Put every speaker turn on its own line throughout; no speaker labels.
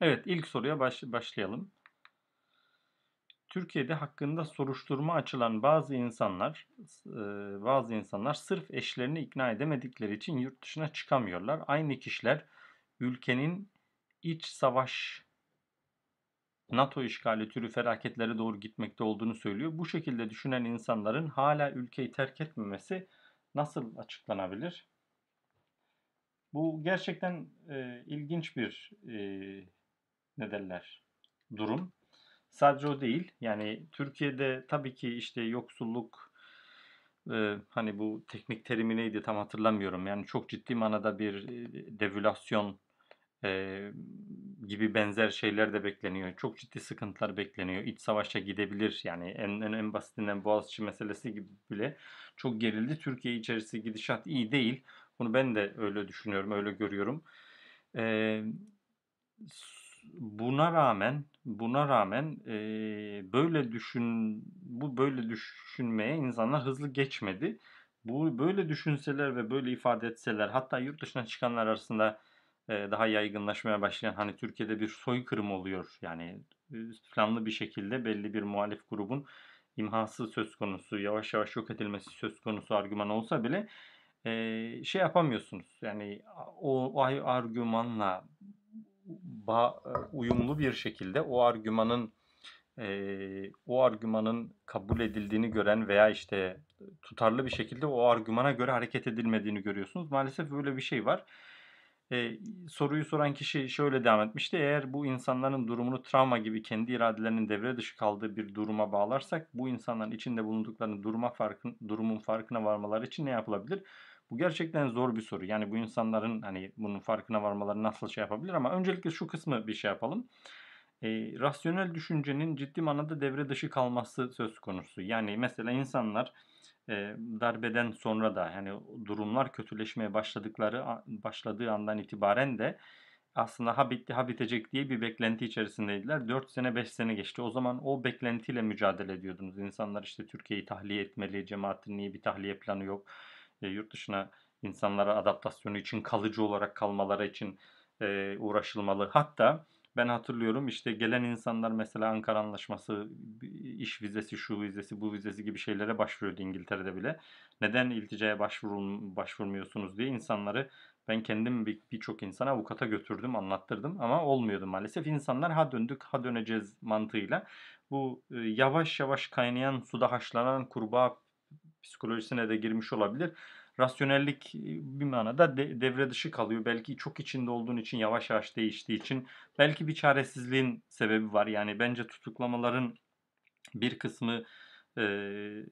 Evet, ilk soruya baş, başlayalım. Türkiye'de hakkında soruşturma açılan bazı insanlar, e, bazı insanlar sırf eşlerini ikna edemedikleri için yurt dışına çıkamıyorlar. Aynı kişiler ülkenin iç savaş, NATO işgali türü felaketlere doğru gitmekte olduğunu söylüyor. Bu şekilde düşünen insanların hala ülkeyi terk etmemesi nasıl açıklanabilir? Bu gerçekten e, ilginç bir e, ne derler durum. Sadece o değil. Yani Türkiye'de tabii ki işte yoksulluk e, hani bu teknik terimi neydi tam hatırlamıyorum. Yani çok ciddi manada bir e, devülasyon e, gibi benzer şeyler de bekleniyor. Çok ciddi sıkıntılar bekleniyor. İç savaşa gidebilir. Yani en, en, en basitinden Boğaziçi meselesi gibi bile çok gerildi. Türkiye içerisi gidişat iyi değil. Bunu ben de öyle düşünüyorum, öyle görüyorum. Ee, buna rağmen buna rağmen e, böyle düşün bu böyle düşünmeye insanlar hızlı geçmedi. Bu böyle düşünseler ve böyle ifade etseler hatta yurt dışına çıkanlar arasında e, daha yaygınlaşmaya başlayan hani Türkiye'de bir soykırım oluyor. Yani planlı bir şekilde belli bir muhalif grubun imhası söz konusu, yavaş yavaş yok edilmesi söz konusu argüman olsa bile şey yapamıyorsunuz. Yani o, o argümanla uyumlu bir şekilde o argümanın e, o argümanın kabul edildiğini gören veya işte tutarlı bir şekilde o argümana göre hareket edilmediğini görüyorsunuz. Maalesef böyle bir şey var. E, soruyu soran kişi şöyle devam etmişti. Eğer bu insanların durumunu travma gibi kendi iradelerinin devre dışı kaldığı bir duruma bağlarsak bu insanların içinde bulunduklarını duruma farkın, durumun farkına varmaları için ne yapılabilir? Bu gerçekten zor bir soru. Yani bu insanların hani bunun farkına varmaları nasıl şey yapabilir ama öncelikle şu kısmı bir şey yapalım. E, rasyonel düşüncenin ciddi manada devre dışı kalması söz konusu. Yani mesela insanlar e, darbeden sonra da yani durumlar kötüleşmeye başladıkları başladığı andan itibaren de aslında ha bitti ha bitecek diye bir beklenti içerisindeydiler. 4 sene 5 sene geçti. O zaman o beklentiyle mücadele ediyordunuz. İnsanlar işte Türkiye'yi tahliye etmeli, cemaatin niye bir tahliye planı yok e, yurt dışına insanlara adaptasyonu için kalıcı olarak kalmaları için e, uğraşılmalı. Hatta ben hatırlıyorum işte gelen insanlar mesela Ankara Anlaşması, iş vizesi, şu vizesi, bu vizesi gibi şeylere başvuruyordu İngiltere'de bile. Neden ilticaya başvurul, başvurmuyorsunuz diye insanları ben kendim birçok bir insana avukata götürdüm, anlattırdım ama olmuyordu maalesef. İnsanlar ha döndük ha döneceğiz mantığıyla bu yavaş yavaş kaynayan suda haşlanan kurbağa psikolojisine de girmiş olabilir. Rasyonellik bir manada de, devre dışı kalıyor. Belki çok içinde olduğun için yavaş yavaş değiştiği için belki bir çaresizliğin sebebi var. Yani bence tutuklamaların bir kısmı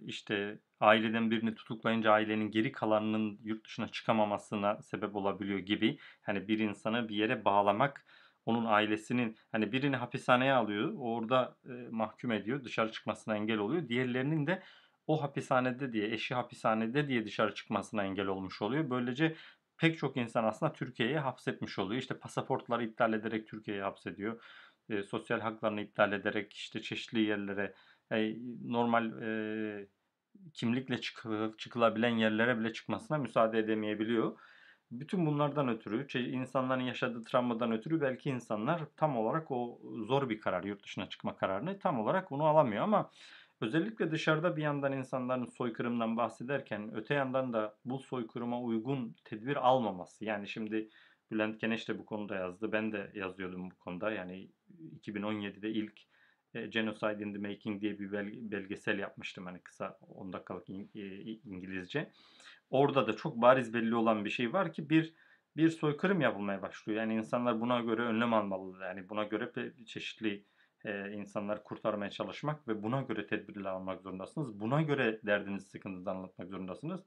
işte aileden birini tutuklayınca ailenin geri kalanının yurt dışına çıkamamasına sebep olabiliyor gibi. Hani bir insanı bir yere bağlamak onun ailesinin hani birini hapishaneye alıyor orada e, mahkum ediyor dışarı çıkmasına engel oluyor. Diğerlerinin de o hapishanede diye, eşi hapishanede diye dışarı çıkmasına engel olmuş oluyor. Böylece pek çok insan aslında Türkiye'ye hapsetmiş oluyor. İşte pasaportları iptal ederek Türkiye'ye hapsediyor. E, sosyal haklarını iptal ederek işte çeşitli yerlere, e, normal e, kimlikle çıkı, çıkılabilen yerlere bile çıkmasına müsaade edemeyebiliyor. Bütün bunlardan ötürü, insanların yaşadığı travmadan ötürü belki insanlar tam olarak o zor bir karar, yurt dışına çıkma kararını tam olarak onu alamıyor ama Özellikle dışarıda bir yandan insanların soykırımdan bahsederken öte yandan da bu soykırıma uygun tedbir almaması. Yani şimdi Bülent Keneş de bu konuda yazdı. Ben de yazıyordum bu konuda. Yani 2017'de ilk e, Genocide in the Making diye bir belgesel yapmıştım. Hani kısa 10 dakikalık e, İngilizce. Orada da çok bariz belli olan bir şey var ki bir bir soykırım yapılmaya başlıyor. Yani insanlar buna göre önlem almalı. Yani buna göre çeşitli e, insanları kurtarmaya çalışmak ve buna göre tedbirler almak zorundasınız. Buna göre derdinizi, sıkıntınızı anlatmak zorundasınız.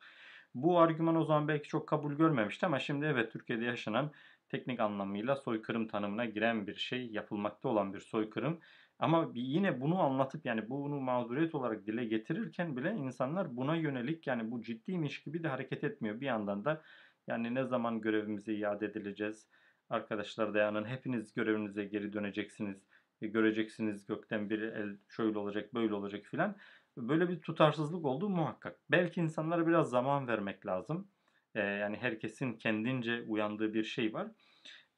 Bu argüman o zaman belki çok kabul görmemişti ama şimdi evet Türkiye'de yaşanan teknik anlamıyla soykırım tanımına giren bir şey, yapılmakta olan bir soykırım. Ama yine bunu anlatıp yani bunu mağduriyet olarak dile getirirken bile insanlar buna yönelik yani bu ciddiymiş gibi de hareket etmiyor. Bir yandan da yani ne zaman görevimize iade edileceğiz? Arkadaşlar dayanın hepiniz görevinize geri döneceksiniz göreceksiniz gökten bir el şöyle olacak böyle olacak filan. Böyle bir tutarsızlık olduğu muhakkak. Belki insanlara biraz zaman vermek lazım. Ee, yani herkesin kendince uyandığı bir şey var.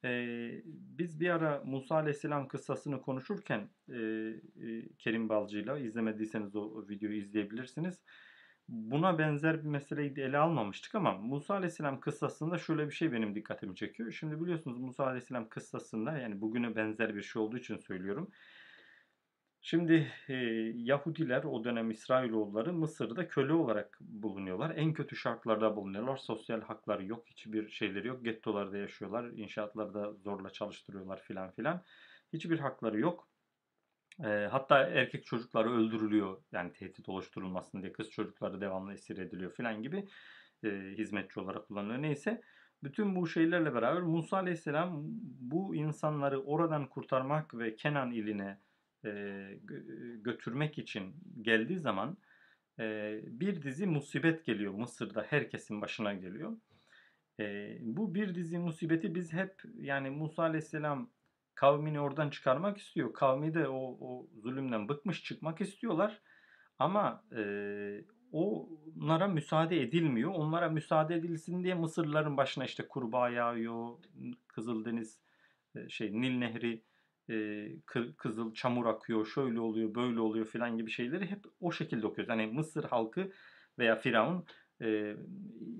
Eee, biz bir ara Musa Aleyhisselam kıssasını konuşurken eee, eee, Kerim Balcı'yla izlemediyseniz o videoyu izleyebilirsiniz. Buna benzer bir meseleyi de ele almamıştık ama Musa Aleyhisselam kıssasında şöyle bir şey benim dikkatimi çekiyor. Şimdi biliyorsunuz Musa Aleyhisselam kıssasında yani bugüne benzer bir şey olduğu için söylüyorum. Şimdi e, Yahudiler o dönem İsrailoğulları Mısır'da köle olarak bulunuyorlar. En kötü şartlarda bulunuyorlar. Sosyal hakları yok, hiçbir şeyleri yok. Gettolarda yaşıyorlar, inşaatlarda zorla çalıştırıyorlar filan filan. Hiçbir hakları yok. E, hatta erkek çocukları öldürülüyor yani tehdit oluşturulmasın diye kız çocukları devamlı esir ediliyor filan gibi e, hizmetçi olarak kullanılıyor. Neyse bütün bu şeylerle beraber Musa Aleyhisselam bu insanları oradan kurtarmak ve Kenan iline e, götürmek için geldiği zaman e, bir dizi musibet geliyor Mısır'da herkesin başına geliyor. E, bu bir dizi musibeti biz hep yani Musa Aleyhisselam kavmini oradan çıkarmak istiyor. Kavmi de o, o zulümden bıkmış çıkmak istiyorlar. Ama e, onlara müsaade edilmiyor. Onlara müsaade edilsin diye Mısırlıların başına işte kurbağa yağıyor, Kızıldeniz şey Nil Nehri kızıl çamur akıyor, şöyle oluyor, böyle oluyor filan gibi şeyleri hep o şekilde okuyoruz. Yani Mısır halkı veya Firavun e,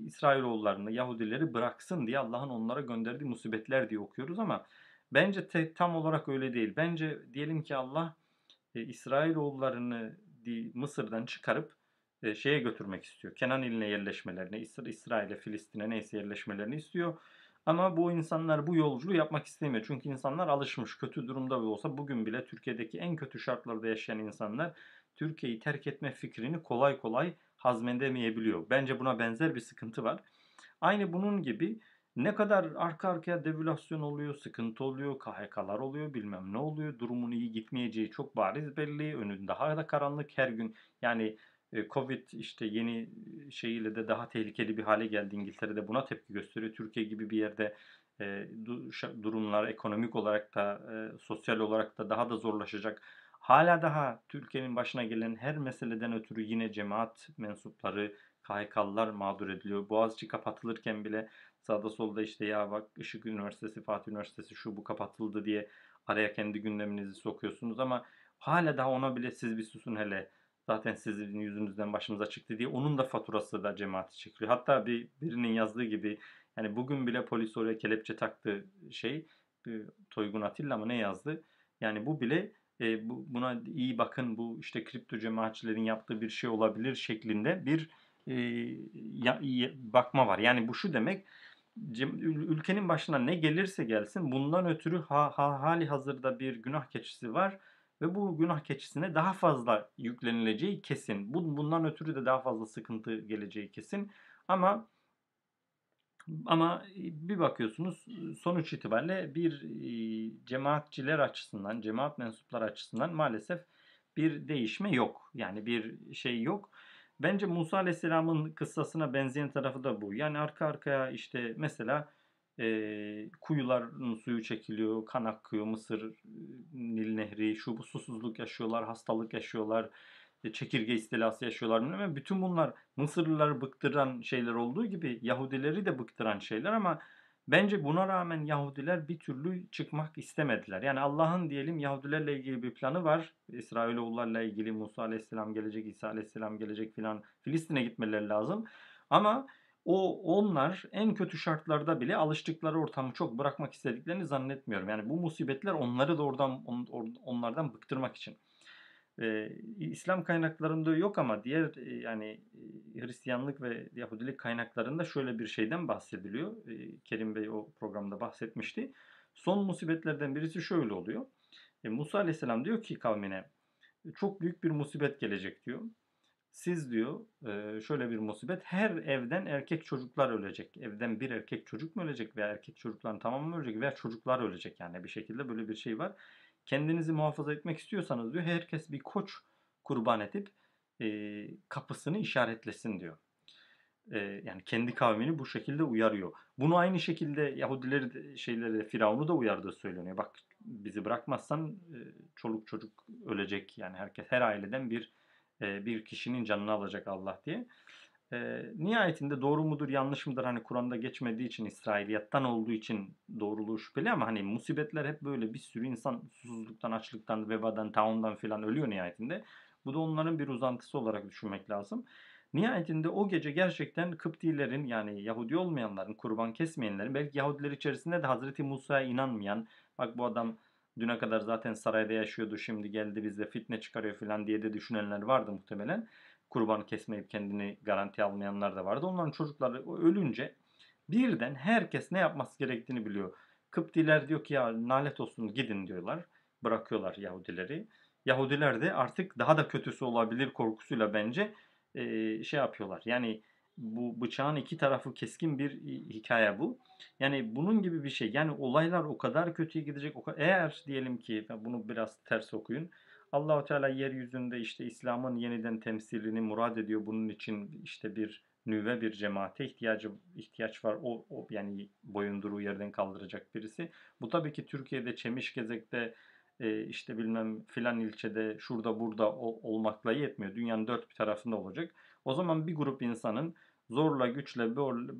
İsrailoğullarını, Yahudileri bıraksın diye Allah'ın onlara gönderdiği musibetler diye okuyoruz ama bence te, tam olarak öyle değil. Bence diyelim ki Allah e, İsrailoğullarını Mısır'dan çıkarıp e, şeye götürmek istiyor. Kenan iline yerleşmelerini, İsrail'e, Filistin'e neyse yerleşmelerini istiyor. Ama bu insanlar bu yolculuğu yapmak istemiyor. Çünkü insanlar alışmış. Kötü durumda olsa bugün bile Türkiye'deki en kötü şartlarda yaşayan insanlar Türkiye'yi terk etme fikrini kolay kolay hazmedemeyebiliyor. Bence buna benzer bir sıkıntı var. Aynı bunun gibi ne kadar arka arkaya devülasyon oluyor, sıkıntı oluyor, KHK'lar oluyor, bilmem ne oluyor. Durumun iyi gitmeyeceği çok bariz belli. Önünde daha da karanlık her gün. Yani e, Covid işte yeni şeyiyle de daha tehlikeli bir hale geldi. İngiltere'de buna tepki gösteriyor. Türkiye gibi bir yerde e, durumlar ekonomik olarak da e, sosyal olarak da daha da zorlaşacak. Hala daha Türkiye'nin başına gelen her meseleden ötürü yine cemaat mensupları, KHK'lılar mağdur ediliyor. Boğaziçi kapatılırken bile sağda solda işte ya bak Işık Üniversitesi, Fatih Üniversitesi şu bu kapatıldı diye araya kendi gündeminizi sokuyorsunuz ama hala daha ona bile siz bir susun hele Zaten sizin yüzünüzden başımıza çıktı diye onun da faturası da cemaati çekiliyor. Hatta bir birinin yazdığı gibi yani bugün bile polis oraya kelepçe taktı şey Toygun Atilla mı ne yazdı? Yani bu bile e, bu, buna iyi bakın bu işte kripto cemaatçilerin yaptığı bir şey olabilir şeklinde bir e, ya, bakma var. Yani bu şu demek ülkenin başına ne gelirse gelsin bundan ötürü ha, ha, hali hazırda bir günah keçisi var ve bu günah keçisine daha fazla yüklenileceği kesin. Bundan ötürü de daha fazla sıkıntı geleceği kesin. Ama ama bir bakıyorsunuz sonuç itibariyle bir cemaatçiler açısından, cemaat mensupları açısından maalesef bir değişme yok. Yani bir şey yok. Bence Musa Aleyhisselam'ın kıssasına benzeyen tarafı da bu. Yani arka arkaya işte mesela e, kuyuların suyu çekiliyor, kan akıyor, Mısır, Nil Nehri, şu bu susuzluk yaşıyorlar, hastalık yaşıyorlar, e, çekirge istilası yaşıyorlar. Ama bütün bunlar Mısırlıları bıktıran şeyler olduğu gibi Yahudileri de bıktıran şeyler ama bence buna rağmen Yahudiler bir türlü çıkmak istemediler. Yani Allah'ın diyelim Yahudilerle ilgili bir planı var. İsrailoğullarla ilgili Musa Aleyhisselam gelecek, İsa Aleyhisselam gelecek filan Filistin'e gitmeleri lazım. Ama o onlar en kötü şartlarda bile alıştıkları ortamı çok bırakmak istediklerini zannetmiyorum. Yani bu musibetler onları da oradan on, onlardan bıktırmak için. İslam kaynaklarında yok ama diğer yani Hristiyanlık ve Yahudilik kaynaklarında şöyle bir şeyden bahsediliyor. Kerim Bey o programda bahsetmişti. Son musibetlerden birisi şöyle oluyor. E, Musa Aleyhisselam diyor ki kavmine çok büyük bir musibet gelecek diyor. Siz diyor şöyle bir musibet her evden erkek çocuklar ölecek. Evden bir erkek çocuk mu ölecek veya erkek çocukların tamamı mı ölecek veya çocuklar ölecek yani bir şekilde böyle bir şey var. Kendinizi muhafaza etmek istiyorsanız diyor herkes bir koç kurban edip kapısını işaretlesin diyor. Yani kendi kavmini bu şekilde uyarıyor. Bunu aynı şekilde Yahudileri şeyleri Firavun'u da uyardığı söyleniyor. Bak bizi bırakmazsan çoluk çocuk ölecek yani herkes her aileden bir bir kişinin canını alacak Allah diye. E, nihayetinde doğru mudur yanlış mıdır hani Kur'an'da geçmediği için İsrailiyattan olduğu için doğruluğu şüpheli ama hani musibetler hep böyle bir sürü insan susuzluktan, açlıktan, vebadan, taundan filan ölüyor nihayetinde. Bu da onların bir uzantısı olarak düşünmek lazım. Nihayetinde o gece gerçekten Kıptilerin yani Yahudi olmayanların, kurban kesmeyenlerin, belki Yahudiler içerisinde de Hazreti Musa'ya inanmayan, bak bu adam düne kadar zaten sarayda yaşıyordu, şimdi geldi bize fitne çıkarıyor falan diye de düşünenler vardı muhtemelen. Kurban kesmeyip kendini garanti almayanlar da vardı. Onların çocukları ölünce birden herkes ne yapması gerektiğini biliyor. Kıptiler diyor ki ya nalet olsun gidin diyorlar. Bırakıyorlar Yahudileri. Yahudiler de artık daha da kötüsü olabilir korkusuyla bence şey yapıyorlar. Yani bu bıçağın iki tarafı keskin bir hikaye bu. Yani bunun gibi bir şey. Yani olaylar o kadar kötüye gidecek. O kadar, eğer diyelim ki bunu biraz ters okuyun. Allahu Teala yeryüzünde işte İslam'ın yeniden temsilini murad ediyor. Bunun için işte bir nüve bir cemaate ihtiyacı ihtiyaç var. O, o yani boyunduruğu yerden kaldıracak birisi. Bu tabii ki Türkiye'de Çemişgezek'te e, işte bilmem filan ilçede şurada burada olmakla yetmiyor. Dünyanın dört bir tarafında olacak. O zaman bir grup insanın zorla güçle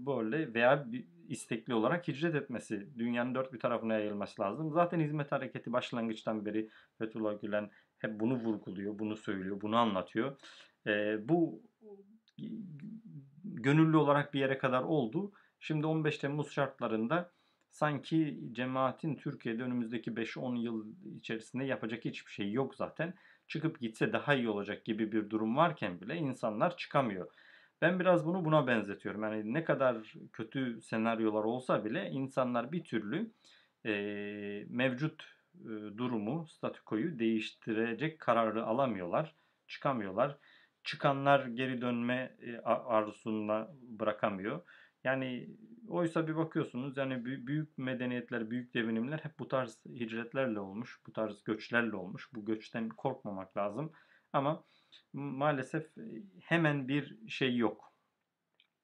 böyle veya istekli olarak hicret etmesi, dünyanın dört bir tarafına yayılması lazım. Zaten hizmet hareketi başlangıçtan beri Fethullah Gülen hep bunu vurguluyor, bunu söylüyor, bunu anlatıyor. E, bu gönüllü olarak bir yere kadar oldu. Şimdi 15 Temmuz şartlarında sanki cemaatin Türkiye'de önümüzdeki 5-10 yıl içerisinde yapacak hiçbir şey yok zaten. Çıkıp gitse daha iyi olacak gibi bir durum varken bile insanlar çıkamıyor. Ben biraz bunu buna benzetiyorum. Yani ne kadar kötü senaryolar olsa bile insanlar bir türlü e, mevcut e, durumu, statükoyu değiştirecek kararı alamıyorlar, çıkamıyorlar. Çıkanlar geri dönme e, bırakamıyor. Yani oysa bir bakıyorsunuz yani büyük medeniyetler, büyük devinimler hep bu tarz hicretlerle olmuş, bu tarz göçlerle olmuş. Bu göçten korkmamak lazım. Ama maalesef hemen bir şey yok.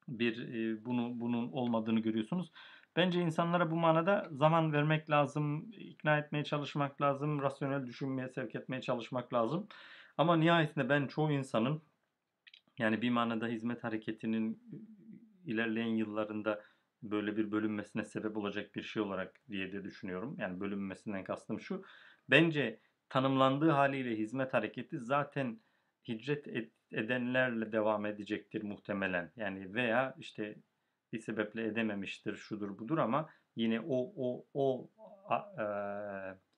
Bir bunu bunun olmadığını görüyorsunuz. Bence insanlara bu manada zaman vermek lazım, ikna etmeye çalışmak lazım, rasyonel düşünmeye sevk etmeye çalışmak lazım. Ama nihayetinde ben çoğu insanın yani bir manada hizmet hareketinin ilerleyen yıllarında böyle bir bölünmesine sebep olacak bir şey olarak diye de düşünüyorum. Yani bölünmesinden kastım şu. Bence tanımlandığı haliyle hizmet hareketi zaten hicret edenlerle devam edecektir muhtemelen. Yani veya işte bir sebeple edememiştir, şudur budur ama yine o o o a, e,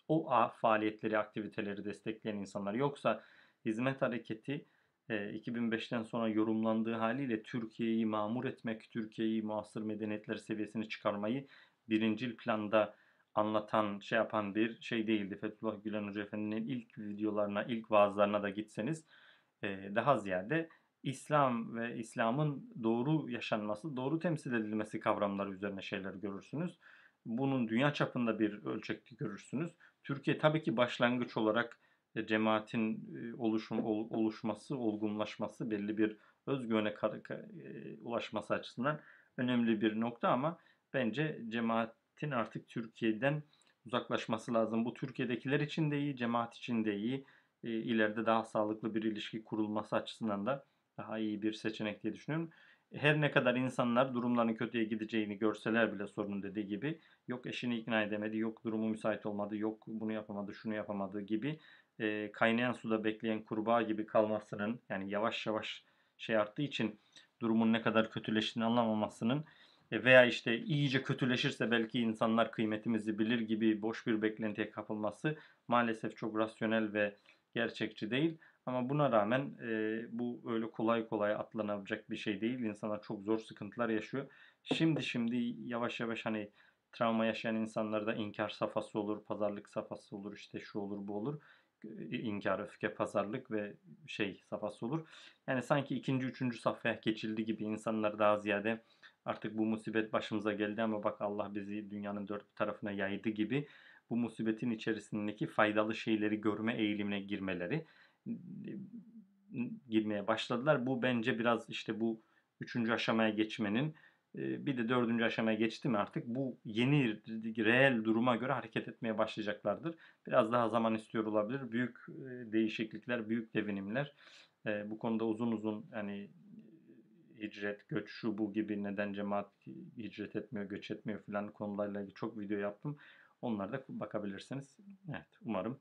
o a, faaliyetleri, aktiviteleri destekleyen insanlar. Yoksa hizmet hareketi 2005'ten sonra yorumlandığı haliyle Türkiye'yi mamur etmek, Türkiye'yi muasır medeniyetler seviyesine çıkarmayı birincil planda anlatan, şey yapan bir şey değildi. Fethullah Gülen Hoca Efendi'nin ilk videolarına, ilk vaazlarına da gitseniz daha ziyade İslam ve İslam'ın doğru yaşanması, doğru temsil edilmesi kavramları üzerine şeyler görürsünüz. Bunun dünya çapında bir ölçekte görürsünüz. Türkiye tabii ki başlangıç olarak e, cemaatin e, oluşum, oluşması, olgunlaşması, belli bir özgüvene e, ulaşması açısından önemli bir nokta ama bence cemaatin artık Türkiye'den uzaklaşması lazım. Bu Türkiye'dekiler için de iyi, cemaat için de iyi. İleride daha sağlıklı bir ilişki kurulması açısından da daha iyi bir seçenek diye düşünüyorum. Her ne kadar insanlar durumların kötüye gideceğini görseler bile sorunun dediği gibi yok eşini ikna edemedi, yok durumu müsait olmadı, yok bunu yapamadı, şunu yapamadı gibi e, kaynayan suda bekleyen kurbağa gibi kalmasının yani yavaş yavaş şey arttığı için durumun ne kadar kötüleştiğini anlamamasının e, veya işte iyice kötüleşirse belki insanlar kıymetimizi bilir gibi boş bir beklentiye kapılması maalesef çok rasyonel ve gerçekçi değil. Ama buna rağmen e, bu öyle kolay kolay atlanabilecek bir şey değil. İnsanlar çok zor sıkıntılar yaşıyor. Şimdi şimdi yavaş yavaş hani travma yaşayan insanlarda inkar safhası olur, pazarlık safhası olur, işte şu olur bu olur inkar, öfke, pazarlık ve şey safhası olur. Yani sanki ikinci, üçüncü safhaya geçildi gibi insanlar daha ziyade artık bu musibet başımıza geldi ama bak Allah bizi dünyanın dört tarafına yaydı gibi bu musibetin içerisindeki faydalı şeyleri görme eğilimine girmeleri girmeye başladılar. Bu bence biraz işte bu üçüncü aşamaya geçmenin bir de dördüncü aşamaya geçti mi artık bu yeni reel duruma göre hareket etmeye başlayacaklardır. Biraz daha zaman istiyor olabilir. Büyük değişiklikler, büyük devinimler bu konuda uzun uzun yani hicret, göç, şu bu gibi neden cemaat hicret etmiyor, göç etmiyor filan konularla ilgili çok video yaptım. Onlara da bakabilirsiniz. Evet, umarım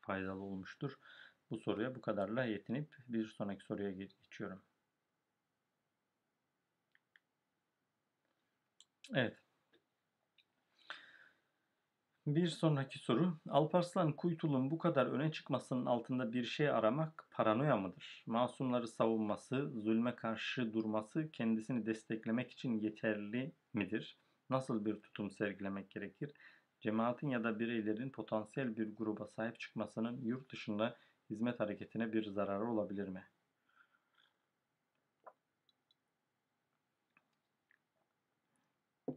faydalı olmuştur. Bu soruya bu kadarla yetinip bir sonraki soruya geçiyorum. Evet. Bir sonraki soru. Alparslan Kuytul'un bu kadar öne çıkmasının altında bir şey aramak paranoya mıdır? Masumları savunması, zulme karşı durması kendisini desteklemek için yeterli midir? Nasıl bir tutum sergilemek gerekir? Cemaatin ya da bireylerin potansiyel bir gruba sahip çıkmasının yurt dışında hizmet hareketine bir zararı olabilir mi?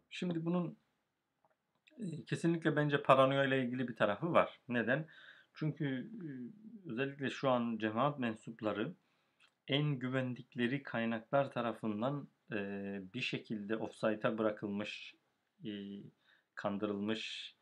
Şimdi bunun kesinlikle bence paranoya ile ilgili bir tarafı var. Neden? Çünkü özellikle şu an cemaat mensupları en güvendikleri kaynaklar tarafından bir şekilde offside'a bırakılmış, kandırılmış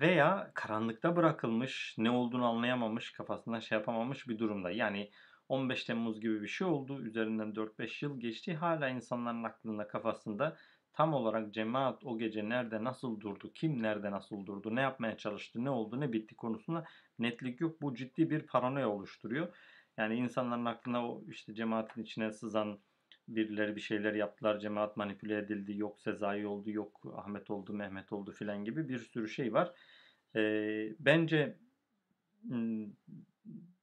veya karanlıkta bırakılmış, ne olduğunu anlayamamış, kafasında şey yapamamış bir durumda. Yani 15 Temmuz gibi bir şey oldu. Üzerinden 4-5 yıl geçti. Hala insanların aklında, kafasında tam olarak cemaat o gece nerede nasıl durdu, kim nerede nasıl durdu, ne yapmaya çalıştı, ne oldu, ne bitti konusunda netlik yok. Bu ciddi bir paranoya oluşturuyor. Yani insanların aklına o işte cemaatin içine sızan birileri bir şeyler yaptılar, cemaat manipüle edildi, yok Sezai oldu, yok Ahmet oldu, Mehmet oldu filan gibi bir sürü şey var. Ee, bence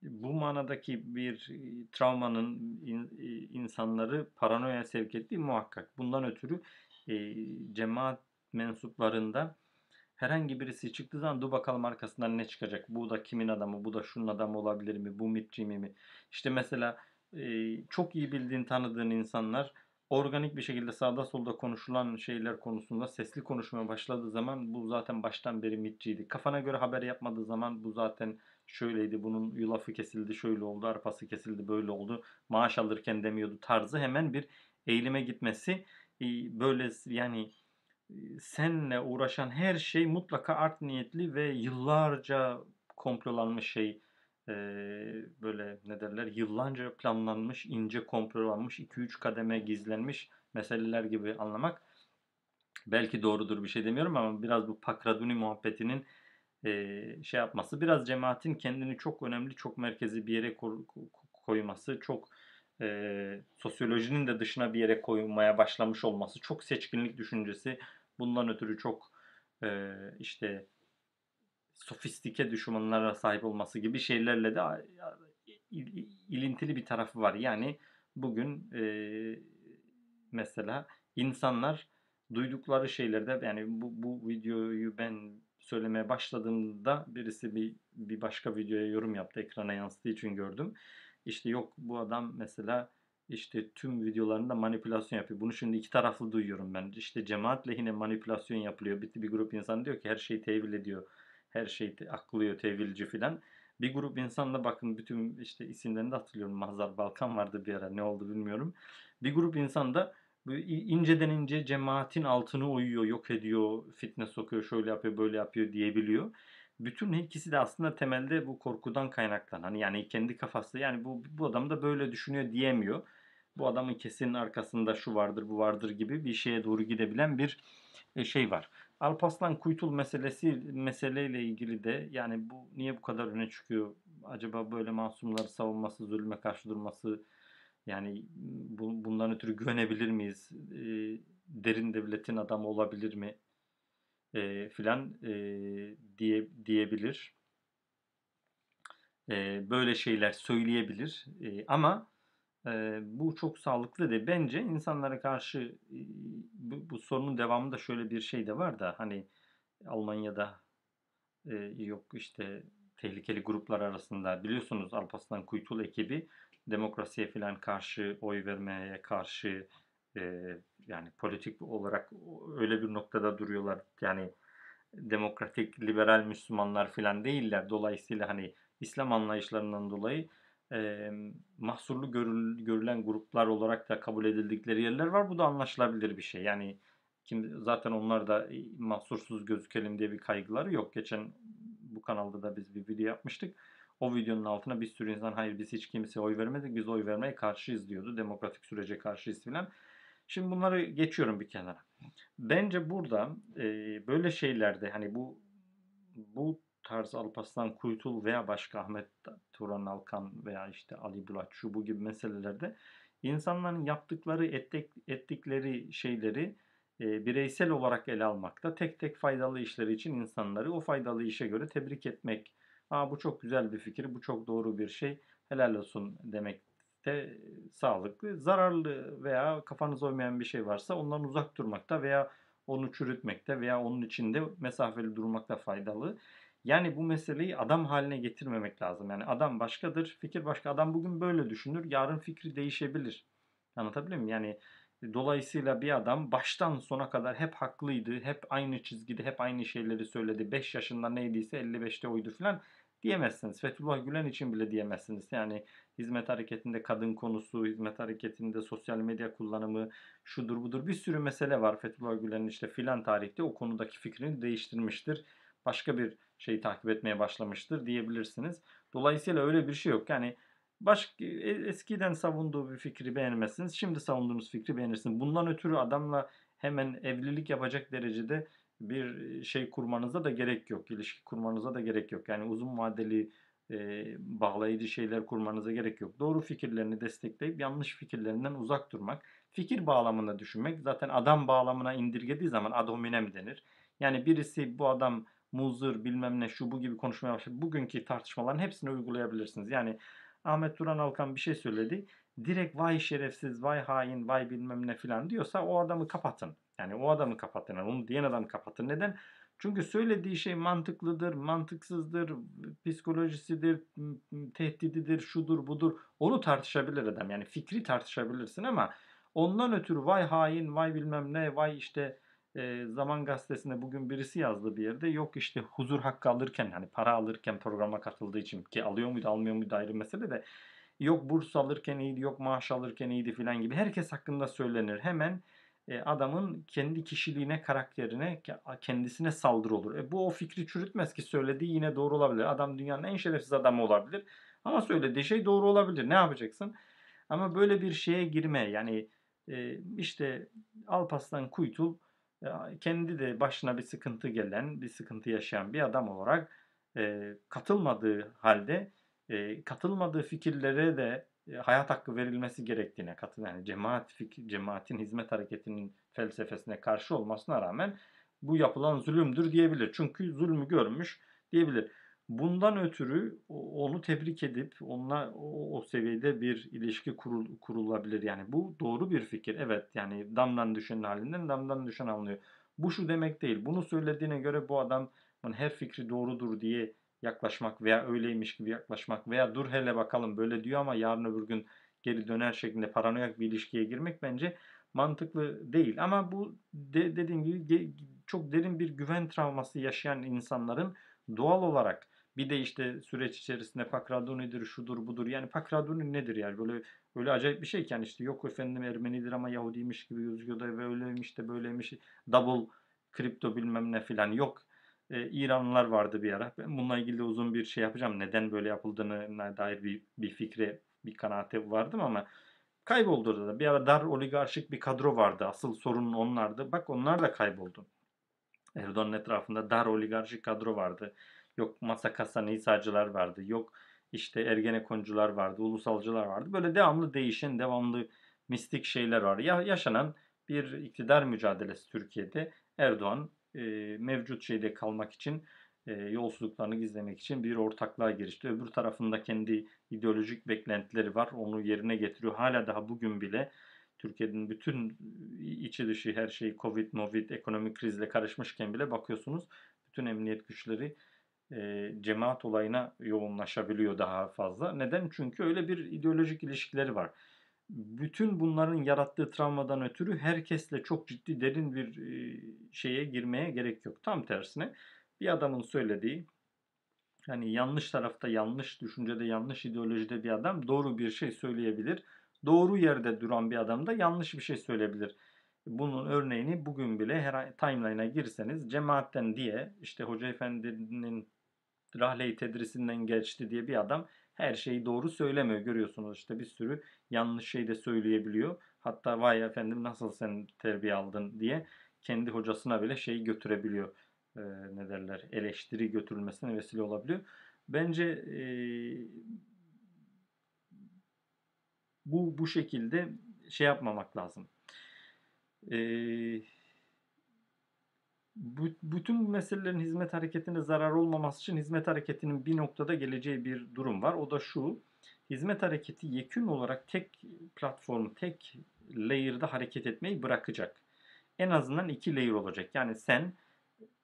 bu manadaki bir travmanın insanları paranoya sevk ettiği muhakkak. Bundan ötürü e, cemaat mensuplarında herhangi birisi çıktığı zaman dur bakalım arkasından ne çıkacak? Bu da kimin adamı? Bu da şunun adamı olabilir mi? Bu mitçi mi? İşte mesela çok iyi bildiğin, tanıdığın insanlar organik bir şekilde sağda solda konuşulan şeyler konusunda sesli konuşmaya başladığı zaman bu zaten baştan beri mitçiydi. Kafana göre haber yapmadığı zaman bu zaten şöyleydi, bunun yulafı kesildi, şöyle oldu, arpası kesildi, böyle oldu, maaş alırken demiyordu tarzı hemen bir eğilime gitmesi böyle yani senle uğraşan her şey mutlaka art niyetli ve yıllarca komplolanmış şey böyle ne derler yıllarca planlanmış ince komplolanmış 2-3 kademe gizlenmiş meseleler gibi anlamak belki doğrudur bir şey demiyorum ama biraz bu Pakraduni muhabbetinin şey yapması biraz cemaatin kendini çok önemli çok merkezi bir yere koyması çok e, sosyolojinin de dışına bir yere koyulmaya başlamış olması, çok seçkinlik düşüncesi, bundan ötürü çok e, işte sofistike düşmanlara sahip olması gibi şeylerle de ilintili bir tarafı var. Yani bugün e, mesela insanlar duydukları şeylerde yani bu, bu videoyu ben söylemeye başladığımda birisi bir, bir başka videoya yorum yaptı. Ekrana yansıdığı için gördüm. İşte yok bu adam mesela işte tüm videolarında manipülasyon yapıyor. Bunu şimdi iki taraflı duyuyorum ben. İşte cemaat lehine manipülasyon yapılıyor. Bir, bir grup insan diyor ki her şeyi tevil ediyor. Her şeyi aklıyor, tevilci filan. Bir grup insan da bakın bütün işte isimlerini de hatırlıyorum. Mahzar Balkan vardı bir ara ne oldu bilmiyorum. Bir grup insan da inceden ince cemaatin altını uyuyor, yok ediyor, fitne sokuyor, şöyle yapıyor, böyle yapıyor diyebiliyor bütün ikisi de aslında temelde bu korkudan kaynaklanan. Hani yani kendi kafası yani bu bu adam da böyle düşünüyor diyemiyor. Bu adamın kesin arkasında şu vardır, bu vardır gibi bir şeye doğru gidebilen bir e, şey var. Alpaslan Kuytul meselesi meseleyle ilgili de yani bu niye bu kadar öne çıkıyor? Acaba böyle masumları savunması, zulme karşı durması yani bu, bundan ötürü güvenebilir miyiz? E, derin devletin adamı olabilir mi? e, filan e, diye diyebilir. E, böyle şeyler söyleyebilir. E, ama bu çok sağlıklı değil. Bence insanlara karşı bu, bu sorunun devamında şöyle bir şey de var da hani Almanya'da e, yok işte tehlikeli gruplar arasında biliyorsunuz Alparslan Kuytul ekibi demokrasiye filan karşı oy vermeye karşı e, yani politik olarak öyle bir noktada duruyorlar. Yani demokratik, liberal Müslümanlar falan değiller. Dolayısıyla hani İslam anlayışlarından dolayı e, mahsurlu görül, görülen gruplar olarak da kabul edildikleri yerler var. Bu da anlaşılabilir bir şey. Yani kim zaten onlar da mahsursuz gözükelim diye bir kaygıları yok. Geçen bu kanalda da biz bir video yapmıştık. O videonun altına bir sürü insan hayır biz hiç kimseye oy vermedik biz oy vermeye karşıyız diyordu. Demokratik sürece karşıyız filan. Şimdi bunları geçiyorum bir kenara. Bence burada e, böyle şeylerde hani bu bu tarz Alparslan Kuytul veya başka Ahmet Turan Alkan veya işte Ali Bulat şu bu gibi meselelerde insanların yaptıkları ettik, ettikleri şeyleri e, bireysel olarak ele almakta tek tek faydalı işleri için insanları o faydalı işe göre tebrik etmek. Aa, bu çok güzel bir fikir, bu çok doğru bir şey, helal olsun demek de sağlıklı. Zararlı veya kafanıza uymayan bir şey varsa ondan uzak durmakta veya onu çürütmekte veya onun içinde mesafeli durmakta faydalı. Yani bu meseleyi adam haline getirmemek lazım. Yani adam başkadır, fikir başka. Adam bugün böyle düşünür, yarın fikri değişebilir. Anlatabiliyor muyum? Yani dolayısıyla bir adam baştan sona kadar hep haklıydı, hep aynı çizgide, hep aynı şeyleri söyledi. 5 yaşında neydiyse 55'te oydu falan diyemezsiniz. Fethullah Gülen için bile diyemezsiniz. Yani hizmet hareketinde kadın konusu, hizmet hareketinde sosyal medya kullanımı, şudur budur bir sürü mesele var. Fethullah Gülen'in işte filan tarihte o konudaki fikrini değiştirmiştir. Başka bir şeyi takip etmeye başlamıştır diyebilirsiniz. Dolayısıyla öyle bir şey yok. Yani başka e, eskiden savunduğu bir fikri beğenmezsiniz. Şimdi savunduğunuz fikri beğenirsiniz. Bundan ötürü adamla hemen evlilik yapacak derecede bir şey kurmanıza da gerek yok. İlişki kurmanıza da gerek yok. Yani uzun vadeli e, bağlayıcı şeyler kurmanıza gerek yok. Doğru fikirlerini destekleyip yanlış fikirlerinden uzak durmak. Fikir bağlamında düşünmek. Zaten adam bağlamına indirgediği zaman ad hominem denir. Yani birisi bu adam muzır bilmem ne şu bu gibi konuşmaya başladı. Bugünkü tartışmaların hepsini uygulayabilirsiniz. Yani Ahmet Duran Alkan bir şey söyledi. Direkt vay şerefsiz, vay hain, vay bilmem ne filan diyorsa o adamı kapatın. Yani o adamı kapatın. Yani onu diyen adamı kapatın. Neden? Çünkü söylediği şey mantıklıdır, mantıksızdır, psikolojisidir, tehdididir, şudur budur. Onu tartışabilir adam. Yani fikri tartışabilirsin ama ondan ötürü vay hain, vay bilmem ne, vay işte e, Zaman Gazetesi'nde bugün birisi yazdı bir yerde. Yok işte huzur hakkı alırken hani para alırken programa katıldığı için ki alıyor muydu almıyor muydu ayrı mesele de yok burs alırken iyiydi yok maaş alırken iyiydi filan gibi herkes hakkında söylenir. Hemen e, adamın kendi kişiliğine, karakterine, kendisine saldırı olur. E, bu o fikri çürütmez ki söylediği yine doğru olabilir. Adam dünyanın en şerefsiz adamı olabilir. Ama söylediği şey doğru olabilir. Ne yapacaksın? Ama böyle bir şeye girme. Yani e, işte Alpaslan Kuytul kendi de başına bir sıkıntı gelen, bir sıkıntı yaşayan bir adam olarak e, katılmadığı halde e, katılmadığı fikirlere de e, hayat hakkı verilmesi gerektiğine katıl yani cemaat fikir, cemaatin hizmet hareketinin felsefesine karşı olmasına rağmen bu yapılan zulümdür diyebilir. Çünkü zulmü görmüş diyebilir. Bundan ötürü onu tebrik edip onunla o, o seviyede bir ilişki kurul, kurulabilir. Yani bu doğru bir fikir. Evet yani damdan düşen halinden damdan düşen anlıyor. Bu şu demek değil. Bunu söylediğine göre bu adam her fikri doğrudur diye yaklaşmak veya öyleymiş gibi yaklaşmak veya dur hele bakalım böyle diyor ama yarın öbür gün geri döner şeklinde paranoyak bir ilişkiye girmek bence mantıklı değil. Ama bu de, dediğim gibi çok derin bir güven travması yaşayan insanların doğal olarak bir de işte süreç içerisinde Pakraduni'dir, şudur budur. Yani Pakraduni nedir yani? Böyle öyle acayip bir şey yani işte yok efendim Ermenidir ama Yahudiymiş gibi gözüküyor da öyleymiş de böyleymiş. Double kripto bilmem ne filan yok. Ee, İranlılar vardı bir ara. Ben bununla ilgili uzun bir şey yapacağım. Neden böyle yapıldığına dair bir, bir fikre, bir kanaate vardım ama kayboldu da. Bir ara dar oligarşik bir kadro vardı. Asıl sorun onlardı. Bak onlar da kayboldu. Erdoğan'ın etrafında dar oligarşik kadro vardı. Yok masa kasa neysacılar vardı. Yok işte ergenekoncular vardı. Ulusalcılar vardı. Böyle devamlı değişen, devamlı mistik şeyler var. Ya, yaşanan bir iktidar mücadelesi Türkiye'de. Erdoğan e, mevcut şeyde kalmak için e, yolsuzluklarını gizlemek için bir ortaklığa girişti. Öbür tarafında kendi ideolojik beklentileri var. Onu yerine getiriyor. Hala daha bugün bile Türkiye'nin bütün içi dışı her şey Covid, Movid, ekonomik krizle karışmışken bile bakıyorsunuz bütün emniyet güçleri e, cemaat olayına yoğunlaşabiliyor daha fazla. Neden? Çünkü öyle bir ideolojik ilişkileri var. Bütün bunların yarattığı travmadan ötürü herkesle çok ciddi derin bir e, şeye girmeye gerek yok. Tam tersine bir adamın söylediği yani yanlış tarafta yanlış düşüncede yanlış ideolojide bir adam doğru bir şey söyleyebilir. Doğru yerde duran bir adam da yanlış bir şey söyleyebilir. Bunun örneğini bugün bile her timeline'a girseniz cemaatten diye işte Hoca Efendi'nin rahle-i tedrisinden geçti diye bir adam her şeyi doğru söylemiyor. Görüyorsunuz işte bir sürü yanlış şey de söyleyebiliyor. Hatta vay efendim nasıl sen terbiye aldın diye kendi hocasına bile şeyi götürebiliyor. Ee, ne derler eleştiri götürülmesine vesile olabiliyor. Bence e, bu bu şekilde şey yapmamak lazım. Eee bütün meselelerin hizmet hareketine zarar olmaması için hizmet hareketinin bir noktada geleceği bir durum var. O da şu. Hizmet hareketi yekün olarak tek platform, tek layer'da hareket etmeyi bırakacak. En azından iki layer olacak. Yani sen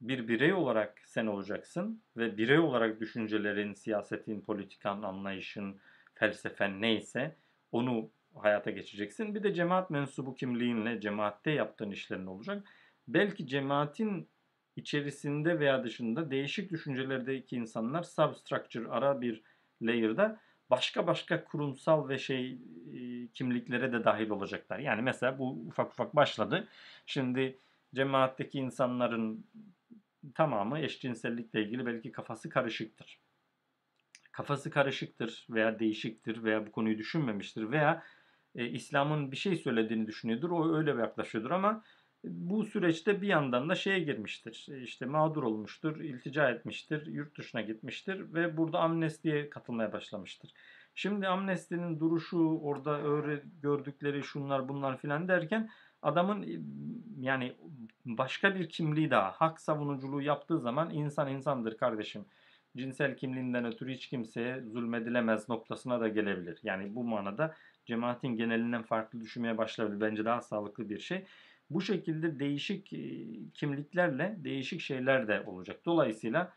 bir birey olarak sen olacaksın ve birey olarak düşüncelerin, siyasetin, politikan, anlayışın, felsefen neyse onu hayata geçeceksin. Bir de cemaat mensubu kimliğinle cemaatte yaptığın işlerin olacak. Belki cemaatin içerisinde veya dışında değişik düşüncelerdeki insanlar substructure ara bir layer'da başka başka kurumsal ve şey e, kimliklere de dahil olacaklar. Yani mesela bu ufak ufak başladı. Şimdi cemaatteki insanların tamamı eşcinsellikle ilgili belki kafası karışıktır. Kafası karışıktır veya değişiktir veya bu konuyu düşünmemiştir veya e, İslam'ın bir şey söylediğini düşünüyordur. O öyle yaklaşıyordur ama bu süreçte bir yandan da şeye girmiştir. İşte mağdur olmuştur, iltica etmiştir, yurt dışına gitmiştir ve burada amnestiye katılmaya başlamıştır. Şimdi amnestinin duruşu, orada öğre gördükleri şunlar bunlar filan derken adamın yani başka bir kimliği daha hak savunuculuğu yaptığı zaman insan insandır kardeşim. Cinsel kimliğinden ötürü hiç kimseye zulmedilemez noktasına da gelebilir. Yani bu manada cemaatin genelinden farklı düşünmeye başlayabilir. Bence daha sağlıklı bir şey. Bu şekilde değişik kimliklerle değişik şeyler de olacak. Dolayısıyla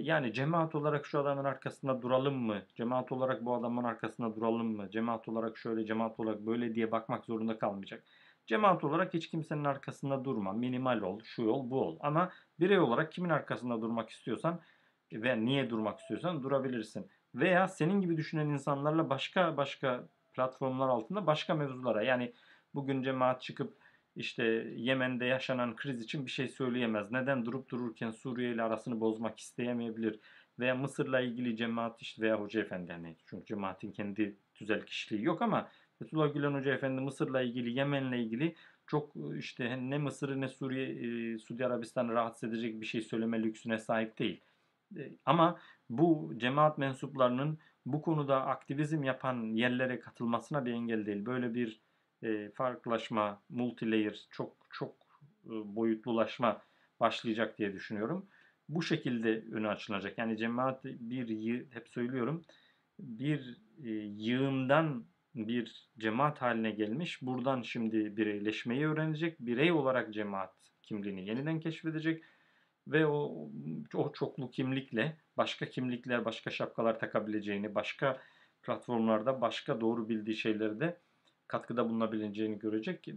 yani cemaat olarak şu adamın arkasında duralım mı? Cemaat olarak bu adamın arkasında duralım mı? Cemaat olarak şöyle, cemaat olarak böyle diye bakmak zorunda kalmayacak. Cemaat olarak hiç kimsenin arkasında durma. Minimal ol, şu ol, bu ol. Ama birey olarak kimin arkasında durmak istiyorsan ve niye durmak istiyorsan durabilirsin. Veya senin gibi düşünen insanlarla başka başka platformlar altında başka mevzulara yani bugün cemaat çıkıp işte Yemen'de yaşanan kriz için bir şey söyleyemez. Neden durup dururken Suriye ile arasını bozmak isteyemeyebilir? Veya Mısır'la ilgili cemaat işte veya Hoca Efendi yani çünkü cemaatin kendi tüzel kişiliği yok ama Fethullah Gülen Hoca Efendi Mısır'la ilgili Yemen'le ilgili çok işte ne Mısır'ı ne Suriye, e, Suudi Arabistan'ı rahatsız edecek bir şey söyleme lüksüne sahip değil. E, ama bu cemaat mensuplarının bu konuda aktivizm yapan yerlere katılmasına bir engel değil. Böyle bir e, farklılaşma, multilayer, çok çok e, boyutlulaşma başlayacak diye düşünüyorum. Bu şekilde önü açılacak. Yani cemaat bir hep söylüyorum bir e, yığından bir cemaat haline gelmiş. Buradan şimdi bireyleşmeyi öğrenecek. Birey olarak cemaat kimliğini yeniden keşfedecek ve o, o çoklu kimlikle başka kimlikler, başka şapkalar takabileceğini, başka platformlarda başka doğru bildiği şeyleri de katkıda bulunabileceğini görecek.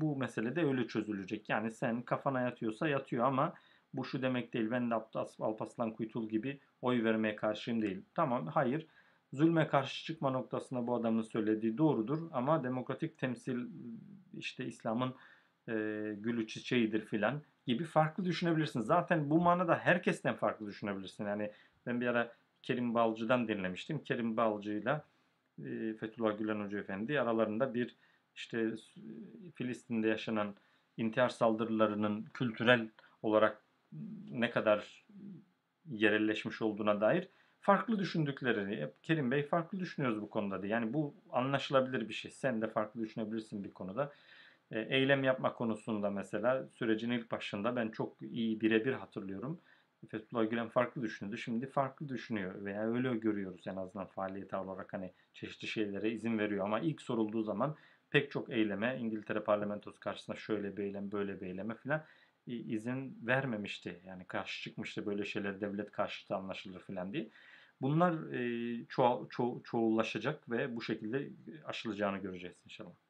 Bu mesele de öyle çözülecek. Yani sen kafana yatıyorsa yatıyor ama bu şu demek değil. Ben de Alpaslan Kuytul gibi oy vermeye karşıyım değil. Tamam hayır. Zulme karşı çıkma noktasında bu adamın söylediği doğrudur ama demokratik temsil işte İslam'ın e, gülü çiçeğidir filan gibi farklı düşünebilirsin. Zaten bu manada herkesten farklı düşünebilirsin. Yani ben bir ara Kerim Balcı'dan dinlemiştim. Kerim Balcı'yla e, Fethullah Gülen Hoca Efendi aralarında bir işte Filistin'de yaşanan intihar saldırılarının kültürel olarak ne kadar yerelleşmiş olduğuna dair farklı düşündüklerini, Kerim Bey farklı düşünüyoruz bu konuda diye. Yani bu anlaşılabilir bir şey. Sen de farklı düşünebilirsin bir konuda. E, eylem yapma konusunda mesela sürecin ilk başında ben çok iyi birebir hatırlıyorum. Fethullah Gülen farklı düşündü. Şimdi farklı düşünüyor veya öyle görüyoruz en azından faaliyet olarak hani çeşitli şeylere izin veriyor. Ama ilk sorulduğu zaman pek çok eyleme İngiltere parlamentosu karşısında şöyle bir eylem böyle bir eyleme filan izin vermemişti. Yani karşı çıkmıştı böyle şeyler devlet karşıtı anlaşılır filan diye. Bunlar e, çoğu, ço çoğullaşacak ve bu şekilde aşılacağını göreceğiz inşallah.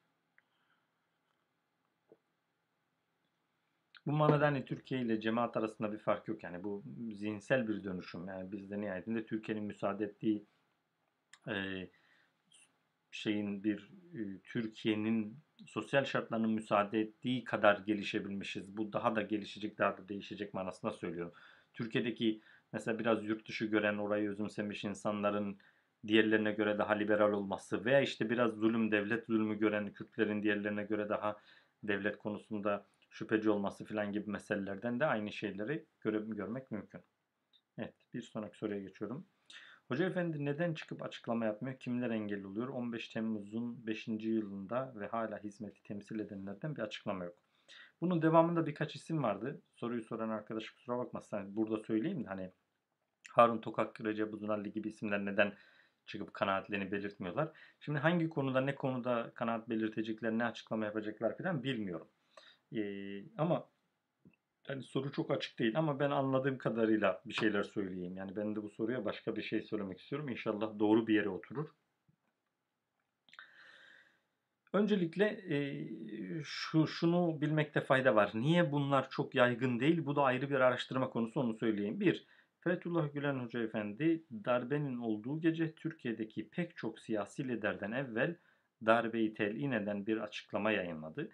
Bu manada hani Türkiye ile cemaat arasında bir fark yok. Yani bu zihinsel bir dönüşüm. Yani bizde nihayetinde Türkiye'nin müsaade ettiği e, şeyin bir e, Türkiye'nin sosyal şartlarının müsaade ettiği kadar gelişebilmişiz. Bu daha da gelişecek, daha da değişecek manasında söylüyorum. Türkiye'deki mesela biraz yurt dışı gören, orayı özümsemiş insanların diğerlerine göre daha liberal olması veya işte biraz zulüm, devlet zulmü gören Kürtlerin diğerlerine göre daha devlet konusunda şüpheci olması filan gibi meselelerden de aynı şeyleri göre, görmek mümkün. Evet, bir sonraki soruya geçiyorum. Hoca Efendi neden çıkıp açıklama yapmıyor? Kimler engel oluyor? 15 Temmuz'un 5. yılında ve hala hizmeti temsil edenlerden bir açıklama yok. Bunun devamında birkaç isim vardı. Soruyu soran arkadaş kusura bakmasın. Yani burada söyleyeyim de hani Harun Tokak, Recep Uzunalli gibi isimler neden çıkıp kanaatlerini belirtmiyorlar. Şimdi hangi konuda ne konuda kanaat belirtecekler, ne açıklama yapacaklar falan bilmiyorum. Ee, ama yani soru çok açık değil ama ben anladığım kadarıyla bir şeyler söyleyeyim. Yani ben de bu soruya başka bir şey söylemek istiyorum. İnşallah doğru bir yere oturur. Öncelikle e, şu şunu bilmekte fayda var. Niye bunlar çok yaygın değil? Bu da ayrı bir araştırma konusu onu söyleyeyim. Bir, Fethullah Gülen Hoca Efendi darbenin olduğu gece Türkiye'deki pek çok siyasi liderden evvel darbeyi telin eden bir açıklama yayınladı.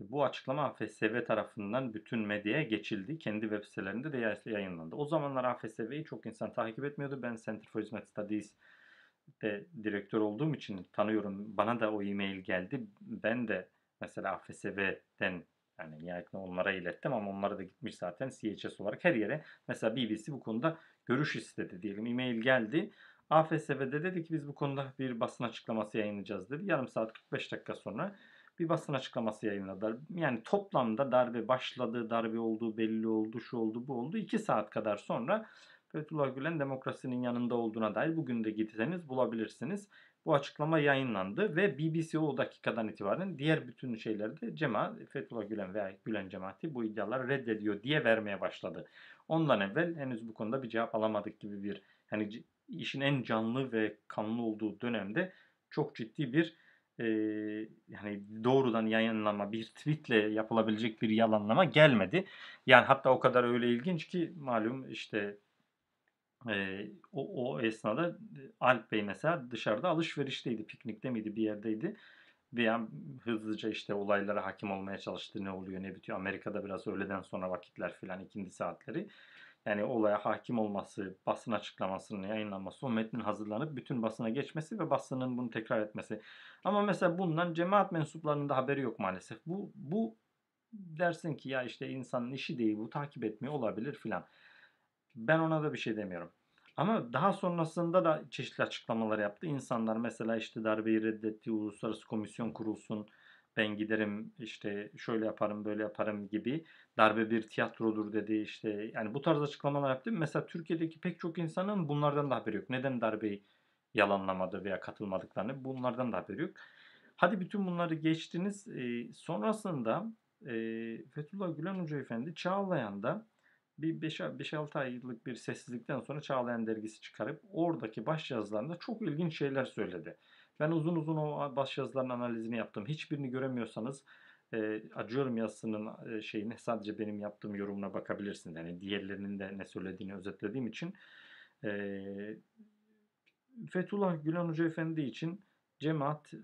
Bu açıklama AFSV tarafından bütün medyaya geçildi. Kendi web sitelerinde de yayınlandı. O zamanlar AFSV'yi çok insan takip etmiyordu. Ben Center for Hizmet Studies de direktör olduğum için tanıyorum. Bana da o e-mail geldi. Ben de mesela AFSV'den yani nihayetinde onlara ilettim ama onlara da gitmiş zaten CHS olarak her yere. Mesela BBC bu konuda görüş istedi diyelim. E-mail geldi. AFSV'de dedi ki biz bu konuda bir basın açıklaması yayınlayacağız dedi. Yarım saat 45 dakika sonra bir basın açıklaması yayınladılar. Yani toplamda darbe başladı, darbe olduğu belli oldu, şu oldu, bu oldu. 2 saat kadar sonra Fethullah Gülen demokrasinin yanında olduğuna dair bugün de gitseniz bulabilirsiniz. Bu açıklama yayınlandı ve BBC o dakikadan itibaren diğer bütün şeylerde cemaat Fethullah Gülen veya Gülen cemaati bu iddiaları reddediyor diye vermeye başladı. Ondan evvel henüz bu konuda bir cevap alamadık gibi bir hani işin en canlı ve kanlı olduğu dönemde çok ciddi bir yani doğrudan yayınlama bir tweetle yapılabilecek bir yalanlama gelmedi. Yani hatta o kadar öyle ilginç ki malum işte e, o, o esnada Alp Bey mesela dışarıda alışverişteydi, piknikte miydi bir yerdeydi. Bir an hızlıca işte olaylara hakim olmaya çalıştı. Ne oluyor ne bitiyor. Amerika'da biraz öğleden sonra vakitler filan ikindi saatleri. Yani olaya hakim olması, basın açıklamasının yayınlanması, o metnin hazırlanıp bütün basına geçmesi ve basının bunu tekrar etmesi. Ama mesela bundan cemaat mensuplarının da haberi yok maalesef. Bu, bu dersin ki ya işte insanın işi değil bu takip etmiyor olabilir filan. Ben ona da bir şey demiyorum. Ama daha sonrasında da çeşitli açıklamalar yaptı. İnsanlar mesela işte darbeyi reddetti, uluslararası komisyon kurulsun, ben giderim işte şöyle yaparım böyle yaparım gibi darbe bir tiyatrodur dedi işte yani bu tarz açıklamalar yaptı. Mesela Türkiye'deki pek çok insanın bunlardan da haberi yok. Neden darbeyi yalanlamadı veya katılmadıklarını bunlardan da haberi yok. Hadi bütün bunları geçtiniz. E, sonrasında e, Fethullah Gülen Hoca Efendi Çağlayan'da bir 5-6 aylık bir sessizlikten sonra Çağlayan dergisi çıkarıp oradaki başyazılarında çok ilginç şeyler söyledi. Ben uzun uzun o başyazıların analizini yaptım. Hiçbirini göremiyorsanız e, acıyorum yazısının e, şeyine sadece benim yaptığım yorumuna bakabilirsiniz. Yani diğerlerinin de ne söylediğini özetlediğim için. E, Fethullah Gülen Hoca Efendi için cemaat e,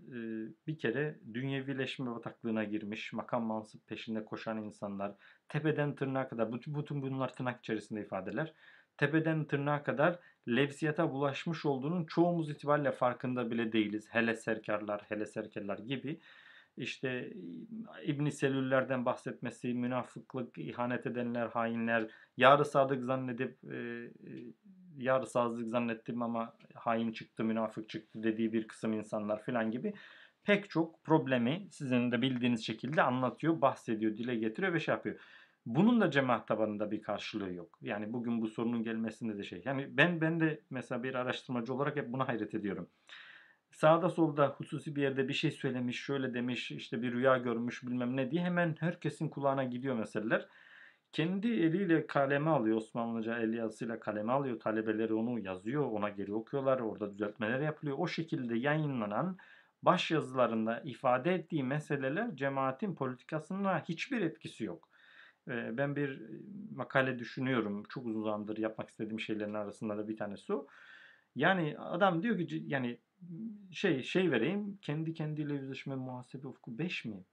bir kere dünyevileşme bataklığına girmiş, makam mansıp peşinde koşan insanlar, tepeden tırnağa kadar, bütün bunlar tırnak içerisinde ifadeler, tepeden tırnağa kadar levsiyata bulaşmış olduğunun çoğumuz itibariyle farkında bile değiliz. Hele serkarlar, hele serkarlar gibi işte İbn Selüllerden bahsetmesi, münafıklık, ihanet edenler, hainler, yarı sadık zannedip e, yarı sadık zannettim ama hain çıktı, münafık çıktı dediği bir kısım insanlar filan gibi pek çok problemi sizin de bildiğiniz şekilde anlatıyor, bahsediyor, dile getiriyor ve şey yapıyor. Bunun da cemaat tabanında bir karşılığı yok. Yani bugün bu sorunun gelmesinde de şey. Yani ben ben de mesela bir araştırmacı olarak hep buna hayret ediyorum. Sağda solda hususi bir yerde bir şey söylemiş, şöyle demiş, işte bir rüya görmüş bilmem ne diye hemen herkesin kulağına gidiyor meseleler. Kendi eliyle kaleme alıyor Osmanlıca el yazısıyla kaleme alıyor. Talebeleri onu yazıyor, ona geri okuyorlar. Orada düzeltmeler yapılıyor. O şekilde yayınlanan baş yazılarında ifade ettiği meseleler cemaatin politikasına hiçbir etkisi yok. Ben bir makale düşünüyorum. Çok uzun zamandır yapmak istediğim şeylerin arasında da bir tanesi o. Yani adam diyor ki yani şey şey vereyim kendi kendiyle yüzleşme muhasebe ufku 5 mi?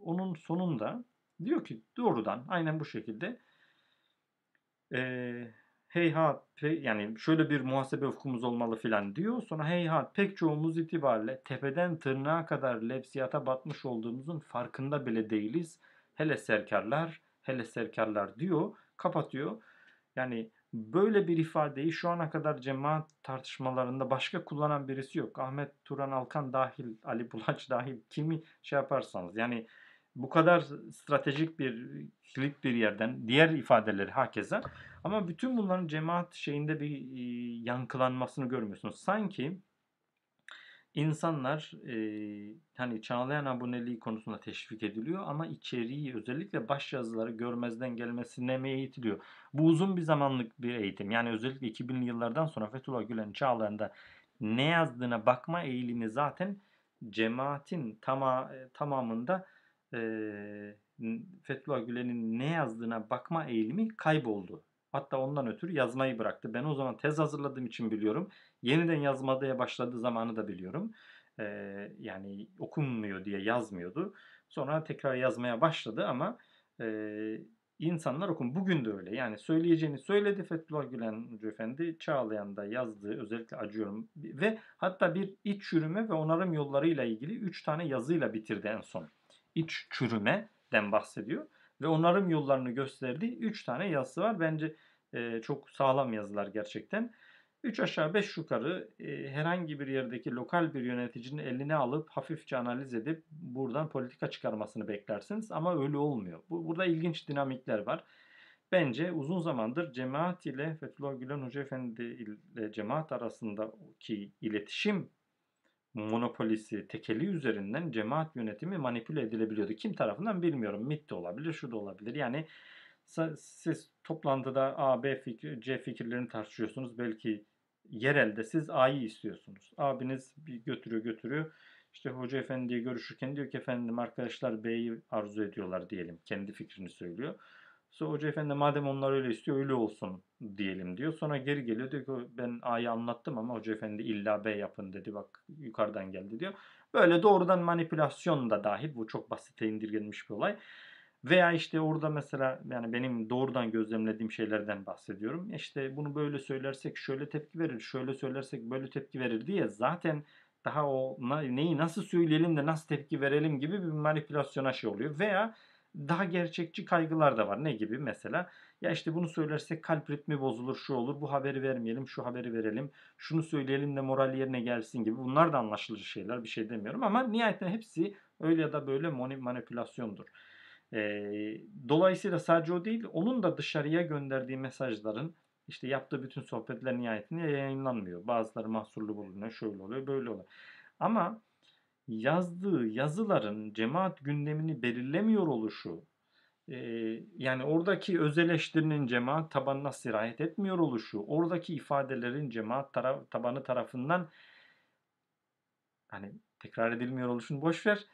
Onun sonunda diyor ki doğrudan aynen bu şekilde e, heyhat yani şöyle bir muhasebe ufkumuz olmalı filan diyor. Sonra heyhat pek çoğumuz itibariyle tepeden tırnağa kadar lefsiyata batmış olduğumuzun farkında bile değiliz. Hele serkarlar, hele serkarlar diyor, kapatıyor. Yani böyle bir ifadeyi şu ana kadar cemaat tartışmalarında başka kullanan birisi yok. Ahmet Turan Alkan dahil, Ali Bulaç dahil kimi şey yaparsanız yani bu kadar stratejik bir kilit bir yerden diğer ifadeleri hakeza ama bütün bunların cemaat şeyinde bir e, yankılanmasını görmüyorsunuz. Sanki insanlar e, hani Çağlayan aboneliği konusunda teşvik ediliyor ama içeriği özellikle baş yazıları görmezden gelmesine mi eğitiliyor? Bu uzun bir zamanlık bir eğitim. Yani özellikle 2000'li yıllardan sonra Fethullah Gülen Çağlayan'da ne yazdığına bakma eğilimi zaten cemaatin tama, tamamında e, Fethullah Gülen'in ne yazdığına bakma eğilimi kayboldu. Hatta ondan ötürü yazmayı bıraktı. Ben o zaman tez hazırladığım için biliyorum. Yeniden yazmaya başladığı zamanı da biliyorum. Ee, yani okunmuyor diye yazmıyordu. Sonra tekrar yazmaya başladı ama e, insanlar okun. Bugün de öyle. Yani söyleyeceğini söyledi Fethullah Gülen Efendi. Çağlayan'da yazdığı özellikle acıyorum. Ve hatta bir iç çürüme ve onarım yollarıyla ilgili 3 tane yazıyla bitirdi en son. İç çürümeden bahsediyor ve onarım yollarını gösterdiği 3 tane yazısı var. Bence e, çok sağlam yazılar gerçekten. 3 aşağı 5 yukarı e, herhangi bir yerdeki lokal bir yöneticinin eline alıp hafifçe analiz edip buradan politika çıkarmasını beklersiniz ama öyle olmuyor. Bu, burada ilginç dinamikler var. Bence uzun zamandır cemaat ile Fethullah Gülen Hoca Efendi ile cemaat arasındaki iletişim monopolisi, tekeli üzerinden cemaat yönetimi manipüle edilebiliyordu. Kim tarafından bilmiyorum. MIT de olabilir, şu da olabilir. Yani siz toplantıda A, B fikir, C fikirlerini tartışıyorsunuz. Belki yerelde siz A'yı istiyorsunuz. Abiniz götürüyor götürüyor. İşte hoca efendiye görüşürken diyor ki efendim arkadaşlar B'yi arzu ediyorlar diyelim. Kendi fikrini söylüyor. Sonra hoca efendi madem onlar öyle istiyor öyle olsun diyelim diyor. Sonra geri geliyor diyor ki ben A'yı anlattım ama hoca efendi illa B yapın dedi bak yukarıdan geldi diyor. Böyle doğrudan manipülasyon da dahil bu çok basite indirgenmiş bir olay. Veya işte orada mesela yani benim doğrudan gözlemlediğim şeylerden bahsediyorum. İşte bunu böyle söylersek şöyle tepki verir, şöyle söylersek böyle tepki verir diye zaten daha o neyi nasıl söyleyelim de nasıl tepki verelim gibi bir manipülasyona şey oluyor. Veya daha gerçekçi kaygılar da var. Ne gibi mesela? Ya işte bunu söylersek kalp ritmi bozulur, şu olur, bu haberi vermeyelim, şu haberi verelim, şunu söyleyelim de moral yerine gelsin gibi. Bunlar da anlaşılır şeyler, bir şey demiyorum ama nihayetinde hepsi öyle ya da böyle manipülasyondur. E, dolayısıyla sadece o değil, onun da dışarıya gönderdiği mesajların işte yaptığı bütün sohbetler nihayetinde yayınlanmıyor. Bazıları mahsurlu bulunuyor, şöyle oluyor, böyle oluyor. Ama yazdığı yazıların cemaat gündemini belirlemiyor oluşu, yani oradaki öz eleştirinin cemaat tabanına sirayet etmiyor oluşu, oradaki ifadelerin cemaat taraf, tabanı tarafından hani tekrar edilmiyor oluşunu boş ver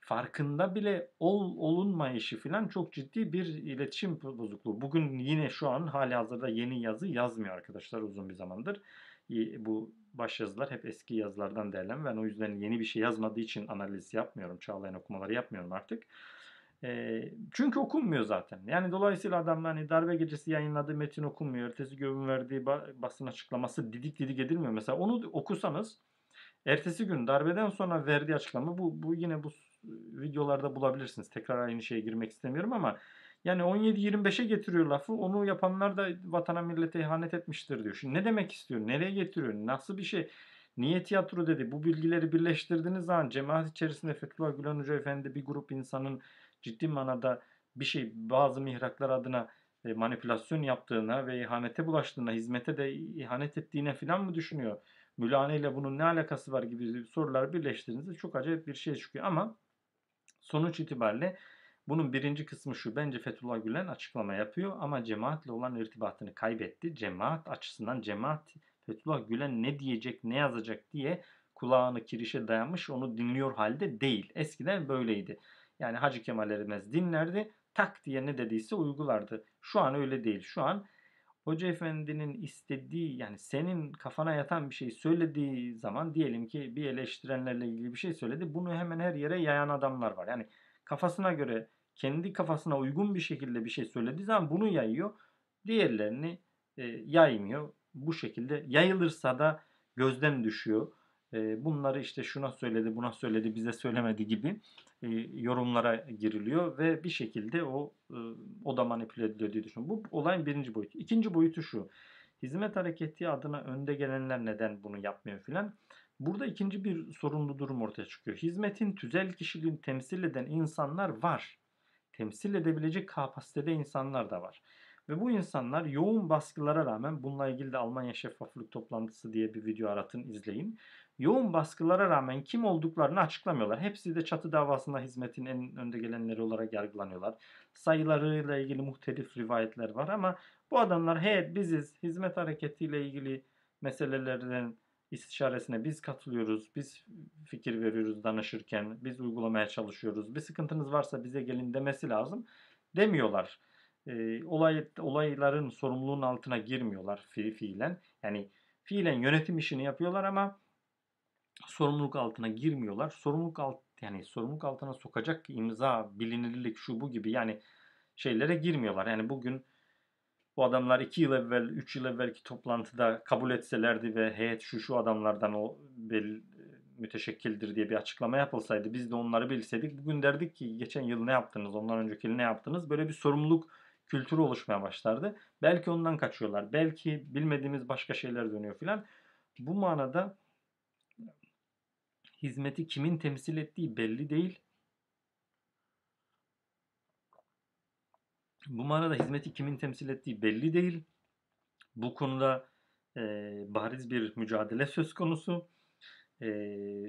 farkında bile ol, olunmayışı falan çok ciddi bir iletişim bozukluğu. Bugün yine şu an hali hazırda yeni yazı yazmıyor arkadaşlar uzun bir zamandır. Bu baş yazılar hep eski yazılardan derlem. Ben o yüzden yeni bir şey yazmadığı için analiz yapmıyorum. Çağlayan okumaları yapmıyorum artık. E, çünkü okunmuyor zaten. Yani dolayısıyla adam hani darbe gecesi yayınladığı metin okunmuyor. Ertesi gün verdiği basın açıklaması didik didik edilmiyor. Mesela onu okusanız ertesi gün darbeden sonra verdiği açıklama bu, bu yine bu videolarda bulabilirsiniz. Tekrar aynı şeye girmek istemiyorum ama yani 17-25'e getiriyor lafı. Onu yapanlar da vatana millete ihanet etmiştir diyor. Şimdi ne demek istiyor? Nereye getiriyor? Nasıl bir şey? Niye tiyatro dedi? Bu bilgileri birleştirdiğiniz zaman cemaat içerisinde Fethullah Gülen Hoca Efendi bir grup insanın ciddi manada bir şey bazı mihraklar adına e, manipülasyon yaptığına ve ihanete bulaştığına, hizmete de ihanet ettiğine falan mı düşünüyor? Mülane ile bunun ne alakası var gibi sorular birleştirdiğinizde çok acayip bir şey çıkıyor ama Sonuç itibariyle bunun birinci kısmı şu. Bence Fethullah Gülen açıklama yapıyor ama cemaatle olan irtibatını kaybetti. Cemaat açısından cemaat Fethullah Gülen ne diyecek, ne yazacak diye kulağını kirişe dayamış onu dinliyor halde değil. Eskiden böyleydi. Yani Hacı Kemal Erimez dinlerdi. Tak diye ne dediyse uygulardı. Şu an öyle değil. Şu an Hoca Efendi'nin istediği yani senin kafana yatan bir şey söylediği zaman diyelim ki bir eleştirenlerle ilgili bir şey söyledi. Bunu hemen her yere yayan adamlar var. Yani kafasına göre kendi kafasına uygun bir şekilde bir şey söylediği zaman bunu yayıyor. Diğerlerini e, yaymıyor. Bu şekilde yayılırsa da gözden düşüyor. E, bunları işte şuna söyledi, buna söyledi, bize söylemedi gibi e, yorumlara giriliyor ve bir şekilde o e, o da manipüle ediliyor diye düşünüyorum. Bu olayın birinci boyutu. İkinci boyutu şu. Hizmet hareketi adına önde gelenler neden bunu yapmıyor filan. Burada ikinci bir sorunlu durum ortaya çıkıyor. Hizmetin tüzel kişiliğini temsil eden insanlar var. Temsil edebilecek kapasitede insanlar da var. Ve bu insanlar yoğun baskılara rağmen bununla ilgili de Almanya Şeffaflık Toplantısı diye bir video aratın izleyin. Yoğun baskılara rağmen kim olduklarını açıklamıyorlar. Hepsi de çatı davasında hizmetin en önde gelenleri olarak yargılanıyorlar. Sayılarıyla ilgili muhtelif rivayetler var ama bu adamlar heyet biziz, hizmet hareketiyle ilgili meselelerden istişaresine biz katılıyoruz, biz fikir veriyoruz danışırken, biz uygulamaya çalışıyoruz. Bir sıkıntınız varsa bize gelin demesi lazım demiyorlar. E, olay, olayların sorumluluğun altına girmiyorlar fi, fiilen. Yani fiilen yönetim işini yapıyorlar ama sorumluluk altına girmiyorlar. Sorumluluk alt yani sorumluluk altına sokacak imza, bilinirlik şu bu gibi yani şeylere girmiyorlar. Yani bugün bu adamlar 2 yıl evvel, 3 yıl evvelki toplantıda kabul etselerdi ve heyet şu şu adamlardan o bel, müteşekkildir diye bir açıklama yapılsaydı biz de onları bilseydik bugün derdik ki geçen yıl ne yaptınız, ondan önceki yıl ne yaptınız? Böyle bir sorumluluk kültürü oluşmaya başlardı. Belki ondan kaçıyorlar. Belki bilmediğimiz başka şeyler dönüyor filan. Bu manada hizmeti kimin temsil ettiği belli değil. Bu manada hizmeti kimin temsil ettiği belli değil. Bu konuda e, bariz bir mücadele söz konusu. E,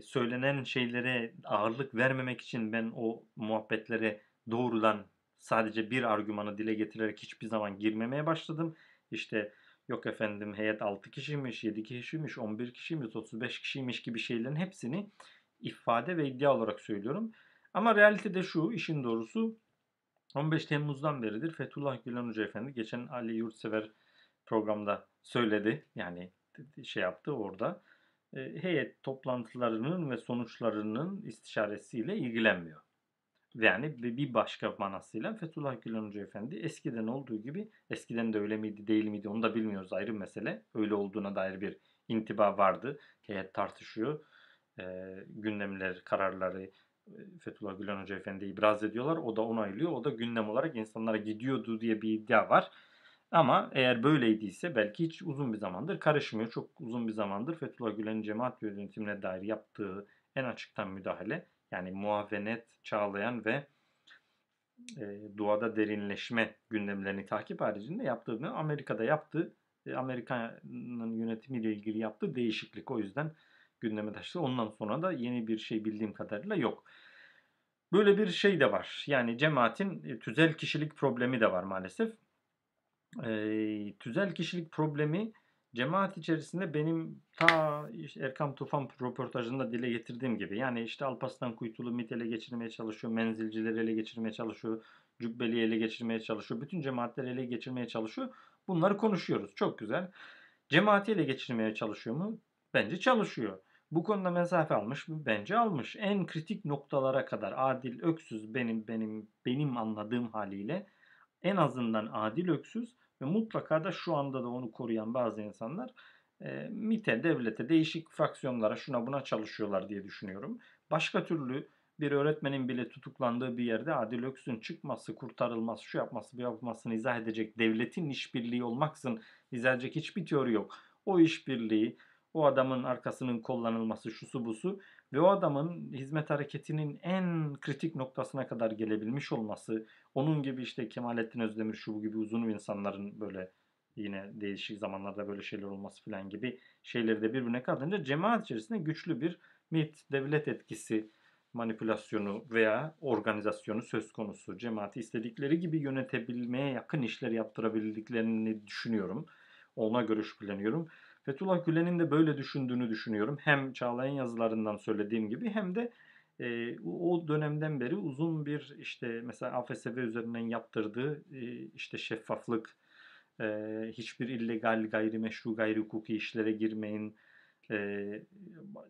söylenen şeylere ağırlık vermemek için ben o muhabbetlere doğrudan sadece bir argümanı dile getirerek hiçbir zaman girmemeye başladım. İşte yok efendim heyet 6 kişiymiş, 7 kişiymiş, 11 kişiymiş, 35 kişiymiş gibi şeylerin hepsini ifade ve iddia olarak söylüyorum. Ama realitede şu, işin doğrusu 15 Temmuz'dan beridir Fethullah Gülen Hoca Efendi geçen Ali Yurtsever programda söyledi. Yani şey yaptı orada. Heyet toplantılarının ve sonuçlarının istişaresiyle ilgilenmiyor. Yani bir başka manasıyla Fethullah Gülen Hoca Efendi eskiden olduğu gibi eskiden de öyle miydi değil miydi onu da bilmiyoruz ayrı mesele. Öyle olduğuna dair bir intiba vardı. Heyet tartışıyor. E, gündemler, kararları Fethullah Gülen Hoca Efendi ibraz ediyorlar. O da onaylıyor. O da gündem olarak insanlara gidiyordu diye bir iddia var. Ama eğer böyleydiyse belki hiç uzun bir zamandır karışmıyor. Çok uzun bir zamandır Fethullah Gülen'in cemaat yönetimine dair yaptığı en açıktan müdahale yani muavenet çağlayan ve e, duada derinleşme gündemlerini takip haricinde yaptığını Amerika'da yaptı. E, Amerika'nın yönetimiyle ilgili yaptığı değişiklik o yüzden gündeme taşıdı. Ondan sonra da yeni bir şey bildiğim kadarıyla yok. Böyle bir şey de var. Yani cemaatin e, tüzel kişilik problemi de var maalesef. E, tüzel kişilik problemi Cemaat içerisinde benim ta Erkam Tufan röportajında dile getirdiğim gibi yani işte Alparslan Kuytulu MİT ele geçirmeye çalışıyor, menzilcileri ele geçirmeye çalışıyor, Cübbeli ele geçirmeye çalışıyor, bütün cemaatleri ele geçirmeye çalışıyor. Bunları konuşuyoruz. Çok güzel. Cemaati ele geçirmeye çalışıyor mu? Bence çalışıyor. Bu konuda mesafe almış mı? Bence almış. En kritik noktalara kadar Adil Öksüz benim benim benim anladığım haliyle en azından Adil Öksüz ve mutlaka da şu anda da onu koruyan bazı insanlar e, MIT'e, devlete, değişik fraksiyonlara şuna buna çalışıyorlar diye düşünüyorum. Başka türlü bir öğretmenin bile tutuklandığı bir yerde Adil Öksün çıkması, kurtarılması, şu yapması, bu yapmasını izah edecek devletin işbirliği olmaksın izah edecek hiçbir teori yok. O işbirliği, o adamın arkasının kullanılması, şusu busu ve o adamın hizmet hareketinin en kritik noktasına kadar gelebilmiş olması, onun gibi işte Kemalettin Özdemir şu gibi uzun insanların böyle yine değişik zamanlarda böyle şeyler olması falan gibi şeyleri de birbirine katınca cemaat içerisinde güçlü bir MIT devlet etkisi manipülasyonu veya organizasyonu söz konusu. Cemaati istedikleri gibi yönetebilmeye yakın işler yaptırabildiklerini düşünüyorum. Ona göre şüpheleniyorum. Fethullah Gülen'in de böyle düşündüğünü düşünüyorum. Hem Çağlayan yazılarından söylediğim gibi hem de e, o dönemden beri uzun bir işte mesela AFSV üzerinden yaptırdığı e, işte şeffaflık, e, hiçbir illegal, gayrimeşru, gayri hukuki işlere girmeyin e,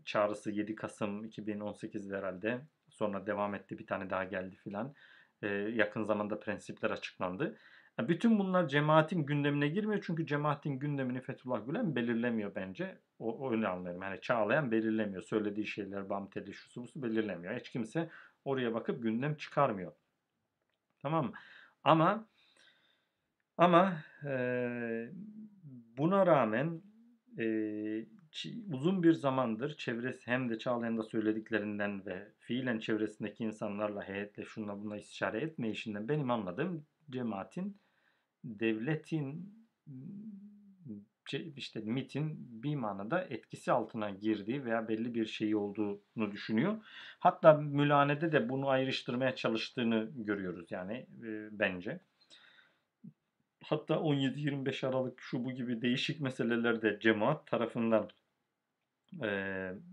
çağrısı 7 Kasım 2018'de herhalde. Sonra devam etti bir tane daha geldi filan. E, yakın zamanda prensipler açıklandı. Ha, bütün bunlar cemaatin gündemine girmiyor çünkü cemaatin gündemini Fethullah Gülen belirlemiyor bence. O, o öyle anlıyorum. Yani Çağlayan belirlemiyor. Söylediği şeyler, bam teli, şusu busu belirlemiyor. Hiç kimse oraya bakıp gündem çıkarmıyor. Tamam mı? Ama ama e, buna rağmen e, uzun bir zamandır çevresi hem de Çağlayan da söylediklerinden ve fiilen çevresindeki insanlarla heyetle şunla buna istişare etmeyişinden benim anladığım cemaatin devletin işte MIT'in bir manada etkisi altına girdiği veya belli bir şey olduğunu düşünüyor. Hatta mülanede de bunu ayrıştırmaya çalıştığını görüyoruz yani e, bence. Hatta 17-25 Aralık şu bu gibi değişik meselelerde cemaat tarafından e,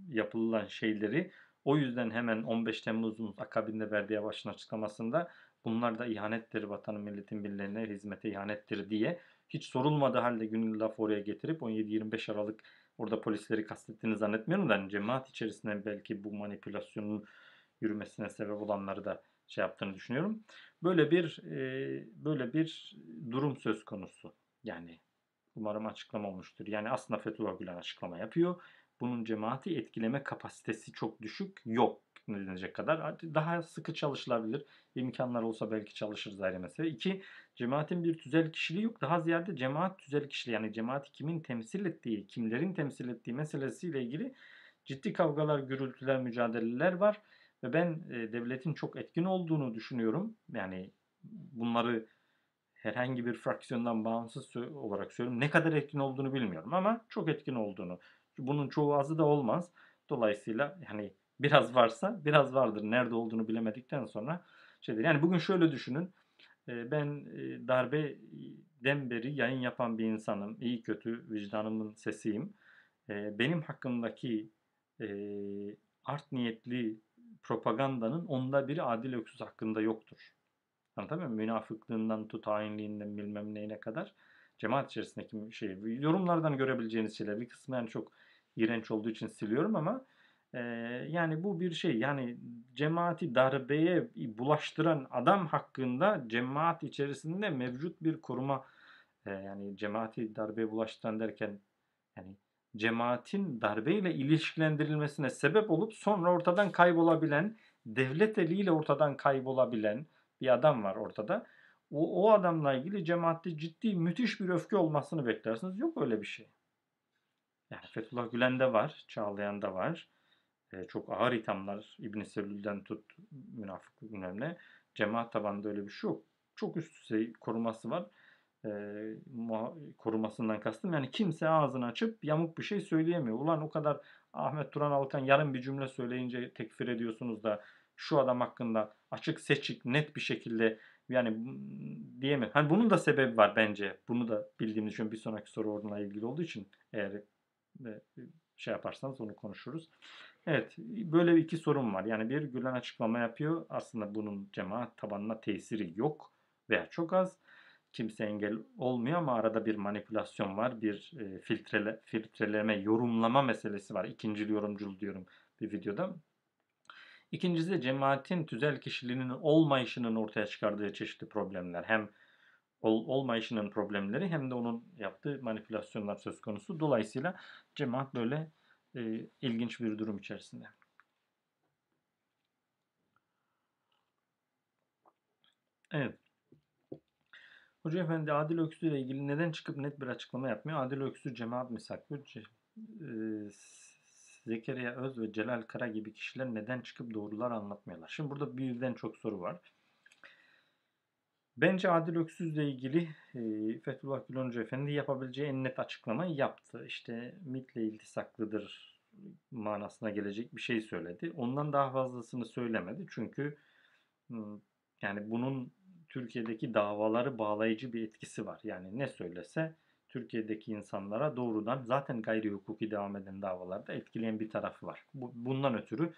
yapılan şeyleri o yüzden hemen 15 Temmuz'un akabinde verdiği başın açıklamasında bunlar da ihanettir vatanın milletin birilerine hizmete ihanettir diye hiç sorulmadığı halde günlük laf oraya getirip 17-25 Aralık orada polisleri kastettiğini zannetmiyorum da yani cemaat içerisinde belki bu manipülasyonun yürümesine sebep olanları da şey yaptığını düşünüyorum. Böyle bir e, böyle bir durum söz konusu. Yani umarım açıklama olmuştur. Yani aslında Fethullah Gülen açıklama yapıyor. Bunun cemaati etkileme kapasitesi çok düşük. Yok denilecek kadar. Daha sıkı çalışılabilir. İmkanlar olsa belki çalışırız ayrı mesele. İki, cemaatin bir tüzel kişiliği yok. Daha ziyade cemaat tüzel kişiliği yani cemaati kimin temsil ettiği, kimlerin temsil ettiği meselesiyle ilgili ciddi kavgalar, gürültüler, mücadeleler var. Ve ben e, devletin çok etkin olduğunu düşünüyorum. Yani bunları herhangi bir fraksiyondan bağımsız olarak söylüyorum. Ne kadar etkin olduğunu bilmiyorum ama çok etkin olduğunu. Bunun çoğu azı da olmaz. Dolayısıyla yani biraz varsa biraz vardır. Nerede olduğunu bilemedikten sonra şeydir. Yani bugün şöyle düşünün. E, ben e, darbeden beri yayın yapan bir insanım. İyi kötü vicdanımın sesiyim. Benim hakkımdaki art niyetli propagandanın onda biri Adil Öksüz hakkında yoktur. Anlatabiliyor muyum? Münafıklığından tut, bilmem neyine kadar cemaat içerisindeki şey, yorumlardan görebileceğiniz şeyler bir kısmı yani çok iğrenç olduğu için siliyorum ama e, yani bu bir şey yani cemaati darbeye bulaştıran adam hakkında cemaat içerisinde mevcut bir koruma e, yani cemaati darbeye bulaştıran derken yani cemaatin darbeyle ilişkilendirilmesine sebep olup sonra ortadan kaybolabilen, devlet eliyle ortadan kaybolabilen bir adam var ortada. O, o adamla ilgili cemaatte ciddi müthiş bir öfke olmasını beklersiniz. Yok öyle bir şey. Yani Fethullah Gülen'de var, Çağlayan'da var. Ee, çok ağır ithamlar İbn Selül'den tut münafıklık önemli. Cemaat tabanında öyle bir şey yok. Çok üst düzey koruması var e, korumasından kastım. Yani kimse ağzını açıp yamuk bir şey söyleyemiyor. Ulan o kadar Ahmet Turan Alkan yarın bir cümle söyleyince tekfir ediyorsunuz da şu adam hakkında açık seçik net bir şekilde yani diyemem. Hani bunun da sebebi var bence. Bunu da bildiğimiz için bir sonraki soru onunla ilgili olduğu için eğer şey yaparsanız onu konuşuruz. Evet böyle iki sorun var. Yani bir Gülen açıklama yapıyor. Aslında bunun cemaat tabanına tesiri yok veya çok az kimse engel olmuyor ama arada bir manipülasyon var. Bir e, filtrele, filtreleme, yorumlama meselesi var. İkinci yorumcul diyorum bir videoda. İkincisi de cemaatin tüzel kişiliğinin olmayışının ortaya çıkardığı çeşitli problemler. Hem ol, olmayışının problemleri hem de onun yaptığı manipülasyonlar söz konusu. Dolayısıyla cemaat böyle e, ilginç bir durum içerisinde. Evet. Hoca Efendi Adil Öksü ile ilgili neden çıkıp net bir açıklama yapmıyor? Adil Öksü cemaat misaklı. E, Zekeriya Öz ve Celal Kara gibi kişiler neden çıkıp doğrular anlatmıyorlar? Şimdi burada birden çok soru var. Bence Adil Öksüz ile ilgili e, Fethullah Gülen Hoca Efendi yapabileceği en net açıklamayı yaptı. İşte MIT'le iltisaklıdır manasına gelecek bir şey söyledi. Ondan daha fazlasını söylemedi. Çünkü yani bunun Türkiye'deki davaları bağlayıcı bir etkisi var. Yani ne söylese Türkiye'deki insanlara doğrudan zaten gayri hukuki devam eden davalarda etkileyen bir tarafı var. Bu, bundan ötürü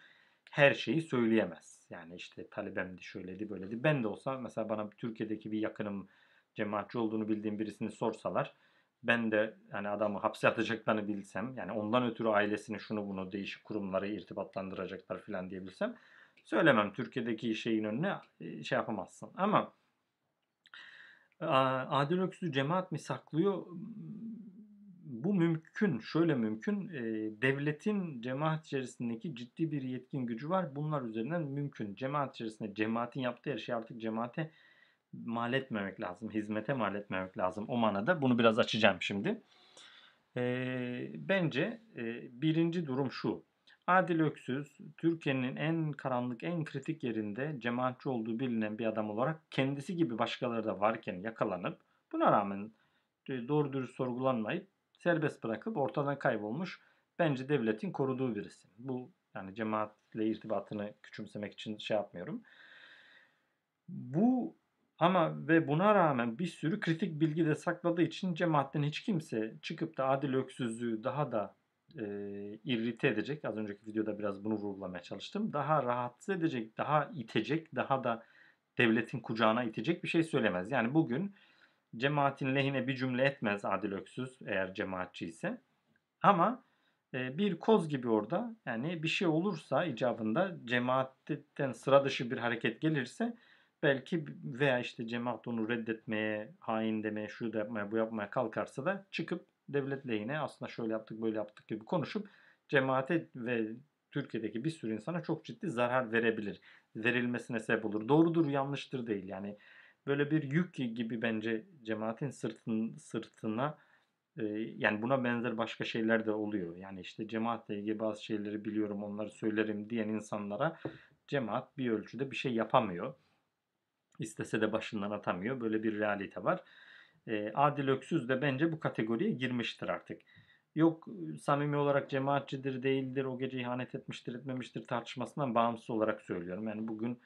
her şeyi söyleyemez. Yani işte talebemdi şöyledi böyledi. Ben de olsa mesela bana Türkiye'deki bir yakınım cemaatçi olduğunu bildiğim birisini sorsalar ben de yani adamı hapse atacaklarını bilsem yani ondan ötürü ailesini şunu bunu değişik kurumlara irtibatlandıracaklar falan diyebilsem söylemem. Türkiye'deki şeyin önüne şey yapamazsın. Ama Adil Öksüz'ü cemaat mi saklıyor? Bu mümkün. Şöyle mümkün. Eee, devletin cemaat içerisindeki ciddi bir yetkin gücü var. Bunlar üzerinden mümkün. Cemaat içerisinde cemaatin yaptığı her şeyi artık cemaate mal etmemek lazım. Hizmete mal etmemek lazım. O manada bunu biraz açacağım şimdi. Eee, bence e, birinci durum şu. Adil Öksüz, Türkiye'nin en karanlık, en kritik yerinde cemaatçi olduğu bilinen bir adam olarak kendisi gibi başkaları da varken yakalanıp buna rağmen e, doğru dürüst sorgulanmayıp serbest bırakıp ortadan kaybolmuş bence devletin koruduğu birisi. Bu yani cemaatle irtibatını küçümsemek için şey yapmıyorum. Bu ama ve buna rağmen bir sürü kritik bilgi de sakladığı için cemaatten hiç kimse çıkıp da Adil Öksüz'ü daha da e, irrite edecek. Az önceki videoda biraz bunu vurgulamaya çalıştım. Daha rahatsız edecek, daha itecek, daha da devletin kucağına itecek bir şey söylemez. Yani bugün cemaatin lehine bir cümle etmez Adil Öksüz eğer cemaatçi ise. Ama e, bir koz gibi orada yani bir şey olursa icabında cemaatten sıra dışı bir hareket gelirse belki veya işte cemaat onu reddetmeye, hain demeye, şu da yapmaya, bu yapmaya kalkarsa da çıkıp devlet lehine aslında şöyle yaptık, böyle yaptık gibi konuşup cemaate ve Türkiye'deki bir sürü insana çok ciddi zarar verebilir. Verilmesine sebep olur. Doğrudur, yanlıştır değil. Yani böyle bir yük gibi bence cemaatin sırtın, sırtına yani buna benzer başka şeyler de oluyor. Yani işte cemaatle ilgili bazı şeyleri biliyorum, onları söylerim diyen insanlara cemaat bir ölçüde bir şey yapamıyor. İstese de başından atamıyor. Böyle bir realite var. Adil Öksüz de bence bu kategoriye girmiştir artık. Yok samimi olarak cemaatçidir değildir, o gece ihanet etmiştir etmemiştir tartışmasından bağımsız olarak söylüyorum. Yani bugün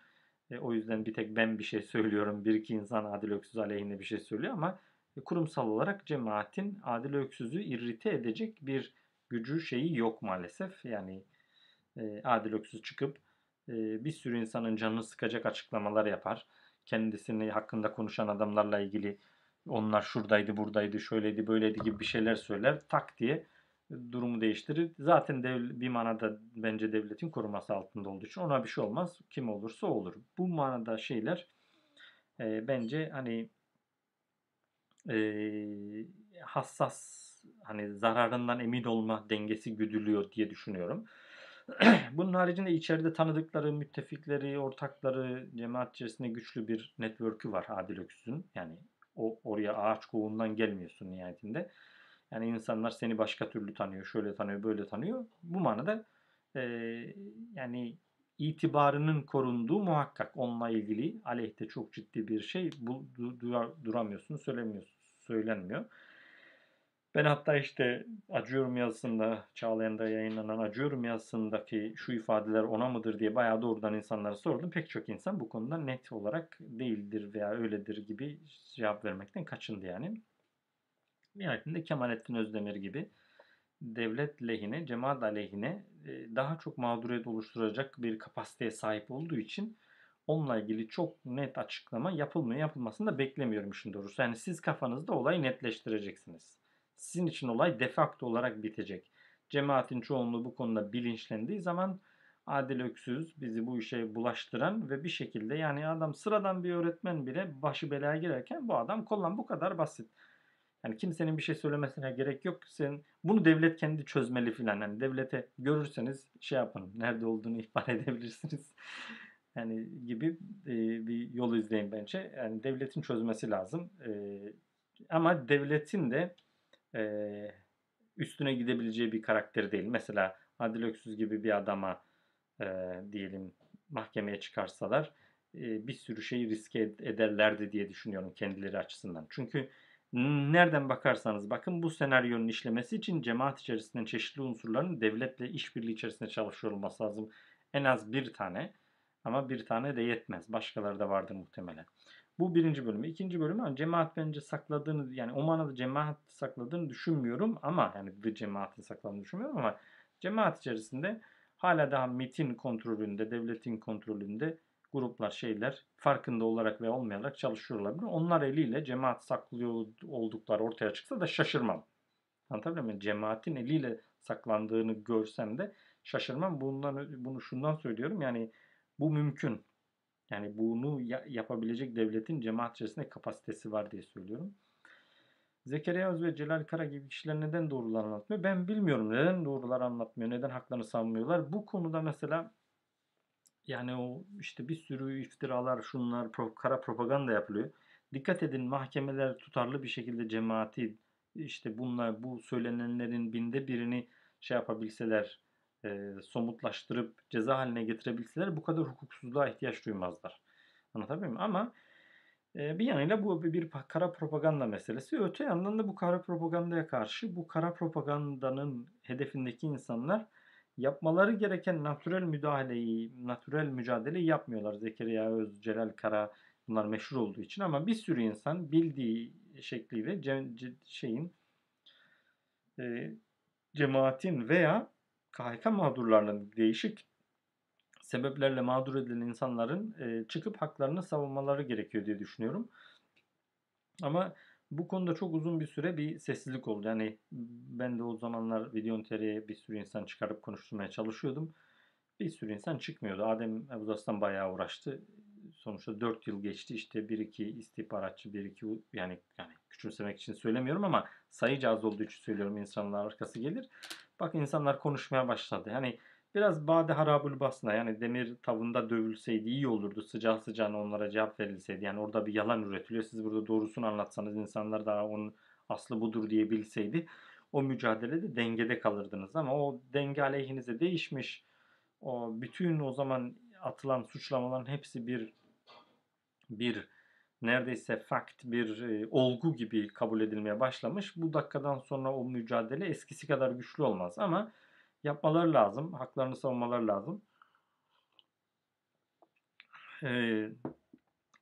e, o yüzden bir tek ben bir şey söylüyorum. Bir iki insan Adil Öksüz aleyhine bir şey söylüyor ama e, kurumsal olarak cemaatin Adil Öksüz'ü irrite edecek bir gücü şeyi yok maalesef. Yani e, Adil Öksüz çıkıp e, bir sürü insanın canını sıkacak açıklamalar yapar. Kendisini hakkında konuşan adamlarla ilgili onlar şuradaydı, buradaydı, şöyleydi, böyleydi gibi bir şeyler söyler. Tak diye durumu değiştirir. Zaten dev, bir manada bence devletin koruması altında olduğu için ona bir şey olmaz. Kim olursa olur. Bu manada şeyler e, bence hani e, hassas hani zararından emin olma dengesi güdülüyor diye düşünüyorum. Bunun haricinde içeride tanıdıkları, müttefikleri, ortakları, cemaat içerisinde güçlü bir network'ü var Adil Öksüz'ün. Yani o oraya ağaç kovuğundan gelmiyorsun nihayetinde. Yani insanlar seni başka türlü tanıyor, şöyle tanıyor, böyle tanıyor. Bu manada e, yani itibarının korunduğu muhakkak onunla ilgili aleyhte çok ciddi bir şey bu, durar, duramıyorsun, söylemiyorsun, söylenmiyor. Ben hatta işte Acıyorum yazısında, Çağlayan'da yayınlanan Acıyorum yazısındaki şu ifadeler ona mıdır diye bayağı doğrudan insanlara sordum. Pek çok insan bu konuda net olarak değildir veya öyledir gibi cevap vermekten kaçındı yani. Nihayetinde Kemalettin Özdemir gibi devlet lehine, cemaat aleyhine e, daha çok mağduriyet oluşturacak bir kapasiteye sahip olduğu için onunla ilgili çok net açıklama yapılmıyor. Yapılmasını da beklemiyorum işin doğrusu. Yani siz kafanızda olayı netleştireceksiniz. Sizin için olay defakto olarak bitecek. Cemaatin çoğunluğu bu konuda bilinçlendiği zaman Adil Öksüz bizi bu işe bulaştıran ve bir şekilde yani adam sıradan bir öğretmen bile başı belaya girerken bu adam kollan bu kadar basit. Yani kimsenin bir şey söylemesine gerek yok. Sen bunu devlet kendi çözmeli filan. Yani devlete görürseniz şey yapın. Nerede olduğunu ihbar edebilirsiniz. yani gibi e, bir yol izleyin bence. Yani devletin çözmesi lazım. E, ama devletin de e, üstüne gidebileceği bir karakter değil. Mesela Adil Öksüz gibi bir adama e, diyelim mahkemeye çıkarsalar e, bir sürü şeyi riske ederlerdi diye düşünüyorum kendileri açısından. Çünkü nereden bakarsanız bakın bu senaryonun işlemesi için cemaat içerisinden çeşitli unsurların devletle işbirliği içerisinde çalışıyor olması lazım. En az bir tane ama bir tane de yetmez. Başkaları da vardır muhtemelen. Bu birinci bölümü. İkinci bölümü yani cemaat bence sakladığını yani o manada cemaat sakladığını düşünmüyorum ama yani bir cemaatin sakladığını düşünmüyorum ama cemaat içerisinde hala daha MIT'in kontrolünde, devletin kontrolünde gruplar, şeyler farkında olarak ve olmayarak çalışıyor olabilir. Onlar eliyle cemaat saklıyor oldukları ortaya çıksa da şaşırmam. Anlatabiliyor muyum? Cemaatin eliyle saklandığını görsem de şaşırmam. Bundan, bunu şundan söylüyorum yani bu mümkün. Yani bunu ya- yapabilecek devletin cemaat içerisinde kapasitesi var diye söylüyorum. Zekeriya Öz ve Celal Kara gibi kişiler neden doğrular anlatmıyor? Ben bilmiyorum. Neden doğrular anlatmıyor? Neden haklarını savunmuyorlar? Bu konuda mesela yani o işte bir sürü iftiralar, şunlar, pro- kara propaganda yapılıyor. Dikkat edin mahkemeler tutarlı bir şekilde cemaati işte bunlar bu söylenenlerin binde birini şey yapabilseler, e, somutlaştırıp ceza haline getirebilseler bu kadar hukuksuzluğa ihtiyaç duymazlar. Anlatabiliyor muyum? Ama e, bir yanıyla bu bir kara propaganda meselesi. Öte yandan da bu kara propagandaya karşı bu kara propagandanın hedefindeki insanlar yapmaları gereken natürel müdahaleyi, natürel mücadeleyi yapmıyorlar. Zekeriya Öz, Celal Kara bunlar meşhur olduğu için ama bir sürü insan bildiği şekliyle şeyin e, cemaatin veya KHK mağdurlarının değişik sebeplerle mağdur edilen insanların e, çıkıp haklarını savunmaları gerekiyor diye düşünüyorum. Ama bu konuda çok uzun bir süre bir sessizlik oldu. Yani ben de o zamanlar Videontere'ye bir sürü insan çıkarıp konuşturmaya çalışıyordum. Bir sürü insan çıkmıyordu. Adem Ebu Zas'tan bayağı uğraştı. Sonuçta 4 yıl geçti. İşte bir iki istihbaratçı, bir iki yani yani küçümsemek için söylemiyorum ama sayıca az olduğu için söylüyorum insanlar arkası gelir. Bak insanlar konuşmaya başladı. Yani biraz bade harabül basına yani demir tavında dövülseydi iyi olurdu. Sıcağı sıcağına onlara cevap verilseydi. Yani orada bir yalan üretiliyor. Siz burada doğrusunu anlatsanız insanlar daha onun aslı budur diye bilseydi o mücadelede dengede kalırdınız. Ama o denge aleyhinize değişmiş. O bütün o zaman atılan suçlamaların hepsi bir bir neredeyse fact bir e, olgu gibi kabul edilmeye başlamış. Bu dakikadan sonra o mücadele eskisi kadar güçlü olmaz ama yapmaları lazım. Haklarını savunmaları lazım. Ee,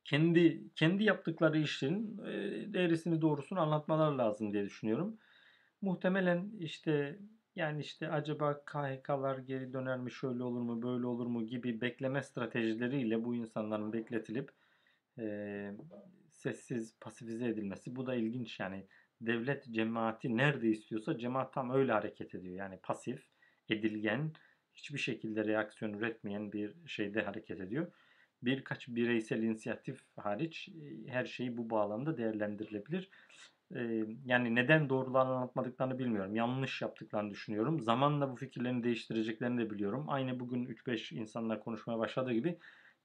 kendi kendi yaptıkları işin e, değerisini doğrusunu anlatmaları lazım diye düşünüyorum. Muhtemelen işte yani işte acaba KHK'lar geri döner mi şöyle olur mu böyle olur mu gibi bekleme stratejileriyle bu insanların bekletilip e, sessiz pasifize edilmesi bu da ilginç yani devlet cemaati nerede istiyorsa cemaat tam öyle hareket ediyor yani pasif edilgen hiçbir şekilde reaksiyon üretmeyen bir şeyde hareket ediyor birkaç bireysel inisiyatif hariç e, her şey bu bağlamda değerlendirilebilir. E, yani neden doğrularını anlatmadıklarını bilmiyorum. Yanlış yaptıklarını düşünüyorum. Zamanla bu fikirlerini değiştireceklerini de biliyorum. Aynı bugün 3-5 insanlar konuşmaya başladığı gibi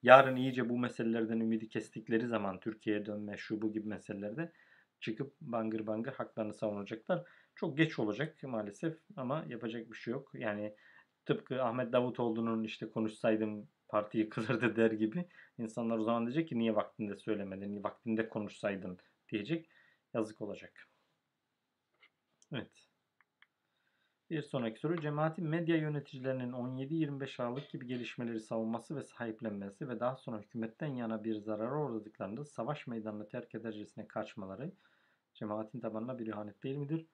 yarın iyice bu meselelerden ümidi kestikleri zaman Türkiye'ye dönme şu bu gibi meselelerde çıkıp bangır bangır haklarını savunacaklar. Çok geç olacak maalesef ama yapacak bir şey yok. Yani tıpkı Ahmet Davutoğlu'nun işte konuşsaydım parti yıkılırdı der gibi insanlar o zaman diyecek ki niye vaktinde söylemedin, niye vaktinde konuşsaydın diyecek. Yazık olacak. Evet. Bir sonraki soru. Cemaatin medya yöneticilerinin 17-25 Aralık gibi gelişmeleri savunması ve sahiplenmesi ve daha sonra hükümetten yana bir zarara uğradıklarında savaş meydanını terk edercesine kaçmaları cemaatin tabanına bir ihanet değil midir?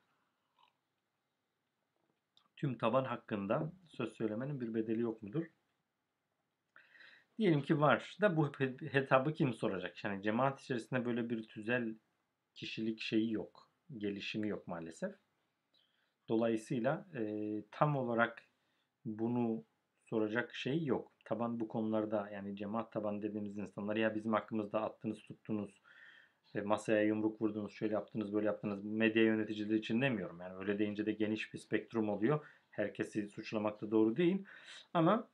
Tüm taban hakkında söz söylemenin bir bedeli yok mudur? Diyelim ki var da bu hesabı kim soracak? Yani cemaat içerisinde böyle bir tüzel kişilik şeyi yok. Gelişimi yok maalesef. Dolayısıyla e, tam olarak bunu soracak şey yok. Taban bu konularda yani cemaat taban dediğimiz insanlar ya bizim hakkımızda attınız tuttunuz e, masaya yumruk vurdunuz şöyle yaptınız böyle yaptınız medya yöneticileri için demiyorum. Yani öyle deyince de geniş bir spektrum oluyor. Herkesi suçlamak da doğru değil. Ama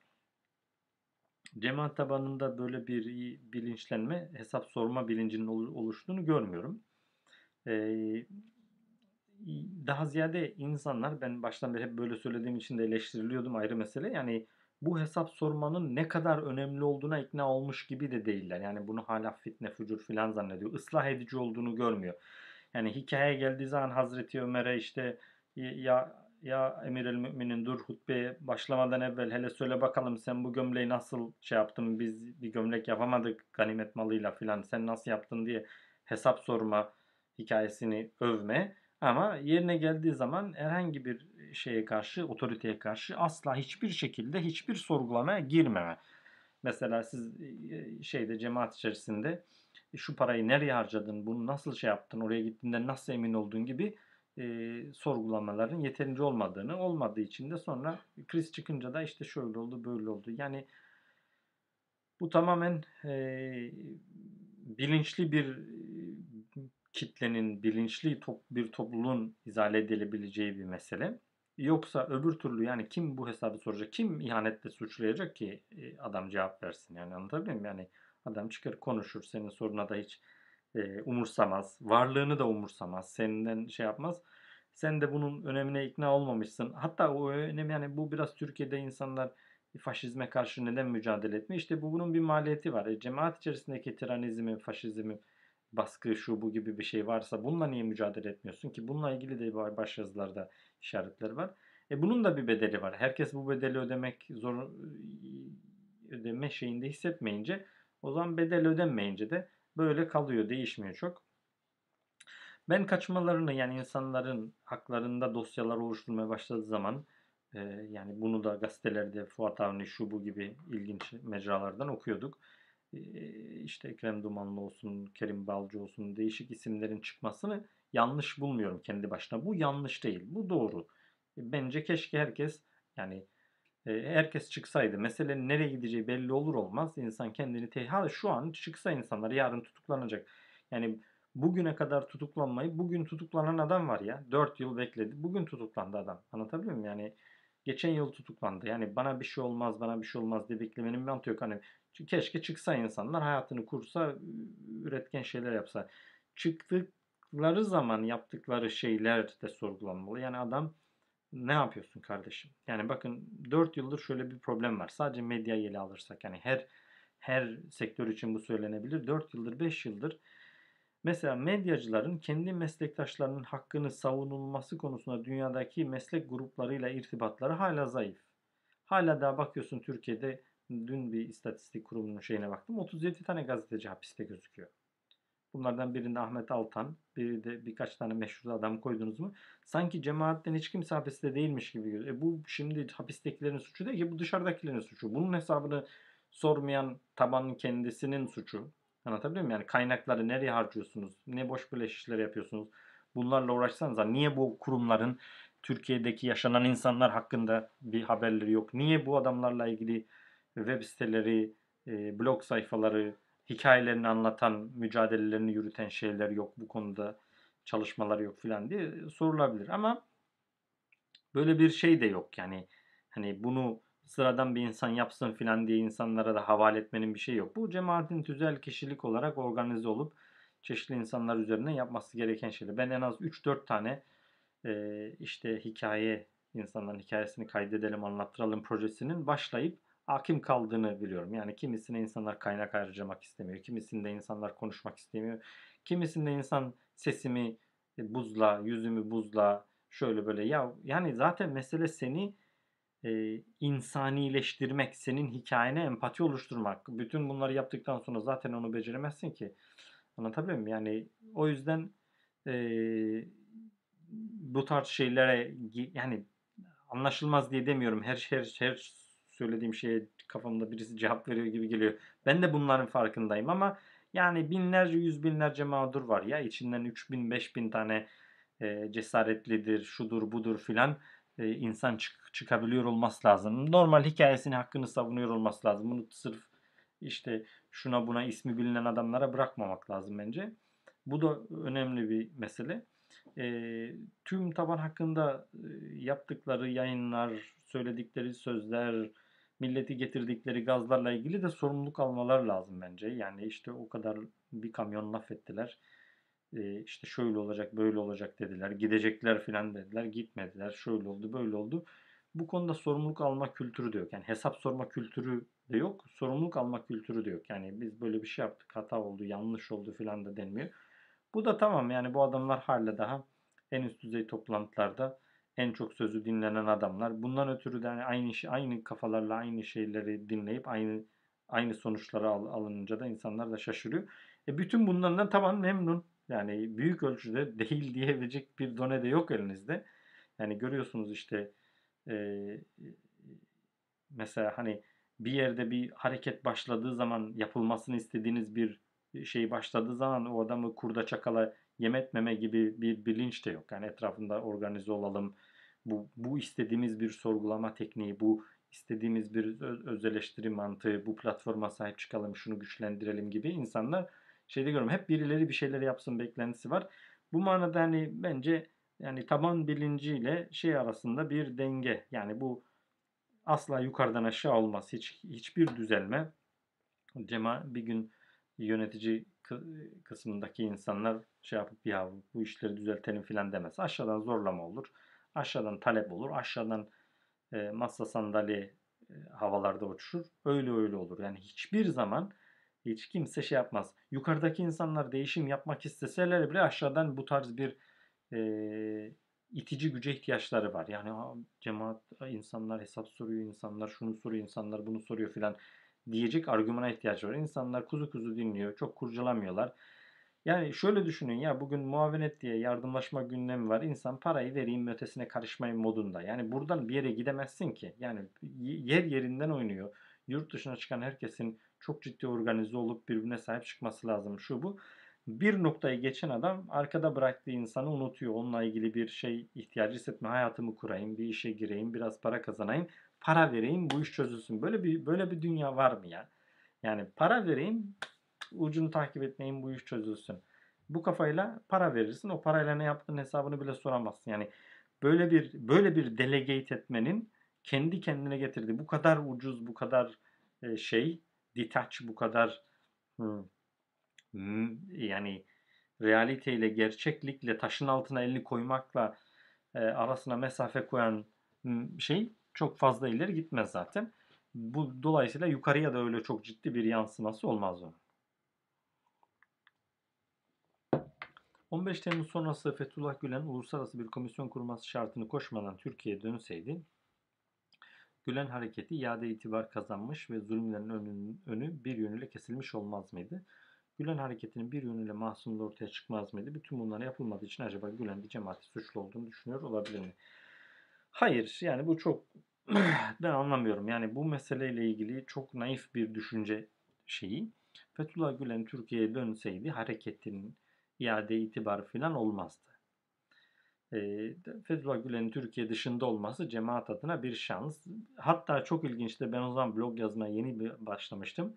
cemaat tabanında böyle bir bilinçlenme, hesap sorma bilincinin oluştuğunu görmüyorum. Ee, daha ziyade insanlar, ben baştan beri hep böyle söylediğim için de eleştiriliyordum ayrı mesele. Yani bu hesap sormanın ne kadar önemli olduğuna ikna olmuş gibi de değiller. Yani bunu hala fitne, fucur filan zannediyor. Islah edici olduğunu görmüyor. Yani hikaye geldiği zaman Hazreti Ömer'e işte ya ya emir el müminin dur hutbeye başlamadan evvel hele söyle bakalım sen bu gömleği nasıl şey yaptın biz bir gömlek yapamadık ganimet malıyla filan sen nasıl yaptın diye hesap sorma hikayesini övme ama yerine geldiği zaman herhangi bir şeye karşı otoriteye karşı asla hiçbir şekilde hiçbir sorgulamaya girmeme. Mesela siz e, şeyde cemaat içerisinde şu parayı nereye harcadın, bunu nasıl şey yaptın, oraya gittiğinde nasıl emin olduğun gibi e, sorgulamaların yeterince olmadığını, olmadığı için de sonra kriz çıkınca da işte şöyle oldu, böyle oldu. Yani Bu tamamen eee, bilinçli bir kitlenin, bilinçli top, bir topluluğun izale edilebileceği bir mesele. Yoksa öbür türlü yani kim bu hesabı soracak, kim ihanetle suçlayacak ki e, adam cevap versin yani anlatabiliyor muyum? Yani adam çıkar konuşur senin soruna da hiç e, umursamaz, varlığını da umursamaz, senden şey yapmaz. Sen de bunun önemine ikna olmamışsın. Hatta o önem yani bu biraz Türkiye'de insanlar faşizme karşı neden mücadele etmiyor? İşte bu bunun bir maliyeti var. E, cemaat içerisindeki tiranizmin, faşizmin, baskı şu bu gibi bir şey varsa bununla niye mücadele etmiyorsun ki? Bununla ilgili de başyazılarda işaretler var. E bunun da bir bedeli var. Herkes bu bedeli ödemek zor ödeme şeyinde hissetmeyince o zaman bedel ödenmeyince de böyle kalıyor, değişmiyor çok. Ben kaçmalarını yani insanların haklarında dosyalar oluşturmaya başladığı zaman e, yani bunu da gazetelerde Fuat Avni şu bu gibi ilginç mecralardan okuyorduk. E, işte Ekrem Dumanlı olsun, Kerim Balcı olsun değişik isimlerin çıkmasını yanlış bulmuyorum kendi başına. Bu yanlış değil. Bu doğru. E, bence keşke herkes yani e, herkes çıksaydı meselenin nereye gideceği belli olur olmaz insan kendini te ha şu an çıksa insanlar yarın tutuklanacak. Yani bugüne kadar tutuklanmayı bugün tutuklanan adam var ya 4 yıl bekledi. Bugün tutuklandı adam. Anlatabiliyor muyum? Yani geçen yıl tutuklandı. Yani bana bir şey olmaz, bana bir şey olmaz diye beklemenin bir yok. Hani keşke çıksa insanlar hayatını kursa, üretken şeyler yapsa. Çıktıkları zaman yaptıkları şeyler de sorgulanmalı. Yani adam ne yapıyorsun kardeşim? Yani bakın 4 yıldır şöyle bir problem var. Sadece medya ele alırsak yani her her sektör için bu söylenebilir. 4 yıldır 5 yıldır mesela medyacıların kendi meslektaşlarının hakkını savunulması konusunda dünyadaki meslek gruplarıyla irtibatları hala zayıf. Hala daha bakıyorsun Türkiye'de dün bir istatistik kurumunun şeyine baktım. 37 tane gazeteci hapiste gözüküyor. Bunlardan birinde Ahmet Altan, biri de birkaç tane meşhur adam koydunuz mu? Sanki cemaatten hiç kimse hapiste değilmiş gibi görünüyor. E bu şimdi hapistekilerin suçu değil ki bu dışarıdakilerin suçu. Bunun hesabını sormayan tabanın kendisinin suçu. Anlatabiliyor muyum? Yani kaynakları nereye harcıyorsunuz? Ne boş beleş işler yapıyorsunuz? Bunlarla uğraşsanız niye bu kurumların Türkiye'deki yaşanan insanlar hakkında bir haberleri yok? Niye bu adamlarla ilgili web siteleri, e, blog sayfaları, hikayelerini anlatan, mücadelelerini yürüten şeyler yok bu konuda çalışmalar yok filan diye sorulabilir. Ama böyle bir şey de yok yani hani bunu sıradan bir insan yapsın filan diye insanlara da havale etmenin bir şey yok. Bu cemaatin tüzel kişilik olarak organize olup çeşitli insanlar üzerine yapması gereken şeyler. Ben en az 3-4 tane e, işte hikaye insanların hikayesini kaydedelim anlattıralım projesinin başlayıp hakim kaldığını biliyorum. Yani kimisine insanlar kaynak harcamak istemiyor. Kimisinde insanlar konuşmak istemiyor. Kimisinde insan sesimi e, buzla, yüzümü buzla şöyle böyle ya yani zaten mesele seni e, insanileştirmek, senin hikayene empati oluşturmak. Bütün bunları yaptıktan sonra zaten onu beceremezsin ki. Anlatabiliyor muyum? Yani o yüzden e, bu tarz şeylere yani anlaşılmaz diye demiyorum. Her her her söylediğim şeye kafamda birisi cevap veriyor gibi geliyor. Ben de bunların farkındayım ama yani binlerce yüz binlerce mağdur var ya içinden 3000 5000 tane e, cesaretlidir şudur budur filan e, insan çık, çıkabiliyor olması lazım. Normal hikayesini hakkını savunuyor olması lazım. Bunu sırf işte şuna buna ismi bilinen adamlara bırakmamak lazım bence. Bu da önemli bir mesele. E, tüm taban hakkında e, yaptıkları yayınlar, söyledikleri sözler, milleti getirdikleri gazlarla ilgili de sorumluluk almalar lazım bence. Yani işte o kadar bir kamyon laf ettiler. Ee, işte şöyle olacak, böyle olacak dediler. Gidecekler filan dediler. Gitmediler. Şöyle oldu, böyle oldu. Bu konuda sorumluluk alma kültürü de yok. Yani hesap sorma kültürü de yok. Sorumluluk alma kültürü de yok. Yani biz böyle bir şey yaptık, hata oldu, yanlış oldu filan da denmiyor. Bu da tamam yani bu adamlar hala daha en üst düzey toplantılarda en çok sözü dinlenen adamlar. Bundan ötürü de yani aynı şey, aynı kafalarla aynı şeyleri dinleyip aynı aynı sonuçlara al, alınınca da insanlar da şaşırıyor. E bütün bunlardan tamam memnun. Yani büyük ölçüde değil diyebilecek bir done de yok elinizde. Yani görüyorsunuz işte e, mesela hani bir yerde bir hareket başladığı zaman yapılmasını istediğiniz bir şey başladığı zaman o adamı kurda çakala yem etmeme gibi bir bilinç de yok. Yani etrafında organize olalım, bu, bu istediğimiz bir sorgulama tekniği, bu istediğimiz bir öz, eleştiri mantığı, bu platforma sahip çıkalım, şunu güçlendirelim gibi insanlar şeyde görüyorum. Hep birileri bir şeyler yapsın beklentisi var. Bu manada hani bence yani taban bilinciyle şey arasında bir denge. Yani bu asla yukarıdan aşağı olmaz. Hiç hiçbir düzelme. Cema bir gün yönetici kısmındaki insanlar şey yapıp ya bu işleri düzeltelim filan demez. Aşağıdan zorlama olur. Aşağıdan talep olur. Aşağıdan e, masa sandalye e, havalarda uçuşur. Öyle öyle olur. Yani hiçbir zaman hiç kimse şey yapmaz. Yukarıdaki insanlar değişim yapmak isteseler bile aşağıdan bu tarz bir e, itici güce ihtiyaçları var. Yani cemaat insanlar hesap soruyor, insanlar şunu soruyor, insanlar bunu soruyor filan diyecek argümana ihtiyaç var. İnsanlar kuzu kuzu dinliyor, çok kurcalamıyorlar. Yani şöyle düşünün ya bugün muavenet diye yardımlaşma gündemi var. İnsan parayı vereyim ötesine karışmayın modunda. Yani buradan bir yere gidemezsin ki. Yani yer yerinden oynuyor. Yurt dışına çıkan herkesin çok ciddi organize olup birbirine sahip çıkması lazım. Şu bu. Bir noktayı geçen adam arkada bıraktığı insanı unutuyor. Onunla ilgili bir şey ihtiyacı hissetme. Hayatımı kurayım, bir işe gireyim, biraz para kazanayım, para vereyim, bu iş çözülsün. Böyle bir böyle bir dünya var mı ya? Yani para vereyim, ucunu takip etmeyin, bu iş çözülsün. Bu kafayla para verirsin. O parayla ne yaptığın hesabını bile soramazsın. Yani böyle bir böyle bir delegate etmenin kendi kendine getirdiği bu kadar ucuz, bu kadar e, şey detach bu kadar yani realiteyle gerçeklikle taşın altına elini koymakla e, arasına mesafe koyan şey çok fazla ileri gitmez zaten. Bu dolayısıyla yukarıya da öyle çok ciddi bir yansıması olmaz onun. 15 Temmuz sonrası Fethullah Gülen uluslararası bir komisyon kurması şartını koşmadan Türkiye'ye dönseydi Gülen hareketi iade itibar kazanmış ve zulümlerin önü bir yönüyle kesilmiş olmaz mıydı? Gülen hareketinin bir yönüyle mahsumlu ortaya çıkmaz mıydı? Bütün bunlar yapılmadığı için acaba Gülen bir cemaati suçlu olduğunu düşünüyor olabilir mi? Hayır yani bu çok ben anlamıyorum. Yani bu meseleyle ilgili çok naif bir düşünce şeyi. Fethullah Gülen Türkiye'ye dönseydi hareketin iade itibarı falan olmazdı e, Fethullah Gülen'in Türkiye dışında olması cemaat adına bir şans. Hatta çok ilginçti. Ben o zaman blog yazmaya yeni başlamıştım.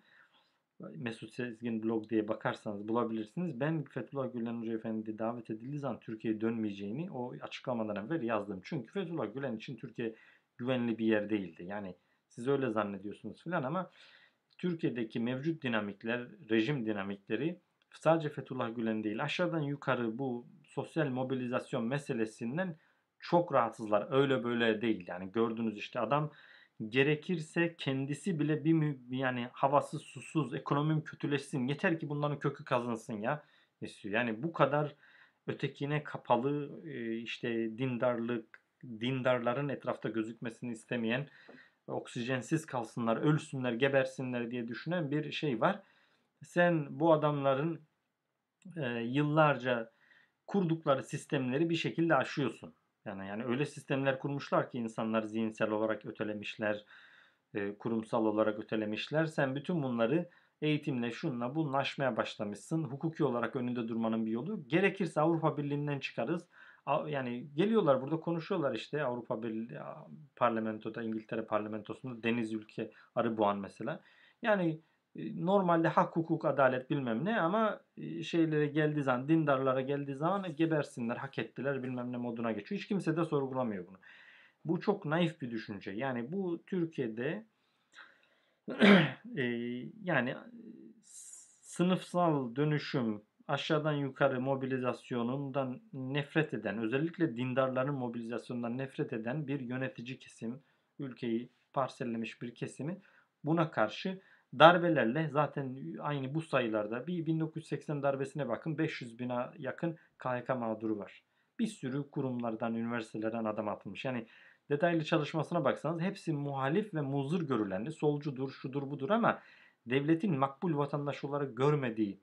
Mesut Sezgin blog diye bakarsanız bulabilirsiniz. Ben Fethullah Gülen Hoca Efendi davet edildiği zaman Türkiye'ye dönmeyeceğini o açıklamadan evvel yazdım. Çünkü Fethullah Gülen için Türkiye güvenli bir yer değildi. Yani siz öyle zannediyorsunuz filan ama Türkiye'deki mevcut dinamikler, rejim dinamikleri sadece Fethullah Gülen değil aşağıdan yukarı bu sosyal mobilizasyon meselesinden çok rahatsızlar. Öyle böyle değil. Yani gördünüz işte adam gerekirse kendisi bile bir yani havasız susuz ekonomim kötüleşsin yeter ki bunların kökü kazınsın ya istiyor. Yani bu kadar ötekine kapalı işte dindarlık dindarların etrafta gözükmesini istemeyen oksijensiz kalsınlar, ölsünler, gebersinler diye düşünen bir şey var. Sen bu adamların e, yıllarca kurdukları sistemleri bir şekilde aşıyorsun. Yani yani öyle sistemler kurmuşlar ki insanlar zihinsel olarak ötelemişler, e, kurumsal olarak ötelemişler. Sen bütün bunları eğitimle şunla bununla başlamışsın. Hukuki olarak önünde durmanın bir yolu. Gerekirse Avrupa Birliği'nden çıkarız. Yani geliyorlar burada konuşuyorlar işte Avrupa Birliği parlamentoda İngiltere parlamentosunda deniz ülke Arıboğan mesela. Yani normalde hak, hukuk, adalet bilmem ne ama şeylere geldiği zaman, dindarlara geldiği zaman gebersinler, hak ettiler bilmem ne moduna geçiyor. Hiç kimse de sorgulamıyor bunu. Bu çok naif bir düşünce. Yani bu Türkiye'de yani sınıfsal dönüşüm, aşağıdan yukarı mobilizasyonundan nefret eden, özellikle dindarların mobilizasyonundan nefret eden bir yönetici kesim, ülkeyi parsellemiş bir kesimi buna karşı darbelerle zaten aynı bu sayılarda bir 1980 darbesine bakın 500 bine yakın KHK mağduru var. Bir sürü kurumlardan, üniversitelerden adam atılmış. Yani detaylı çalışmasına baksanız hepsi muhalif ve muzur görülenli, solcudur, şudur budur ama devletin makbul vatandaş olarak görmediği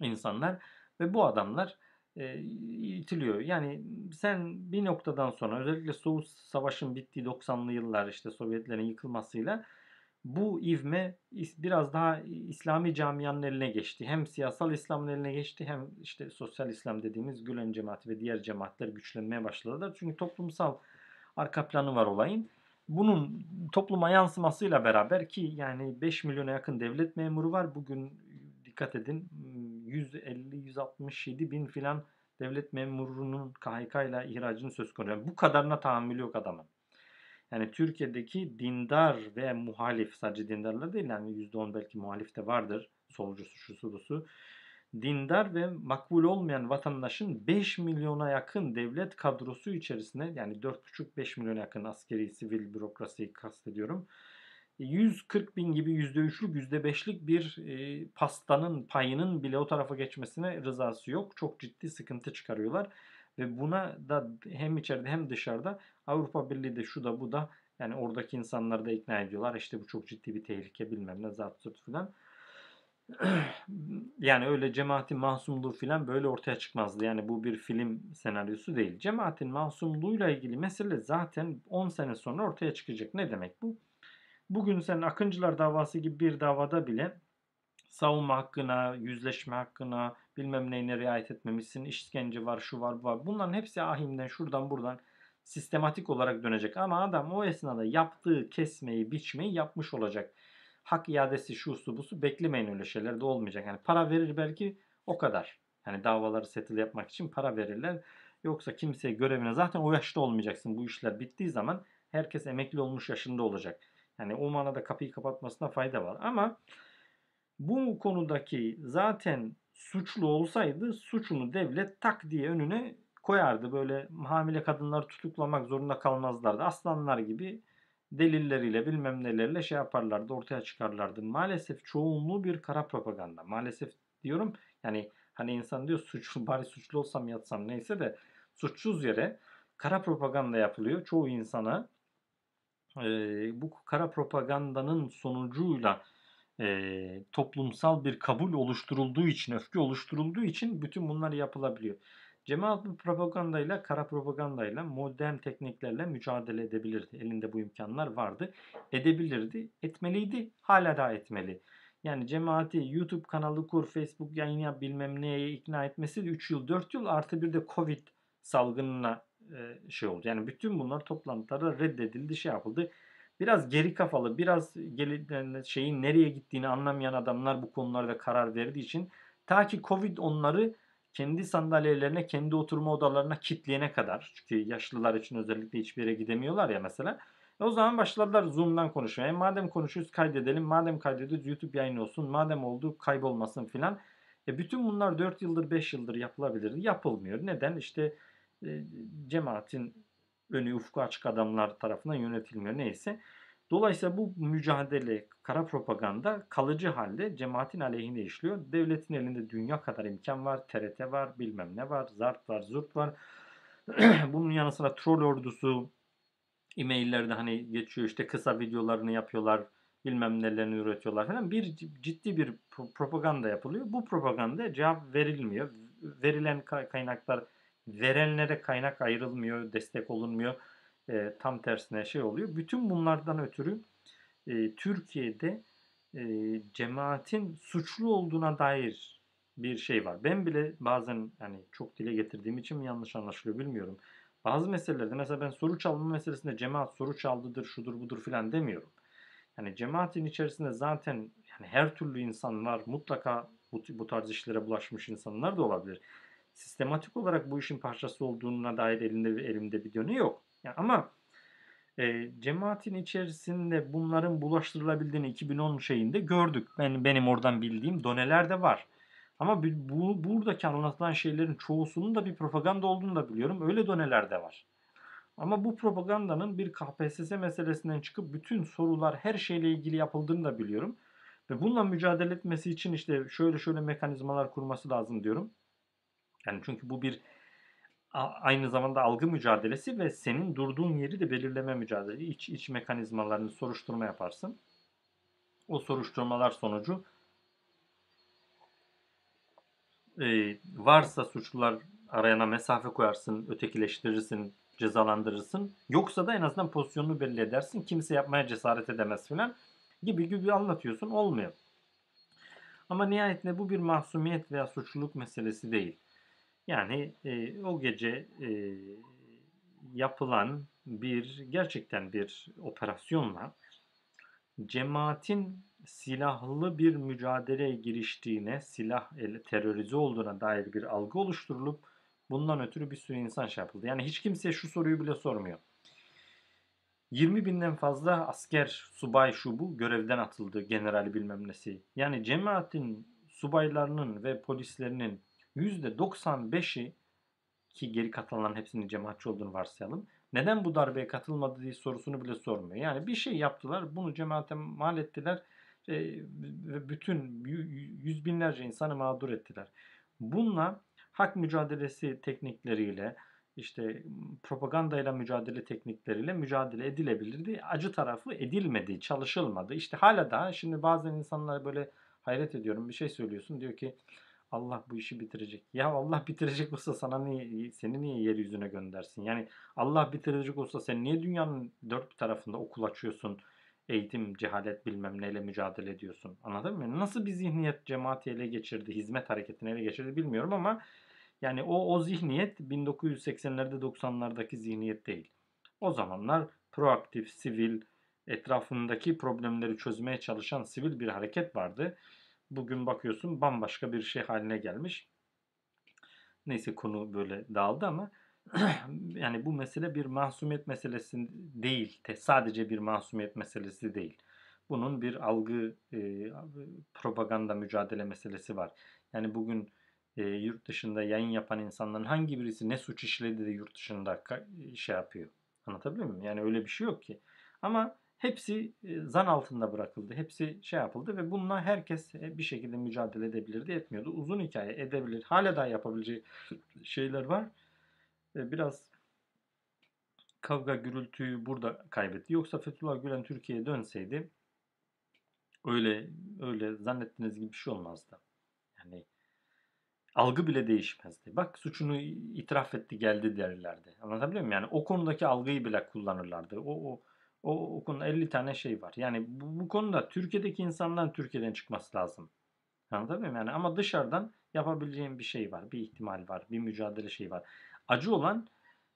insanlar ve bu adamlar e, itiliyor. Yani sen bir noktadan sonra özellikle Soğuk Savaş'ın bittiği 90'lı yıllar işte Sovyetlerin yıkılmasıyla bu ivme biraz daha İslami camianın eline geçti. Hem siyasal İslam'ın eline geçti hem işte sosyal İslam dediğimiz Gülen cemaati ve diğer cemaatler güçlenmeye başladılar. Çünkü toplumsal arka planı var olayın. Bunun topluma yansımasıyla beraber ki yani 5 milyona yakın devlet memuru var. Bugün dikkat edin 150-167 bin filan devlet memurunun KHK ile ihracının söz konusu. Bu kadarına tahammülü yok adamın. Yani Türkiye'deki dindar ve muhalif sadece dindarlar değil yani %10 belki muhalif de vardır. Solcusu, şusu, busu. Dindar ve makbul olmayan vatandaşın 5 milyona yakın devlet kadrosu içerisinde yani 4,5-5 milyona yakın askeri, sivil bürokrasiyi kastediyorum. 140 bin gibi %3'lük %5'lik bir e, pastanın payının bile o tarafa geçmesine rızası yok. Çok ciddi sıkıntı çıkarıyorlar. Ve buna da hem içeride hem dışarıda Avrupa Birliği de şu da bu da yani oradaki insanları da ikna ediyorlar. İşte bu çok ciddi bir tehlike bilmem ne zat tut filan. yani öyle cemaatin masumluğu filan böyle ortaya çıkmazdı. Yani bu bir film senaryosu değil. Cemaatin masumluğuyla ilgili mesele zaten 10 sene sonra ortaya çıkacak. Ne demek bu? Bugün sen Akıncılar davası gibi bir davada bile savunma hakkına, yüzleşme hakkına, bilmem neyine riayet etmemişsin, işkence var, şu var, bu var. Bunların hepsi ahimden, şuradan, buradan sistematik olarak dönecek. Ama adam o esnada yaptığı kesmeyi, biçmeyi yapmış olacak. Hak iadesi, şu su, bu su beklemeyin öyle şeyler de olmayacak. Yani para verir belki o kadar. Yani davaları settle yapmak için para verirler. Yoksa kimseye görevine zaten o yaşta olmayacaksın. Bu işler bittiği zaman herkes emekli olmuş yaşında olacak. Yani o manada kapıyı kapatmasına fayda var. Ama bu konudaki zaten suçlu olsaydı suçunu devlet tak diye önüne koyardı. Böyle hamile kadınları tutuklamak zorunda kalmazlardı. Aslanlar gibi delilleriyle bilmem nelerle şey yaparlardı ortaya çıkarlardı. Maalesef çoğunluğu bir kara propaganda. Maalesef diyorum yani hani insan diyor suçlu bari suçlu olsam yatsam neyse de suçsuz yere kara propaganda yapılıyor. Çoğu insana e, bu kara propagandanın sonucuyla e, toplumsal bir kabul oluşturulduğu için, öfke oluşturulduğu için bütün bunlar yapılabiliyor. Cemaat bu propagandayla, kara propagandayla, modern tekniklerle mücadele edebilirdi. Elinde bu imkanlar vardı. Edebilirdi, etmeliydi, hala da etmeli. Yani cemaati YouTube kanalı kur, Facebook yayın yap bilmem neye ikna etmesi 3 yıl 4 yıl artı bir de Covid salgınına şey oldu. Yani bütün bunlar toplantılara reddedildi, şey yapıldı. Biraz geri kafalı, biraz şeyin nereye gittiğini anlamayan adamlar bu konularda karar verdiği için ta ki Covid onları kendi sandalyelerine, kendi oturma odalarına kitleyene kadar. Çünkü yaşlılar için özellikle hiçbir yere gidemiyorlar ya mesela. O zaman başladılar Zoom'dan konuşmaya. E madem konuşuyoruz kaydedelim. Madem kaydediyoruz YouTube yayın olsun. Madem oldu kaybolmasın filan. E bütün bunlar 4 yıldır 5 yıldır yapılabilirdi. Yapılmıyor. Neden? İşte e, cemaatin önü ufku açık adamlar tarafından yönetilmiyor. Neyse. Dolayısıyla bu mücadele, kara propaganda kalıcı halde cemaatin aleyhine işliyor. Devletin elinde dünya kadar imkan var. TRT var, bilmem ne var, zart var, zurt var. Bunun yanı sıra troll ordusu e-maillerde hani geçiyor işte kısa videolarını yapıyorlar bilmem nelerini üretiyorlar falan. Bir ciddi bir propaganda yapılıyor. Bu propaganda cevap verilmiyor. Verilen kaynaklar verenlere kaynak ayrılmıyor, destek olunmuyor. E, tam tersine şey oluyor. Bütün bunlardan ötürü e, Türkiye'de e, cemaatin suçlu olduğuna dair bir şey var. Ben bile bazen hani çok dile getirdiğim için mi yanlış anlaşılıyor bilmiyorum. Bazı meselelerde mesela ben soru çalma meselesinde cemaat soru çaldıdır, şudur budur filan demiyorum. Yani cemaatin içerisinde zaten yani her türlü insan var. Mutlaka bu, bu tarz işlere bulaşmış insanlar da olabilir sistematik olarak bu işin parçası olduğuna dair elinde elimde bir dönü yok. Yani ama e, cemaatin içerisinde bunların bulaştırılabildiğini 2010 şeyinde gördük. Ben benim oradan bildiğim doneler de var. Ama bu, buradaki anlatılan şeylerin çoğusunun da bir propaganda olduğunu da biliyorum. Öyle doneler de var. Ama bu propagandanın bir KPSS meselesinden çıkıp bütün sorular her şeyle ilgili yapıldığını da biliyorum. Ve bununla mücadele etmesi için işte şöyle şöyle mekanizmalar kurması lazım diyorum. Yani çünkü bu bir aynı zamanda algı mücadelesi ve senin durduğun yeri de belirleme mücadelesi. İç iç mekanizmalarını soruşturma yaparsın. O soruşturmalar sonucu e, varsa suçlular arayana mesafe koyarsın, ötekileştirirsin, cezalandırırsın. Yoksa da en azından pozisyonunu belli edersin. Kimse yapmaya cesaret edemez filan gibi gibi anlatıyorsun. Olmuyor. Ama nihayetinde bu bir mahsumiyet veya suçluluk meselesi değil. Yani e, o gece e, yapılan bir gerçekten bir operasyonla cemaatin silahlı bir mücadeleye giriştiğine, silah terörize olduğuna dair bir algı oluşturulup bundan ötürü bir sürü insan şey yapıldı. Yani hiç kimse şu soruyu bile sormuyor. 20 binden fazla asker, subay şu bu görevden atıldı, general bilmem nesi. Yani cemaatin subaylarının ve polislerinin %95'i ki geri katılanların hepsinin cemaatçi olduğunu varsayalım. Neden bu darbeye katılmadı diye sorusunu bile sormuyor. Yani bir şey yaptılar, bunu cemaate mal ettiler e, ve bütün yüz binlerce insanı mağdur ettiler. Bununla hak mücadelesi teknikleriyle, işte propagandayla mücadele teknikleriyle mücadele edilebilirdi. Acı tarafı edilmedi, çalışılmadı. İşte hala daha şimdi bazen insanlar böyle hayret ediyorum bir şey söylüyorsun diyor ki Allah bu işi bitirecek. Ya Allah bitirecek olsa sana niye seni niye yeryüzüne göndersin? Yani Allah bitirecek olsa sen niye dünyanın dört bir tarafında okul açıyorsun? Eğitim, cehalet bilmem neyle mücadele ediyorsun. Anladın mı? Nasıl bir zihniyet cemaati ele geçirdi, hizmet hareketini ele geçirdi bilmiyorum ama yani o o zihniyet 1980'lerde 90'lardaki zihniyet değil. O zamanlar proaktif, sivil, etrafındaki problemleri çözmeye çalışan sivil bir hareket vardı. Bugün bakıyorsun bambaşka bir şey haline gelmiş. Neyse konu böyle dağıldı ama yani bu mesele bir masumiyet meselesi değil. Sadece bir masumiyet meselesi değil. Bunun bir algı, e, propaganda mücadele meselesi var. Yani bugün e, yurt dışında yayın yapan insanların hangi birisi ne suç işledi de yurt dışında şey yapıyor. Anlatabiliyor muyum? Yani öyle bir şey yok ki. Ama hepsi e, zan altında bırakıldı. Hepsi şey yapıldı ve bununla herkes e, bir şekilde mücadele edebilirdi, etmiyordu. Uzun hikaye edebilir. Hala daha yapabileceği şeyler var. E, biraz kavga gürültüyü burada kaybetti. Yoksa Fethullah Gülen Türkiye'ye dönseydi öyle öyle zannettiğiniz gibi bir şey olmazdı. Yani algı bile değişmezdi. Bak suçunu itiraf etti geldi derlerdi. Anlatabiliyor muyum? Yani o konudaki algıyı bile kullanırlardı. O, o, o, o konuda 50 tane şey var. Yani bu, bu konuda Türkiye'deki insanların Türkiye'den çıkması lazım. Anlatabiliyor muyum? Yani ama dışarıdan yapabileceğim bir şey var. Bir ihtimal var. Bir mücadele şeyi var. Acı olan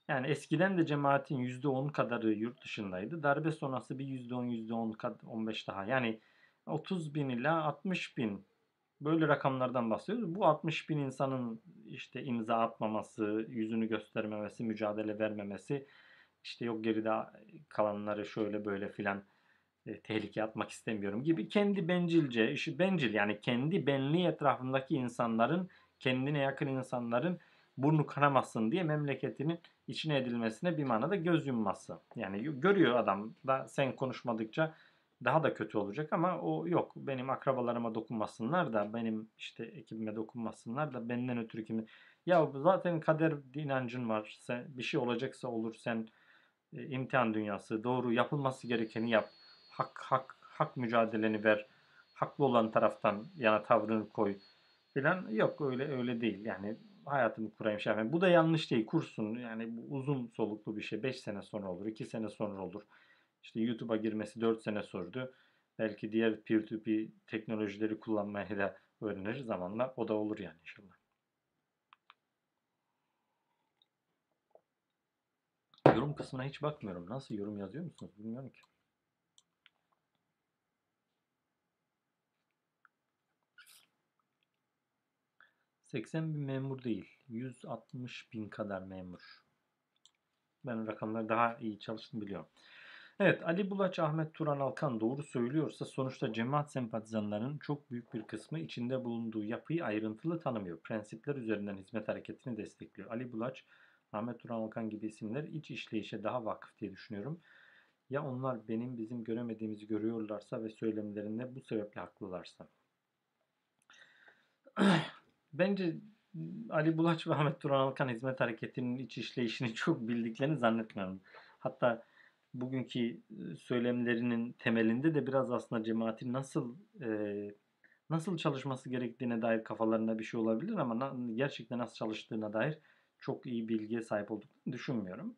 yani eskiden de cemaatin %10 kadarı yurt dışındaydı. Darbe sonrası bir %10, %10, 15 daha. Yani 30 bin ila 60 bin böyle rakamlardan bahsediyoruz. Bu 60 bin insanın işte imza atmaması, yüzünü göstermemesi, mücadele vermemesi, işte yok geride kalanları şöyle böyle filan e, tehlikeye atmak istemiyorum gibi kendi bencilce, işi bencil yani kendi benliği etrafındaki insanların, kendine yakın insanların burnu kanamasın diye memleketinin içine edilmesine bir manada göz yumması. Yani görüyor adam da sen konuşmadıkça daha da kötü olacak ama o yok. Benim akrabalarıma dokunmasınlar da benim işte ekibime dokunmasınlar da benden ötürü kim ya zaten kader inancın var. Sen bir şey olacaksa olur. Sen e, imtihan dünyası doğru yapılması gerekeni yap. Hak hak hak mücadeleni ver. Haklı olan taraftan yana tavrını koy filan. Yok öyle öyle değil. Yani hayatımı kurayım şey. Bu da yanlış değil. Kursun. Yani bu uzun soluklu bir şey. 5 sene sonra olur. 2 sene sonra olur. İşte YouTube'a girmesi 4 sene sürdü. Belki diğer peer-to-peer teknolojileri kullanmayı da öğrenir zamanla. O da olur yani inşallah. Yorum kısmına hiç bakmıyorum. Nasıl yorum yazıyor musunuz bilmiyorum ki. ...80 bin memur değil... ...160 bin kadar memur. Ben rakamları daha iyi çalıştım biliyorum. Evet Ali Bulaç, Ahmet Turan Alkan doğru söylüyorsa sonuçta cemaat sempatizanlarının çok büyük bir kısmı içinde bulunduğu yapıyı ayrıntılı tanımıyor. Prensipler üzerinden hizmet hareketini destekliyor. Ali Bulaç, Ahmet Turan Alkan gibi isimler iç işleyişe daha vakıf diye düşünüyorum. Ya onlar benim bizim göremediğimizi görüyorlarsa ve söylemlerinde bu sebeple haklılarsa. Bence Ali Bulaç ve Ahmet Turan Alkan hizmet hareketinin iç işleyişini çok bildiklerini zannetmiyorum. Hatta bugünkü söylemlerinin temelinde de biraz aslında cemaatin nasıl e, nasıl çalışması gerektiğine dair kafalarında bir şey olabilir ama na, gerçekten nasıl çalıştığına dair çok iyi bilgiye sahip olduklarını düşünmüyorum.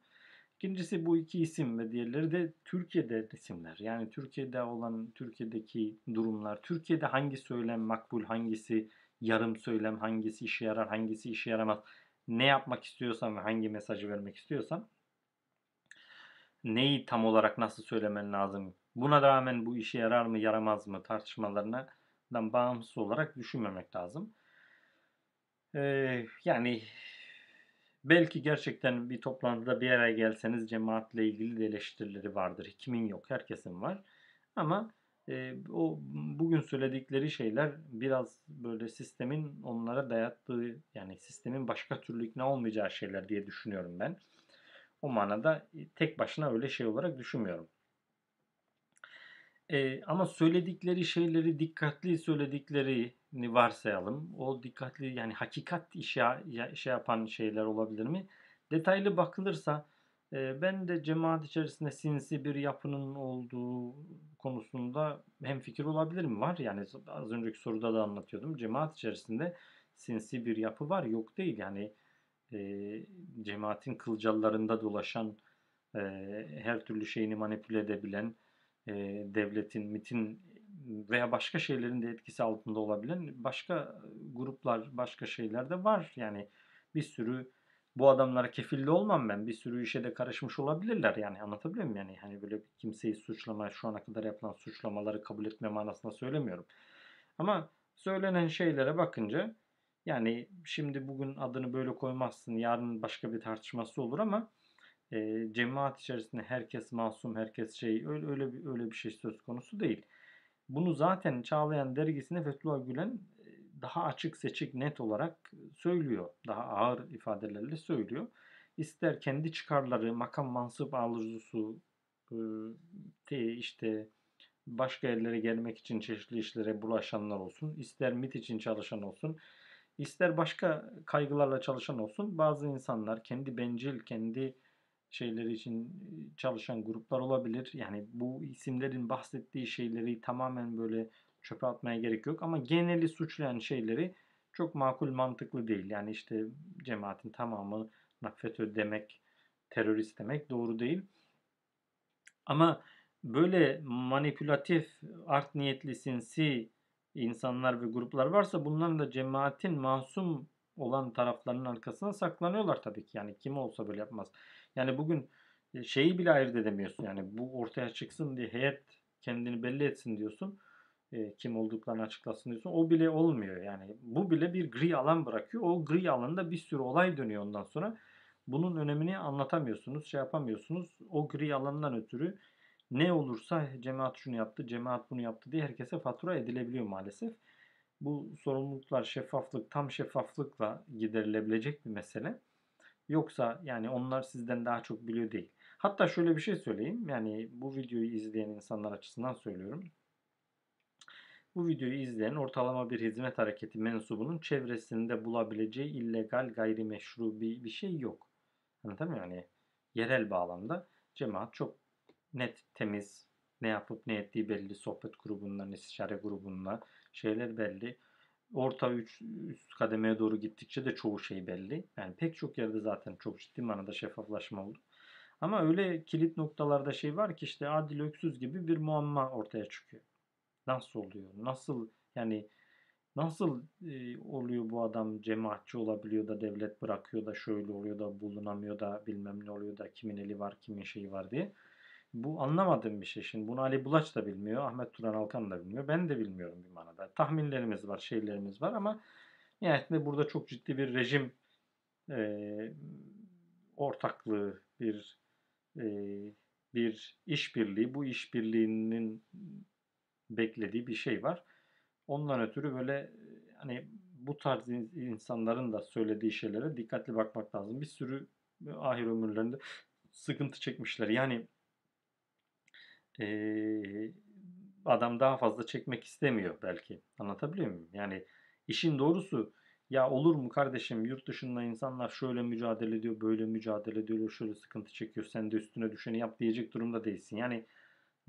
İkincisi bu iki isim ve diğerleri de Türkiye'de isimler. Yani Türkiye'de olan, Türkiye'deki durumlar, Türkiye'de hangi söylem makbul, hangisi yarım söylem, hangisi işe yarar, hangisi işe yaramaz, ne yapmak istiyorsam ve hangi mesajı vermek istiyorsam neyi tam olarak nasıl söylemen lazım? Buna rağmen bu işe yarar mı yaramaz mı tartışmalarından bağımsız olarak düşünmemek lazım. Ee, yani belki gerçekten bir toplantıda bir araya gelseniz cemaatle ilgili de eleştirileri vardır. Kimin yok, herkesin var. Ama e, o bugün söyledikleri şeyler biraz böyle sistemin onlara dayattığı yani sistemin başka türlü ikna olmayacağı şeyler diye düşünüyorum ben. O manada tek başına öyle şey olarak düşünmüyorum. E, ama söyledikleri şeyleri dikkatli söylediklerini varsayalım. O dikkatli yani hakikat işe şey yapan şeyler olabilir mi? Detaylı bakılırsa e, ben de cemaat içerisinde sinsi bir yapının olduğu konusunda hem fikir olabilir mi? Var yani az önceki soruda da anlatıyordum. Cemaat içerisinde sinsi bir yapı var yok değil yani e, cemaatin kılcallarında dolaşan e, her türlü şeyini manipüle edebilen e, devletin, MIT'in veya başka şeylerin de etkisi altında olabilen başka gruplar, başka şeyler de var. Yani bir sürü bu adamlara kefilli olmam ben. Bir sürü işe de karışmış olabilirler yani anlatabiliyor muyum? Yani hani böyle kimseyi suçlama, şu ana kadar yapılan suçlamaları kabul etme manasında söylemiyorum. Ama söylenen şeylere bakınca yani şimdi bugün adını böyle koymazsın, yarın başka bir tartışması olur ama e, cemaat içerisinde herkes masum, herkes şey öyle öyle bir öyle bir şey söz konusu değil. Bunu zaten Çağlayan dergisinde Fethullah Gülen daha açık seçik net olarak söylüyor. Daha ağır ifadelerle söylüyor. İster kendi çıkarları, makam mansıp arzusu, işte başka yerlere gelmek için çeşitli işlere bulaşanlar olsun, ister MIT için çalışan olsun, ister başka kaygılarla çalışan olsun, bazı insanlar kendi bencil, kendi şeyleri için çalışan gruplar olabilir. Yani bu isimlerin bahsettiği şeyleri tamamen böyle çöpe atmaya gerek yok. Ama geneli suçlayan şeyleri çok makul mantıklı değil. Yani işte cemaatin tamamı FETÖ demek, terörist demek doğru değil. Ama böyle manipülatif, art niyetli, sinsi insanlar ve gruplar varsa bunların da cemaatin masum olan taraflarının arkasına saklanıyorlar tabii ki. Yani kim olsa böyle yapmaz. Yani bugün şeyi bile ayırt edemiyorsun. Yani bu ortaya çıksın diye heyet kendini belli etsin diyorsun e, kim olduklarını açıklasın diyorsun. O bile olmuyor yani. Bu bile bir gri alan bırakıyor. O gri alanda bir sürü olay dönüyor ondan sonra. Bunun önemini anlatamıyorsunuz, şey yapamıyorsunuz. O gri alandan ötürü ne olursa cemaat şunu yaptı, cemaat bunu yaptı diye herkese fatura edilebiliyor maalesef. Bu sorumluluklar şeffaflık, tam şeffaflıkla giderilebilecek bir mesele. Yoksa yani onlar sizden daha çok biliyor değil. Hatta şöyle bir şey söyleyeyim. Yani bu videoyu izleyen insanlar açısından söylüyorum. Bu videoyu izleyen ortalama bir hizmet hareketi mensubunun çevresinde bulabileceği illegal gayrimeşru bir, bir şey yok. Anlatabiliyor muyum? Yani yerel bağlamda cemaat çok net, temiz, ne yapıp ne ettiği belli. Sohbet grubundan, istişare grubundan şeyler belli. Orta üç, üst kademeye doğru gittikçe de çoğu şey belli. Yani pek çok yerde zaten çok ciddi manada şeffaflaşma oldu. Ama öyle kilit noktalarda şey var ki işte Adil Öksüz gibi bir muamma ortaya çıkıyor. Nasıl oluyor? Nasıl yani nasıl e, oluyor bu adam cemaatçi olabiliyor da devlet bırakıyor da şöyle oluyor da bulunamıyor da bilmem ne oluyor da kimin eli var kimin şeyi var diye. Bu anlamadığım bir şey. Şimdi bunu Ali Bulaç da bilmiyor, Ahmet Turan Alkan da bilmiyor. Ben de bilmiyorum bir manada. Tahminlerimiz var, şeylerimiz var ama nihayetinde burada çok ciddi bir rejim e, ortaklığı, bir e, bir işbirliği. Bu işbirliğinin beklediği bir şey var. Ondan ötürü böyle hani bu tarz insanların da söylediği şeylere dikkatli bakmak lazım. Bir sürü ahir ömürlerinde sıkıntı çekmişler. Yani ee, adam daha fazla çekmek istemiyor belki. Anlatabiliyor muyum? Yani işin doğrusu ya olur mu kardeşim yurt dışında insanlar şöyle mücadele ediyor, böyle mücadele ediyor, şöyle sıkıntı çekiyor. Sen de üstüne düşeni yap diyecek durumda değilsin. Yani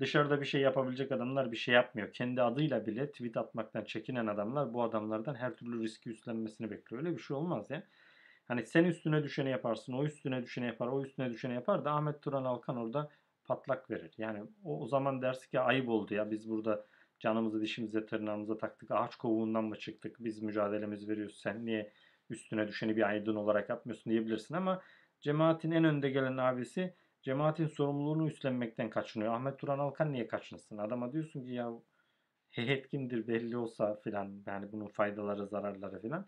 Dışarıda bir şey yapabilecek adamlar bir şey yapmıyor. Kendi adıyla bile tweet atmaktan çekinen adamlar bu adamlardan her türlü riski üstlenmesini bekliyor. Öyle bir şey olmaz ya. Hani sen üstüne düşeni yaparsın, o üstüne düşeni yapar, o üstüne düşeni yapar da Ahmet Turan Alkan orada patlak verir. Yani o, o zaman dersin ki ayıp oldu ya biz burada canımızı dişimize tırnağımıza taktık. Ağaç kovuğundan mı çıktık? Biz mücadelemizi veriyoruz. Sen niye üstüne düşeni bir aydın olarak yapmıyorsun diyebilirsin ama cemaatin en önde gelen abisi cemaatin sorumluluğunu üstlenmekten kaçınıyor. Ahmet Turan Alkan niye kaçınsın? Adama diyorsun ki ya heyet kimdir belli olsa filan yani bunun faydaları zararları filan.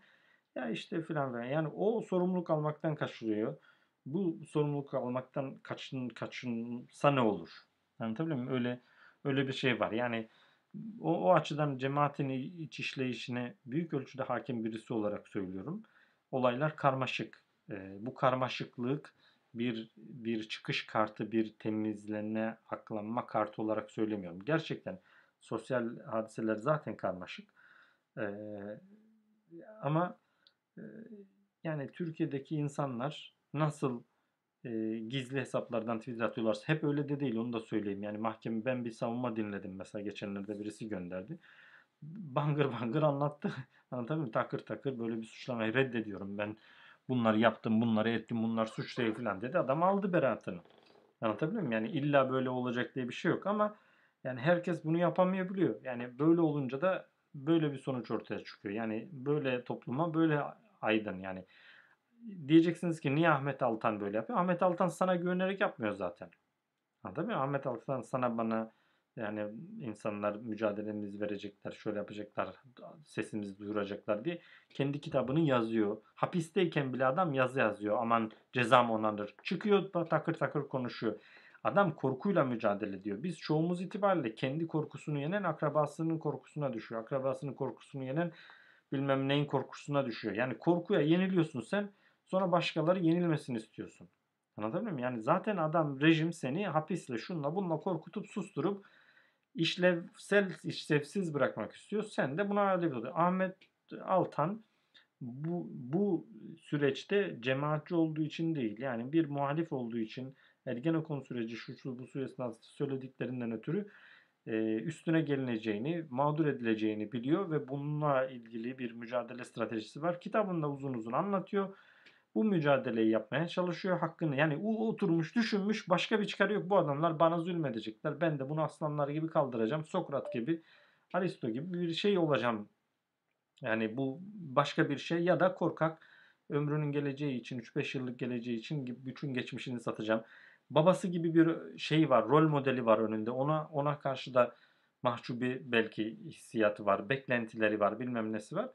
Ya işte filan. Yani o sorumluluk almaktan kaçırıyor. Bu sorumluluk almaktan kaçın kaçınsa ne olur? Anlatabiliyor muyum? Öyle öyle bir şey var. Yani o, o açıdan cemaatin iç işleyişine büyük ölçüde hakim birisi olarak söylüyorum. Olaylar karmaşık. E, bu karmaşıklık bir bir çıkış kartı, bir temizlenme, aklanma kartı olarak söylemiyorum. Gerçekten sosyal hadiseler zaten karmaşık. E, ama e, yani Türkiye'deki insanlar nasıl e, gizli hesaplardan tweet atıyorlarsa hep öyle de değil onu da söyleyeyim. Yani mahkeme ben bir savunma dinledim mesela geçenlerde birisi gönderdi. Bangır bangır anlattı. Anlatabiliyor muyum? Takır takır böyle bir suçlamayı reddediyorum ben. Bunları yaptım, bunları ettim, bunlar suç değil falan dedi. Adam aldı beraatını. Anlatabiliyor muyum? Yani illa böyle olacak diye bir şey yok ama yani herkes bunu yapamayabiliyor. Yani böyle olunca da böyle bir sonuç ortaya çıkıyor. Yani böyle topluma böyle aydın yani diyeceksiniz ki niye Ahmet Altan böyle yapıyor? Ahmet Altan sana güvenerek yapmıyor zaten. Anladın mı? Ahmet Altan sana bana yani insanlar mücadelemizi verecekler, şöyle yapacaklar, sesimizi duyuracaklar diye kendi kitabını yazıyor. Hapisteyken bile adam yazı yazıyor. Aman cezam onandır. Çıkıyor takır takır konuşuyor. Adam korkuyla mücadele ediyor. Biz çoğumuz itibariyle kendi korkusunu yenen akrabasının korkusuna düşüyor. Akrabasının korkusunu yenen bilmem neyin korkusuna düşüyor. Yani korkuya yeniliyorsun sen Sonra başkaları yenilmesini istiyorsun. Anladın mı? Yani zaten adam rejim seni hapisle şunla bununla korkutup susturup işlevsel işlevsiz bırakmak istiyor. Sen de buna öyle bir Ahmet Altan bu, bu süreçte cemaatçi olduğu için değil. Yani bir muhalif olduğu için Ergenekon süreci şu, bu esnasında söylediklerinden ötürü e, üstüne gelineceğini, mağdur edileceğini biliyor ve bununla ilgili bir mücadele stratejisi var. Kitabında uzun uzun anlatıyor bu mücadeleyi yapmaya çalışıyor hakkını. Yani o oturmuş düşünmüş başka bir çıkarı yok. Bu adamlar bana zulmedecekler. Ben de bunu aslanlar gibi kaldıracağım. Sokrat gibi, Aristo gibi bir şey olacağım. Yani bu başka bir şey ya da korkak ömrünün geleceği için 3-5 yıllık geleceği için bütün geçmişini satacağım. Babası gibi bir şey var, rol modeli var önünde. Ona ona karşı da mahcubi belki hissiyatı var, beklentileri var, bilmem nesi var.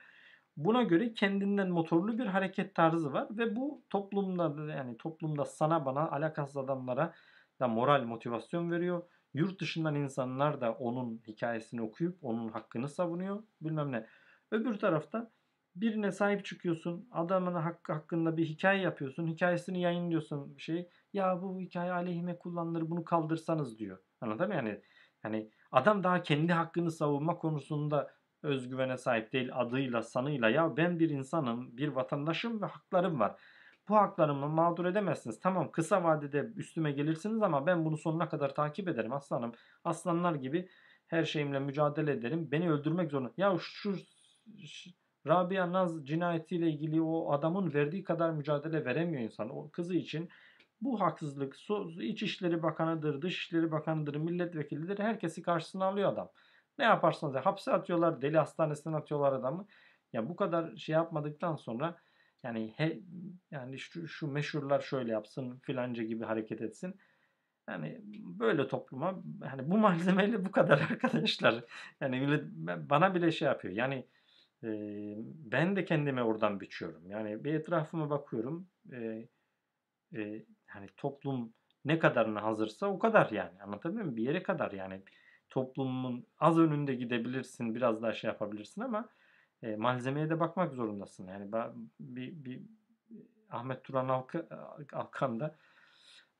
Buna göre kendinden motorlu bir hareket tarzı var ve bu toplumda yani toplumda sana bana alakasız adamlara da moral motivasyon veriyor. Yurt dışından insanlar da onun hikayesini okuyup onun hakkını savunuyor bilmem ne. Öbür tarafta birine sahip çıkıyorsun. Adamın hakkı hakkında bir hikaye yapıyorsun. Hikayesini yayınlıyorsun bir şey. Ya bu hikaye aleyhime kullanılır bunu kaldırsanız diyor. Anladın mı? Yani yani adam daha kendi hakkını savunma konusunda özgüvene sahip değil adıyla sanıyla ya ben bir insanım bir vatandaşım ve haklarım var. Bu haklarımı mağdur edemezsiniz. Tamam kısa vadede üstüme gelirsiniz ama ben bunu sonuna kadar takip ederim aslanım. Aslanlar gibi her şeyimle mücadele ederim. Beni öldürmek zorunda. Ya şu, şu Rabia Naz cinayetiyle ilgili o adamın verdiği kadar mücadele veremiyor insan. O kızı için bu haksızlık İçişleri Bakanı'dır, Dışişleri Bakanı'dır, milletvekilidir. Herkesi karşısına alıyor adam. Ne yaparsanız ya, hapse atıyorlar, deli hastanesine atıyorlar adamı. Ya bu kadar şey yapmadıktan sonra yani he, yani şu, şu meşhurlar şöyle yapsın filanca gibi hareket etsin. Yani böyle topluma hani bu malzemeyle bu kadar arkadaşlar. Yani millet, bana bile şey yapıyor. Yani e, ben de kendime oradan biçiyorum. Yani bir etrafıma bakıyorum. E, e, hani toplum ne kadarına hazırsa o kadar yani. Anlatabiliyor muyum? Bir yere kadar yani toplumun az önünde gidebilirsin, biraz daha şey yapabilirsin ama e, malzemeye de bakmak zorundasın. Yani bir, bir Ahmet Turan Alka, Alkan'da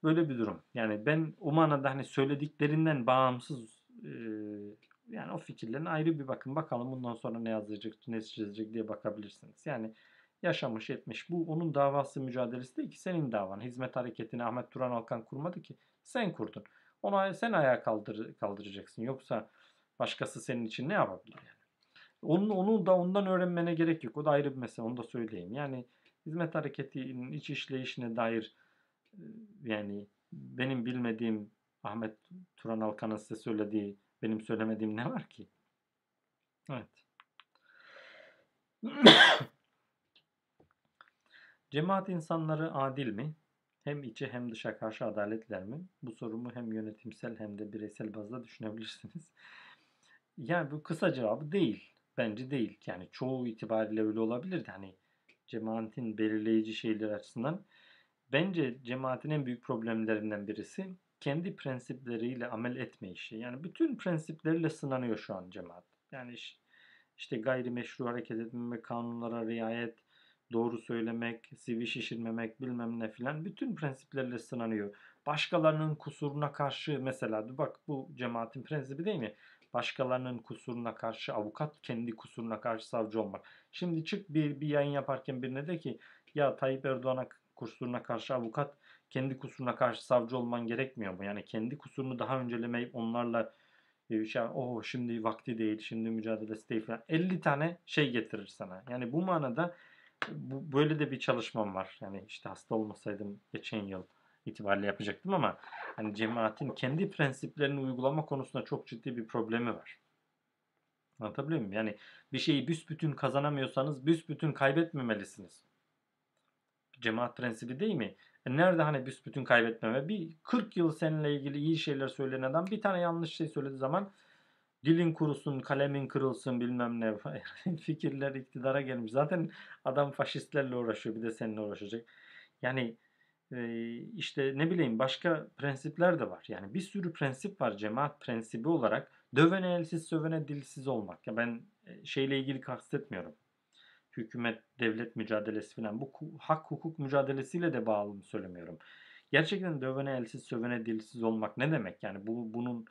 böyle bir durum. Yani ben o manada hani söylediklerinden bağımsız e, yani o fikirlerin ayrı bir bakın bakalım bundan sonra ne yazacak, ne çizecek diye bakabilirsiniz. Yani yaşamış etmiş. Bu onun davası mücadelesi değil ki senin davan. Hizmet hareketini Ahmet Turan Alkan kurmadı ki. Sen kurdun. Onu sen ayağa kaldır, kaldıracaksın. Yoksa başkası senin için ne yapabilir yani? Onu, onu da ondan öğrenmene gerek yok. O da ayrı bir mesele. Onu da söyleyeyim. Yani hizmet hareketinin iç işleyişine dair e, yani benim bilmediğim Ahmet Turan Alkan'ın size söylediği benim söylemediğim ne var ki? Evet. Cemaat insanları adil mi? Hem içe hem dışa karşı adaletler mi? Bu sorumu hem yönetimsel hem de bireysel bazda düşünebilirsiniz. Yani bu kısa cevabı değil. Bence değil. Yani çoğu itibariyle öyle olabilir. Hani cemaatin belirleyici şeyler açısından. Bence cemaatin en büyük problemlerinden birisi kendi prensipleriyle amel etme işi. Yani bütün prensipleriyle sınanıyor şu an cemaat. Yani işte gayrimeşru hareket etmemek, kanunlara riayet, doğru söylemek, sivi şişirmemek bilmem ne filan bütün prensiplerle sınanıyor. Başkalarının kusuruna karşı mesela bak bu cemaatin prensibi değil mi? Başkalarının kusuruna karşı avukat, kendi kusuruna karşı savcı olmak. Şimdi çık bir, bir yayın yaparken birine de ki ya Tayyip Erdoğan'a kusuruna karşı avukat, kendi kusuruna karşı savcı olman gerekmiyor mu? Yani kendi kusurunu daha öncelemeyip onlarla e, şey, o şimdi vakti değil, şimdi mücadelesi değil falan. 50 tane şey getirir sana. Yani bu manada bu, böyle de bir çalışmam var. Yani işte hasta olmasaydım geçen yıl itibariyle yapacaktım ama hani cemaatin kendi prensiplerini uygulama konusunda çok ciddi bir problemi var. Anlatabiliyor muyum? Yani bir şeyi büsbütün kazanamıyorsanız büsbütün kaybetmemelisiniz. Cemaat prensibi değil mi? E nerede hani büsbütün kaybetmeme? Bir 40 yıl seninle ilgili iyi şeyler söyleyen adam bir tane yanlış şey söylediği zaman dilin kurusun, kalemin kırılsın bilmem ne fikirler iktidara gelmiş. Zaten adam faşistlerle uğraşıyor bir de seninle uğraşacak. Yani e, işte ne bileyim başka prensipler de var. Yani bir sürü prensip var cemaat prensibi olarak. Dövene elsiz, sövene dilsiz olmak. Ya ben şeyle ilgili kastetmiyorum. Hükümet, devlet mücadelesi falan. Bu hak hukuk mücadelesiyle de bağlı söylemiyorum. Gerçekten dövene elsiz, sövene dilsiz olmak ne demek? Yani bu bunun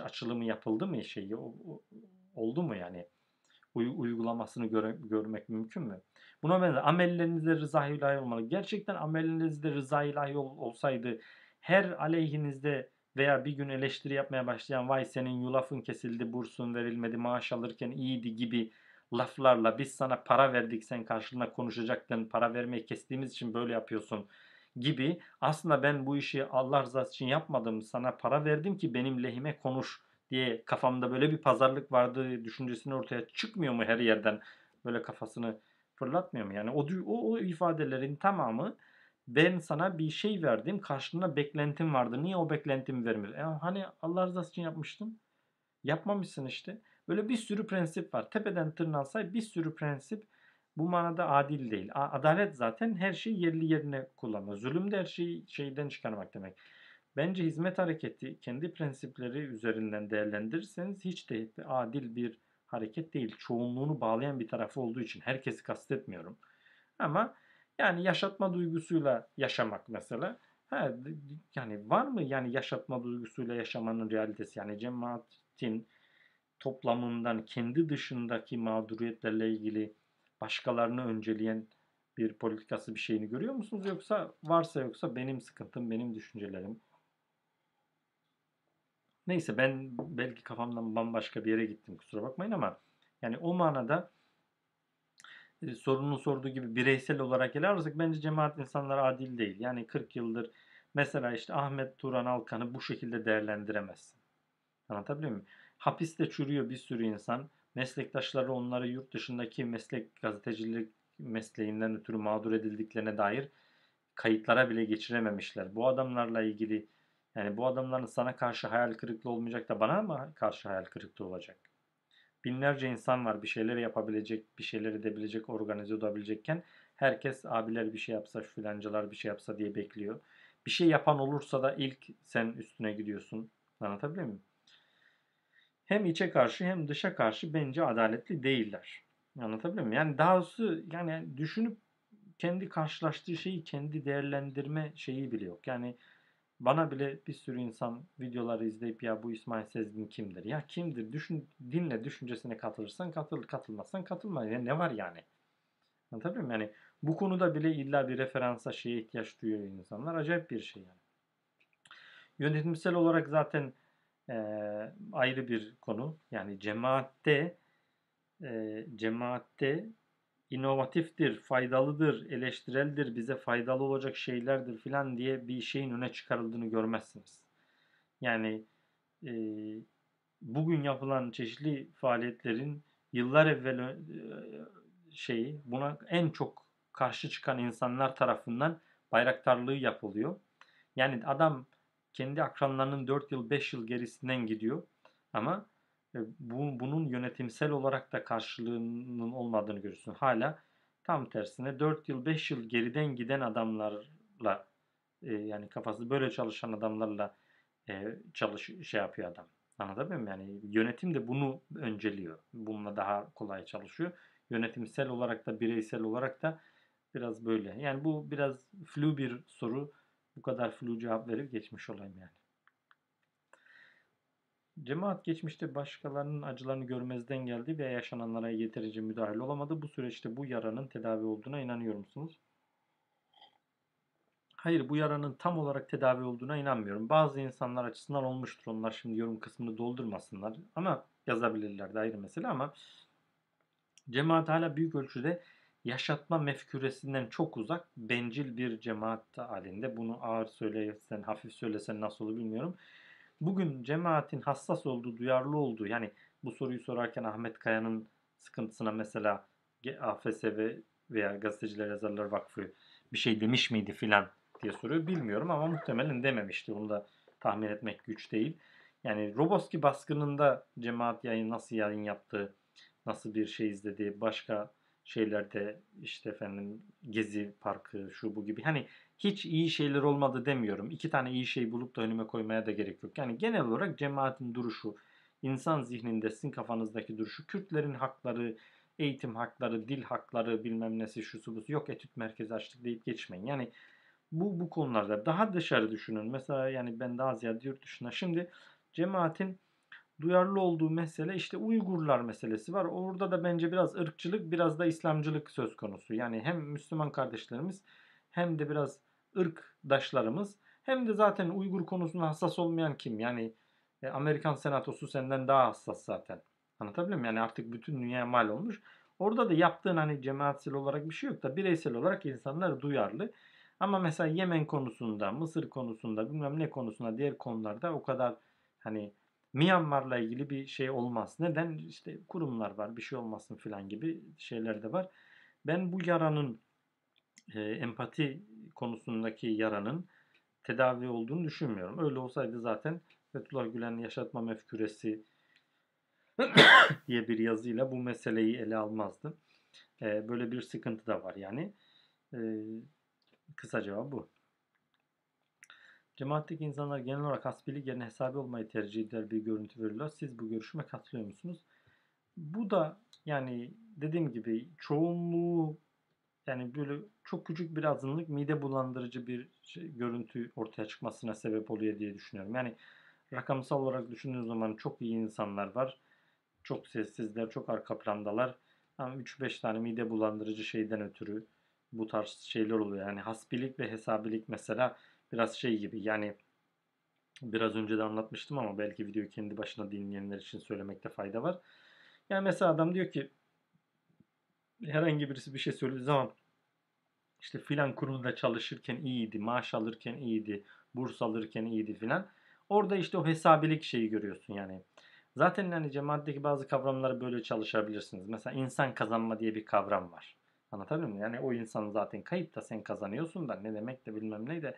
aç, açılımı yapıldı mı şeyi oldu mu yani Uy, uygulamasını göre, görmek mümkün mü? Buna benzer amellerinizde rıza ilahi olmalı. Gerçekten amellerinizde rıza ilahi ol, olsaydı her aleyhinizde veya bir gün eleştiri yapmaya başlayan vay senin yulafın kesildi, bursun verilmedi, maaş alırken iyiydi gibi laflarla biz sana para verdik sen karşılığında konuşacaktın, para vermeyi kestiğimiz için böyle yapıyorsun gibi aslında ben bu işi Allah rızası için yapmadım sana para verdim ki benim lehime konuş diye kafamda böyle bir pazarlık vardı düşüncesini ortaya çıkmıyor mu her yerden böyle kafasını fırlatmıyor mu? Yani o, o, o ifadelerin tamamı ben sana bir şey verdim karşılığında beklentim vardı. Niye o beklentimi vermiyor? E, hani Allah rızası için yapmıştım. Yapmamışsın işte. Böyle bir sürü prensip var. Tepeden tırnağa bir sürü prensip bu manada adil değil. Adalet zaten her şeyi yerli yerine kullanma. Zulüm de her şeyi şeyden çıkarmak demek. Bence hizmet hareketi kendi prensipleri üzerinden değerlendirirseniz hiç de adil bir hareket değil. Çoğunluğunu bağlayan bir tarafı olduğu için herkesi kastetmiyorum. Ama yani yaşatma duygusuyla yaşamak mesela. Ha, yani var mı yani yaşatma duygusuyla yaşamanın realitesi? Yani cemaatin toplamından kendi dışındaki mağduriyetlerle ilgili başkalarını önceleyen bir politikası bir şeyini görüyor musunuz? Yoksa varsa yoksa benim sıkıntım, benim düşüncelerim. Neyse ben belki kafamdan bambaşka bir yere gittim kusura bakmayın ama yani o manada e, sorunun sorduğu gibi bireysel olarak ele alırsak bence cemaat insanlar adil değil. Yani 40 yıldır mesela işte Ahmet Turan Alkan'ı bu şekilde değerlendiremezsin. Anlatabiliyor muyum? Hapiste çürüyor bir sürü insan. Meslektaşları onları yurt dışındaki meslek gazetecilik mesleğinden ötürü mağdur edildiklerine dair kayıtlara bile geçirememişler. Bu adamlarla ilgili yani bu adamların sana karşı hayal kırıklığı olmayacak da bana mı karşı hayal kırıklığı olacak? Binlerce insan var bir şeyleri yapabilecek, bir şeyler edebilecek, organize olabilecekken herkes abiler bir şey yapsa, filancalar bir şey yapsa diye bekliyor. Bir şey yapan olursa da ilk sen üstüne gidiyorsun. Anlatabiliyor muyum? Hem içe karşı hem dışa karşı bence adaletli değiller. Anlatabiliyor muyum? Yani daha doğrusu yani düşünüp kendi karşılaştığı şeyi kendi değerlendirme şeyi bile yok. Yani bana bile bir sürü insan videoları izleyip ya bu İsmail Sezgin kimdir? Ya kimdir? Düşün, dinle düşüncesine katılırsan katıl, katılmazsan katılma. Yani ne var yani? Anlatabiliyor muyum? Yani bu konuda bile illa bir referansa şeye ihtiyaç duyuyor insanlar. Acayip bir şey yani. Yönetimsel olarak zaten e, ayrı bir konu. Yani cemaatte e, cemaatte inovatiftir, faydalıdır, eleştireldir, bize faydalı olacak şeylerdir filan diye bir şeyin öne çıkarıldığını görmezsiniz. Yani e, bugün yapılan çeşitli faaliyetlerin yıllar evvel e, şeyi buna en çok karşı çıkan insanlar tarafından bayraktarlığı yapılıyor. Yani adam kendi akranlarının 4 yıl 5 yıl gerisinden gidiyor ama e, bu, bunun yönetimsel olarak da karşılığının olmadığını görüyorsun. Hala tam tersine 4 yıl 5 yıl geriden giden adamlarla e, yani kafası böyle çalışan adamlarla e, çalış şey yapıyor adam. Anlatabiliyor muyum? Yani yönetim de bunu önceliyor. Bununla daha kolay çalışıyor. Yönetimsel olarak da bireysel olarak da biraz böyle. Yani bu biraz flu bir soru. Bu kadar flu cevap verip geçmiş olayım yani. Cemaat geçmişte başkalarının acılarını görmezden geldi ve yaşananlara yeterince müdahil olamadı. Bu süreçte bu yaranın tedavi olduğuna inanıyor musunuz? Hayır bu yaranın tam olarak tedavi olduğuna inanmıyorum. Bazı insanlar açısından olmuştur. Onlar şimdi yorum kısmını doldurmasınlar. Ama yazabilirler de ayrı mesele ama cemaat hala büyük ölçüde yaşatma mefküresinden çok uzak bencil bir cemaat halinde. Bunu ağır söylesen, hafif söylesen nasıl olur bilmiyorum. Bugün cemaatin hassas olduğu, duyarlı olduğu yani bu soruyu sorarken Ahmet Kaya'nın sıkıntısına mesela AFSV veya Gazeteciler Yazarlar Vakfı bir şey demiş miydi filan diye soruyor. Bilmiyorum ama muhtemelen dememişti. Onu da tahmin etmek güç değil. Yani Roboski baskınında cemaat yayın nasıl yayın yaptı, nasıl bir şey izledi, başka şeylerde işte efendim Gezi Parkı şu bu gibi. Hani hiç iyi şeyler olmadı demiyorum. İki tane iyi şey bulup da önüme koymaya da gerek yok. Yani genel olarak cemaatin duruşu, insan zihninde sizin kafanızdaki duruşu, Kürtlerin hakları, eğitim hakları, dil hakları bilmem nesi şusu busu yok etüt merkezi açtık deyip geçmeyin. Yani bu bu konularda daha dışarı düşünün. Mesela yani ben daha ziyade yurt dışına. Şimdi cemaatin duyarlı olduğu mesele işte Uygurlar meselesi var. Orada da bence biraz ırkçılık, biraz da İslamcılık söz konusu. Yani hem Müslüman kardeşlerimiz hem de biraz ırkdaşlarımız hem de zaten Uygur konusunda hassas olmayan kim? Yani e, Amerikan senatosu senden daha hassas zaten. Anlatabiliyor muyum? Yani artık bütün dünya mal olmuş. Orada da yaptığın hani cemaatsel olarak bir şey yok da bireysel olarak insanlar duyarlı. Ama mesela Yemen konusunda, Mısır konusunda, bilmem ne konusunda, diğer konularda o kadar hani Myanmar'la ilgili bir şey olmaz. Neden? İşte kurumlar var, bir şey olmasın filan gibi şeyler de var. Ben bu yaranın e, empati konusundaki yaranın tedavi olduğunu düşünmüyorum. Öyle olsaydı zaten Fethullah Gülen yaşatma mefküresi diye bir yazıyla bu meseleyi ele almazdı. E, böyle bir sıkıntı da var yani. E, kısa cevap bu. Cemaatteki insanlar genel olarak hasbilik yerine hesabi olmayı tercih eder bir görüntü verirler. Siz bu görüşüme katılıyor musunuz? Bu da yani dediğim gibi çoğunluğu yani böyle çok küçük bir azınlık mide bulandırıcı bir şey, görüntü ortaya çıkmasına sebep oluyor diye düşünüyorum. Yani rakamsal olarak düşündüğünüz zaman çok iyi insanlar var. Çok sessizler, çok arka plandalar. Ama 3-5 tane mide bulandırıcı şeyden ötürü bu tarz şeyler oluyor. Yani hasbilik ve hesabilik mesela biraz şey gibi yani biraz önce de anlatmıştım ama belki videoyu kendi başına dinleyenler için söylemekte fayda var. Yani mesela adam diyor ki herhangi birisi bir şey söylediği zaman işte filan kurumda çalışırken iyiydi, maaş alırken iyiydi, burs alırken iyiydi filan. Orada işte o hesabilik şeyi görüyorsun yani. Zaten yani cemaatteki bazı kavramları böyle çalışabilirsiniz. Mesela insan kazanma diye bir kavram var. Anlatabiliyor muyum? Yani o insan zaten kayıp da sen kazanıyorsun da ne demek de bilmem ne de.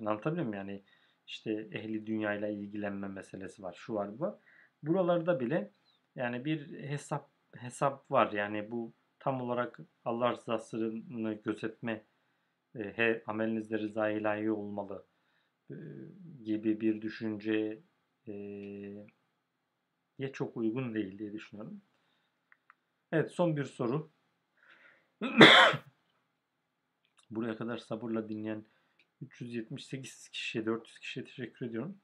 Yani anlatabiliyor muyum? Yani işte ehli dünyayla ilgilenme meselesi var. Şu var bu. Buralarda bile yani bir hesap hesap var. Yani bu tam olarak Allah rızasını gözetme e, he, amelinizde rıza ilahi olmalı e, gibi bir düşünce e, ye çok uygun değil diye düşünüyorum. Evet son bir soru. Buraya kadar sabırla dinleyen 378 kişiye, 400 kişiye teşekkür ediyorum.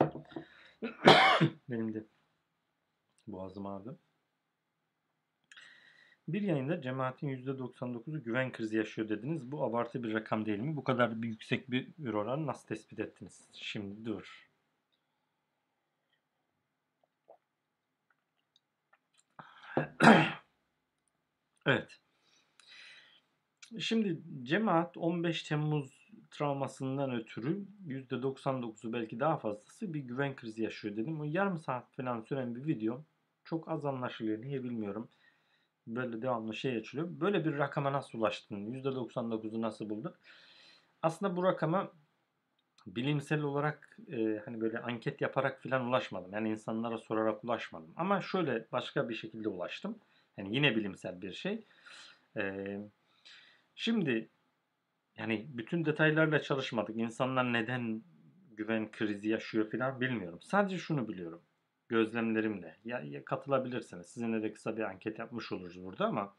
Benim de boğazım ağrıdı. Bir yayında cemaatin %99'u güven krizi yaşıyor dediniz. Bu abartı bir rakam değil mi? Bu kadar bir yüksek bir oran nasıl tespit ettiniz? Şimdi dur. evet. Şimdi cemaat 15 Temmuz travmasından ötürü %99'u belki daha fazlası bir güven krizi yaşıyor dedim. O yarım saat falan süren bir video çok az anlaşılıyor. Niye bilmiyorum. Böyle devamlı şey açılıyor. Böyle bir rakama nasıl ulaştın? %99'u nasıl buldun? Aslında bu rakama bilimsel olarak e, hani böyle anket yaparak falan ulaşmadım. Yani insanlara sorarak ulaşmadım. Ama şöyle başka bir şekilde ulaştım. Yani yine bilimsel bir şey. E, şimdi yani bütün detaylarla çalışmadık. İnsanlar neden güven krizi yaşıyor falan bilmiyorum. Sadece şunu biliyorum. Gözlemlerimle. Ya, ya katılabilirsiniz. Sizinle de kısa bir anket yapmış oluruz burada ama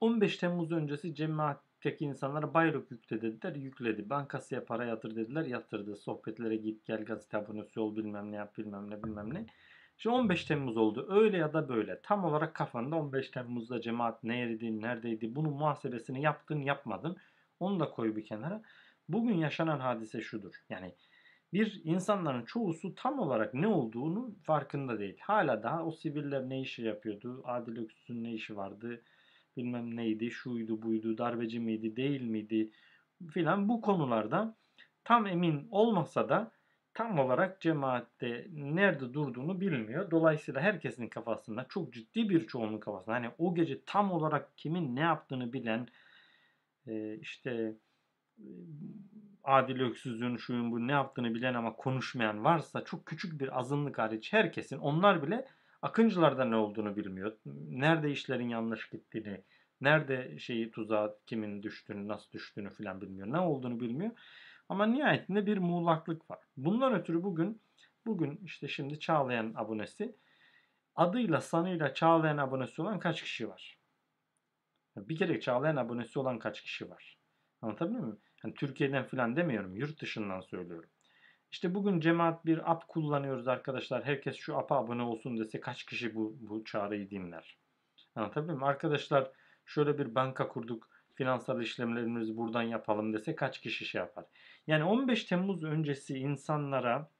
15 Temmuz öncesi cemaatteki insanlara bayrak yükle dediler. Yükledi. Bankasıya para yatır dediler. Yatırdı. Sohbetlere git gel gazete abonesi ol bilmem ne yap bilmem ne bilmem ne. Şimdi 15 Temmuz oldu. Öyle ya da böyle. Tam olarak kafanda 15 Temmuz'da cemaat nereydi, neredeydi, bunun muhasebesini yaptın, yapmadın. Onu da koy bir kenara. Bugün yaşanan hadise şudur. Yani bir insanların çoğusu tam olarak ne olduğunu farkında değil. Hala daha o siviller ne işi yapıyordu, Adil Öksüz'ün ne işi vardı, bilmem neydi, şuydu buydu, darbeci miydi, değil miydi filan bu konularda tam emin olmasa da tam olarak cemaatte nerede durduğunu bilmiyor. Dolayısıyla herkesin kafasında çok ciddi bir çoğunluk kafasında hani o gece tam olarak kimin ne yaptığını bilen işte Adil Öksüz'ün şuyun bu ne yaptığını bilen ama konuşmayan varsa çok küçük bir azınlık hariç herkesin onlar bile Akıncılarda ne olduğunu bilmiyor. Nerede işlerin yanlış gittiğini, nerede şeyi tuzağa kimin düştüğünü, nasıl düştüğünü filan bilmiyor. Ne olduğunu bilmiyor. Ama nihayetinde bir muğlaklık var. Bundan ötürü bugün bugün işte şimdi Çağlayan abonesi adıyla sanıyla Çağlayan abonesi olan kaç kişi var? Bir kere Çağlayan abonesi olan kaç kişi var? Anlatabiliyor muyum? Yani Türkiye'den filan demiyorum. Yurt dışından söylüyorum. İşte bugün cemaat bir app kullanıyoruz arkadaşlar. Herkes şu app'a abone olsun dese kaç kişi bu, bu çağrıyı dinler? Anlatabiliyor muyum? Arkadaşlar şöyle bir banka kurduk. Finansal işlemlerimizi buradan yapalım dese kaç kişi şey yapar? Yani 15 Temmuz öncesi insanlara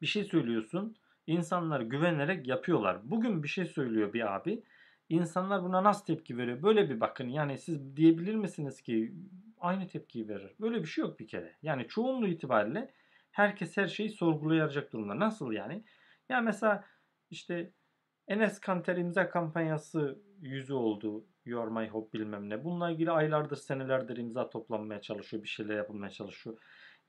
bir şey söylüyorsun. İnsanlar güvenerek yapıyorlar. Bugün bir şey söylüyor bir abi. İnsanlar buna nasıl tepki veriyor? Böyle bir bakın. Yani siz diyebilir misiniz ki aynı tepkiyi verir? Böyle bir şey yok bir kere. Yani çoğunluğu itibariyle herkes her şeyi sorgulayacak durumda. Nasıl yani? Ya mesela işte Enes Kanter imza kampanyası yüzü oldu. Your My Hope bilmem ne. Bununla ilgili aylardır senelerdir imza toplanmaya çalışıyor. Bir şeyler yapılmaya çalışıyor.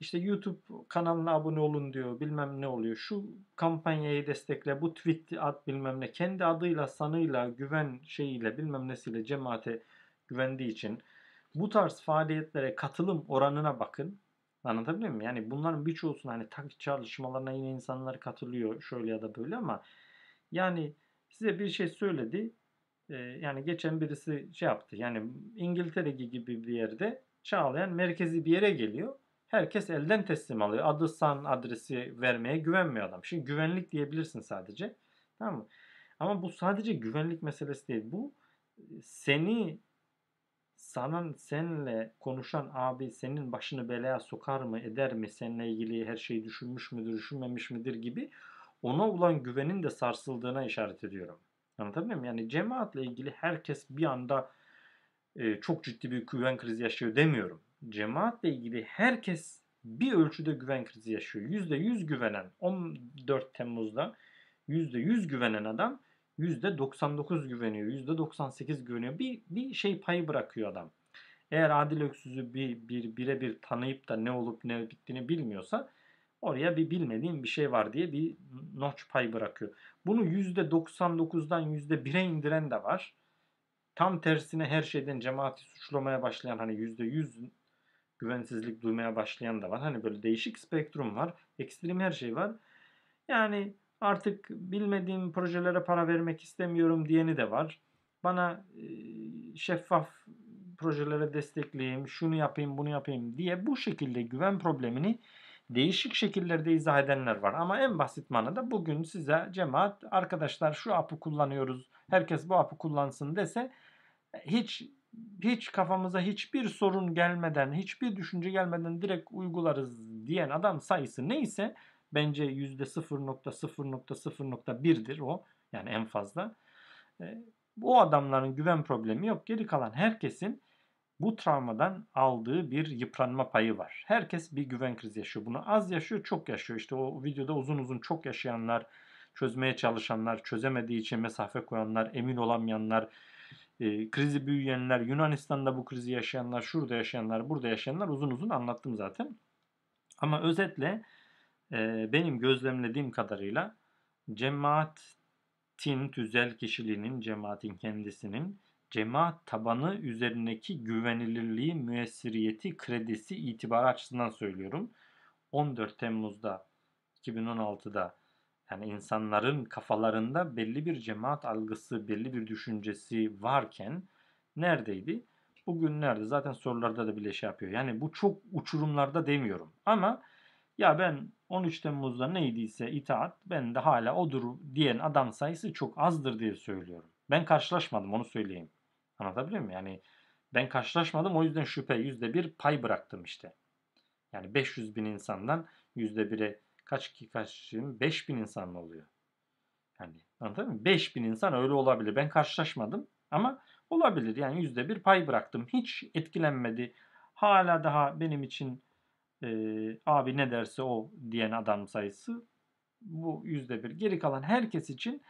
İşte YouTube kanalına abone olun diyor. Bilmem ne oluyor. Şu kampanyayı destekle. Bu tweet at bilmem ne. Kendi adıyla, sanıyla, güven şeyiyle bilmem nesiyle cemaate güvendiği için bu tarz faaliyetlere katılım oranına bakın. Anlatabiliyor muyum? Yani bunların birçoğusuna hani takip çalışmalarına yine insanlar katılıyor şöyle ya da böyle ama yani size bir şey söyledi. Yani geçen birisi şey yaptı. Yani İngiltere gibi bir yerde Çağlayan merkezi bir yere geliyor. Herkes elden teslim alıyor. Adı san adresi vermeye güvenmiyor adam. Şimdi güvenlik diyebilirsin sadece. Tamam mı? Ama bu sadece güvenlik meselesi değil. Bu seni sana senle konuşan abi senin başını belaya sokar mı eder mi seninle ilgili her şeyi düşünmüş müdür düşünmemiş midir gibi ona olan güvenin de sarsıldığına işaret ediyorum. Anlatabiliyor muyum? Yani cemaatle ilgili herkes bir anda e, çok ciddi bir güven krizi yaşıyor demiyorum. Cemaatle ilgili herkes bir ölçüde güven krizi yaşıyor. %100 güvenen 14 Temmuz'da %100 güvenen adam %99 güveniyor, %98 güveniyor. Bir, bir şey payı bırakıyor adam. Eğer Adil Öksüz'ü bir, bir birebir tanıyıp da ne olup ne bittiğini bilmiyorsa oraya bir bilmediğim bir şey var diye bir notch pay bırakıyor. Bunu %99'dan %1'e indiren de var. Tam tersine her şeyden cemaati suçlamaya başlayan hani %100 güvensizlik duymaya başlayan da var. Hani böyle değişik spektrum var. Ekstrem her şey var. Yani Artık bilmediğim projelere para vermek istemiyorum diyeni de var. Bana şeffaf projelere destekleyeyim, şunu yapayım, bunu yapayım diye bu şekilde güven problemini değişik şekillerde izah edenler var. Ama en basit manada bugün size cemaat arkadaşlar şu apı kullanıyoruz, herkes bu apı kullansın dese hiç hiç kafamıza hiçbir sorun gelmeden, hiçbir düşünce gelmeden direkt uygularız diyen adam sayısı neyse Bence %0.0.0.1'dir o. Yani en fazla. O adamların güven problemi yok. Geri kalan herkesin bu travmadan aldığı bir yıpranma payı var. Herkes bir güven krizi yaşıyor. Bunu az yaşıyor, çok yaşıyor. İşte o videoda uzun uzun çok yaşayanlar, çözmeye çalışanlar, çözemediği için mesafe koyanlar, emin olamayanlar, e, krizi büyüyenler, Yunanistan'da bu krizi yaşayanlar, şurada yaşayanlar, burada yaşayanlar uzun uzun anlattım zaten. Ama özetle e, benim gözlemlediğim kadarıyla cemaatin tüzel kişiliğinin, cemaatin kendisinin cemaat tabanı üzerindeki güvenilirliği, müessiriyeti, kredisi, itibarı açısından söylüyorum. 14 Temmuz'da 2016'da yani insanların kafalarında belli bir cemaat algısı, belli bir düşüncesi varken neredeydi? Bugün nerede? Zaten sorularda da bile şey yapıyor. Yani bu çok uçurumlarda demiyorum. Ama ya ben 13 Temmuz'da neydiyse itaat ben de hala odur diyen adam sayısı çok azdır diye söylüyorum. Ben karşılaşmadım onu söyleyeyim. Anlatabiliyor muyum? Yani ben karşılaşmadım o yüzden şüphe yüzde bir pay bıraktım işte. Yani 500 bin insandan yüzde bire kaç ki kaç 5 bin insan mı oluyor? Yani anladın mı? 5 bin insan öyle olabilir. Ben karşılaşmadım ama olabilir. Yani yüzde bir pay bıraktım. Hiç etkilenmedi. Hala daha benim için e, abi ne derse o diyen adam sayısı bu yüzde bir. Geri kalan herkes için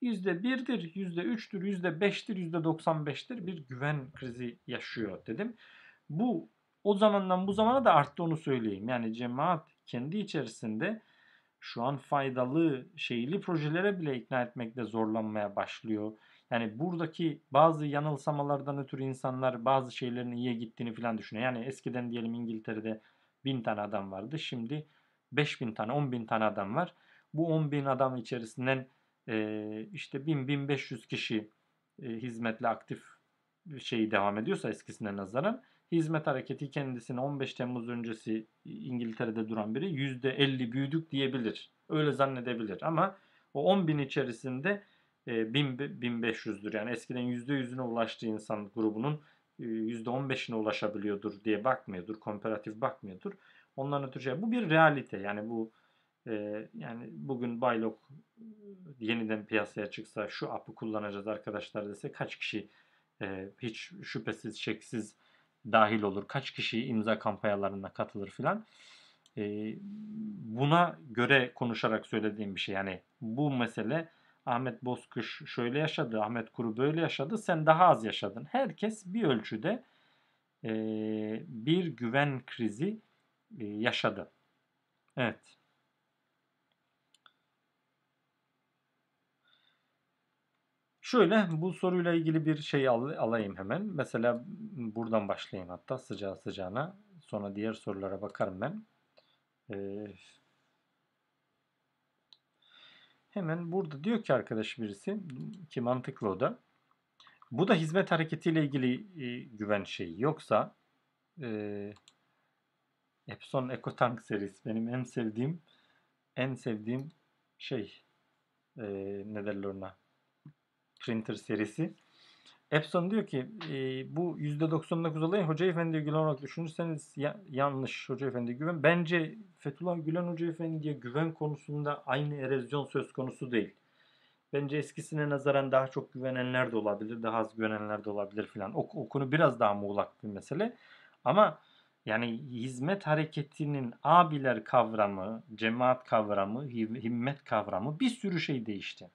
yüzde birdir, yüzde üçtür, yüzde beştir, yüzde doksan beştir bir güven krizi yaşıyor dedim. Bu o zamandan bu zamana da arttı onu söyleyeyim. Yani cemaat kendi içerisinde şu an faydalı şeyli projelere bile ikna etmekte zorlanmaya başlıyor. Yani buradaki bazı yanılsamalardan ötürü insanlar bazı şeylerin iyiye gittiğini falan düşünüyor. Yani eskiden diyelim İngiltere'de bin tane adam vardı. Şimdi 5000 tane, 10 bin tane adam var. Bu 10 bin adam içerisinden işte 1000-1500 kişi e, hizmetle aktif şeyi devam ediyorsa eskisine nazaran hizmet hareketi kendisine 15 Temmuz öncesi İngiltere'de duran biri %50 büyüdük diyebilir. Öyle zannedebilir ama o 10 bin içerisinde e, 1000, 1500'dür. Yani eskiden %100'üne ulaştığı insan grubunun %15'ine ulaşabiliyordur diye bakmıyordur. Komparatif bakmıyordur. Ondan ötürü şey. Bu bir realite. Yani bu e, yani bugün Baylok yeniden piyasaya çıksa şu app'ı kullanacağız arkadaşlar dese kaç kişi e, hiç şüphesiz şeksiz dahil olur. Kaç kişi imza kampanyalarına katılır filan. E, buna göre konuşarak söylediğim bir şey. Yani bu mesele Ahmet Bozkış şöyle yaşadı, Ahmet Kuru böyle yaşadı, sen daha az yaşadın. Herkes bir ölçüde e, bir güven krizi e, yaşadı. Evet. Şöyle bu soruyla ilgili bir şey al, alayım hemen. Mesela buradan başlayayım hatta sıcağı sıcağına. Sonra diğer sorulara bakarım ben. Ee, hemen burada diyor ki arkadaş birisi ki mantıklı o da. Bu da hizmet hareketiyle ilgili e, güven şeyi. Yoksa e, Epson EcoTank serisi benim en sevdiğim en sevdiğim şey e, ne derler ona Printer serisi. Epson diyor ki e, bu %99 olayı Hoca Efendi'ye güven olarak düşünürseniz ya, yanlış Hoca Efendi'ye güven. Bence Fethullah Gülen Hoca Efendi'ye güven konusunda aynı erozyon söz konusu değil. Bence eskisine nazaran daha çok güvenenler de olabilir, daha az güvenenler de olabilir filan. O, o konu biraz daha muğlak bir mesele. Ama yani hizmet hareketinin abiler kavramı, cemaat kavramı, himmet kavramı bir sürü şey değişti.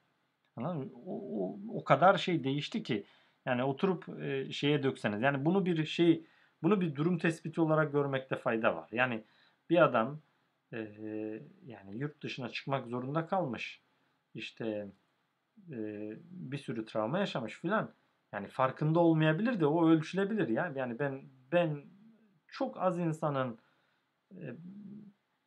O, o, o kadar şey değişti ki yani oturup e, şeye dökseniz yani bunu bir şey bunu bir durum tespiti olarak görmekte fayda var. Yani bir adam e, yani yurt dışına çıkmak zorunda kalmış. İşte e, bir sürü travma yaşamış filan. Yani farkında olmayabilir de o ölçülebilir ya. Yani ben ben çok az insanın e,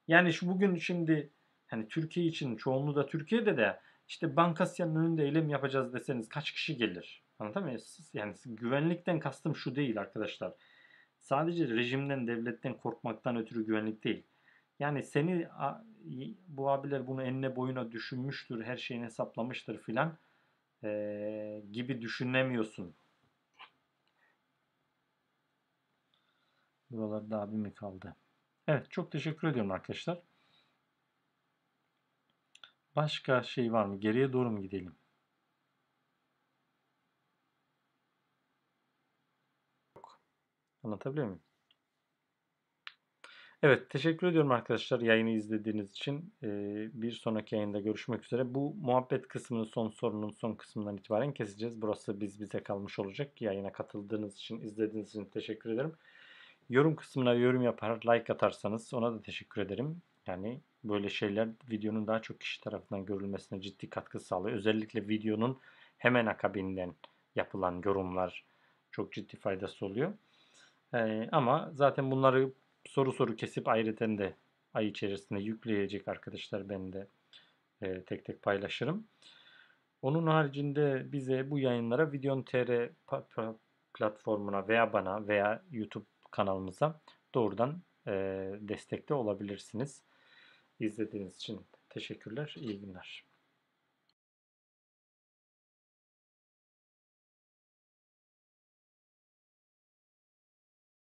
yani şu bugün şimdi hani Türkiye için çoğunluğu da Türkiye'de de işte Bankasyan'ın önünde eylem yapacağız deseniz kaç kişi gelir? Anlatabiliyor muyum? Yani güvenlikten kastım şu değil arkadaşlar. Sadece rejimden, devletten korkmaktan ötürü güvenlik değil. Yani seni bu abiler bunu enine boyuna düşünmüştür, her şeyini hesaplamıştır filan ee, gibi düşünemiyorsun. Buralarda abi mi kaldı? Evet çok teşekkür ediyorum arkadaşlar. Başka şey var mı? Geriye doğru mu gidelim? Yok. Anlatabiliyor muyum? Evet, teşekkür ediyorum arkadaşlar yayını izlediğiniz için. Ee, bir sonraki yayında görüşmek üzere. Bu muhabbet kısmını son sorunun son kısmından itibaren keseceğiz. Burası biz bize kalmış olacak. Yayına katıldığınız için, izlediğiniz için teşekkür ederim. Yorum kısmına yorum yapar, like atarsanız ona da teşekkür ederim. Yani böyle şeyler videonun daha çok kişi tarafından görülmesine ciddi katkı sağlıyor. Özellikle videonun hemen akabinden yapılan yorumlar çok ciddi faydası oluyor. Ee, ama zaten bunları soru soru kesip ayrıca de ay içerisinde yükleyecek arkadaşlar ben de e, tek tek paylaşırım. Onun haricinde bize bu yayınlara Videon.tr pa- platformuna veya bana veya YouTube kanalımıza doğrudan e, destekte olabilirsiniz. İzlediğiniz için teşekkürler. İyi günler.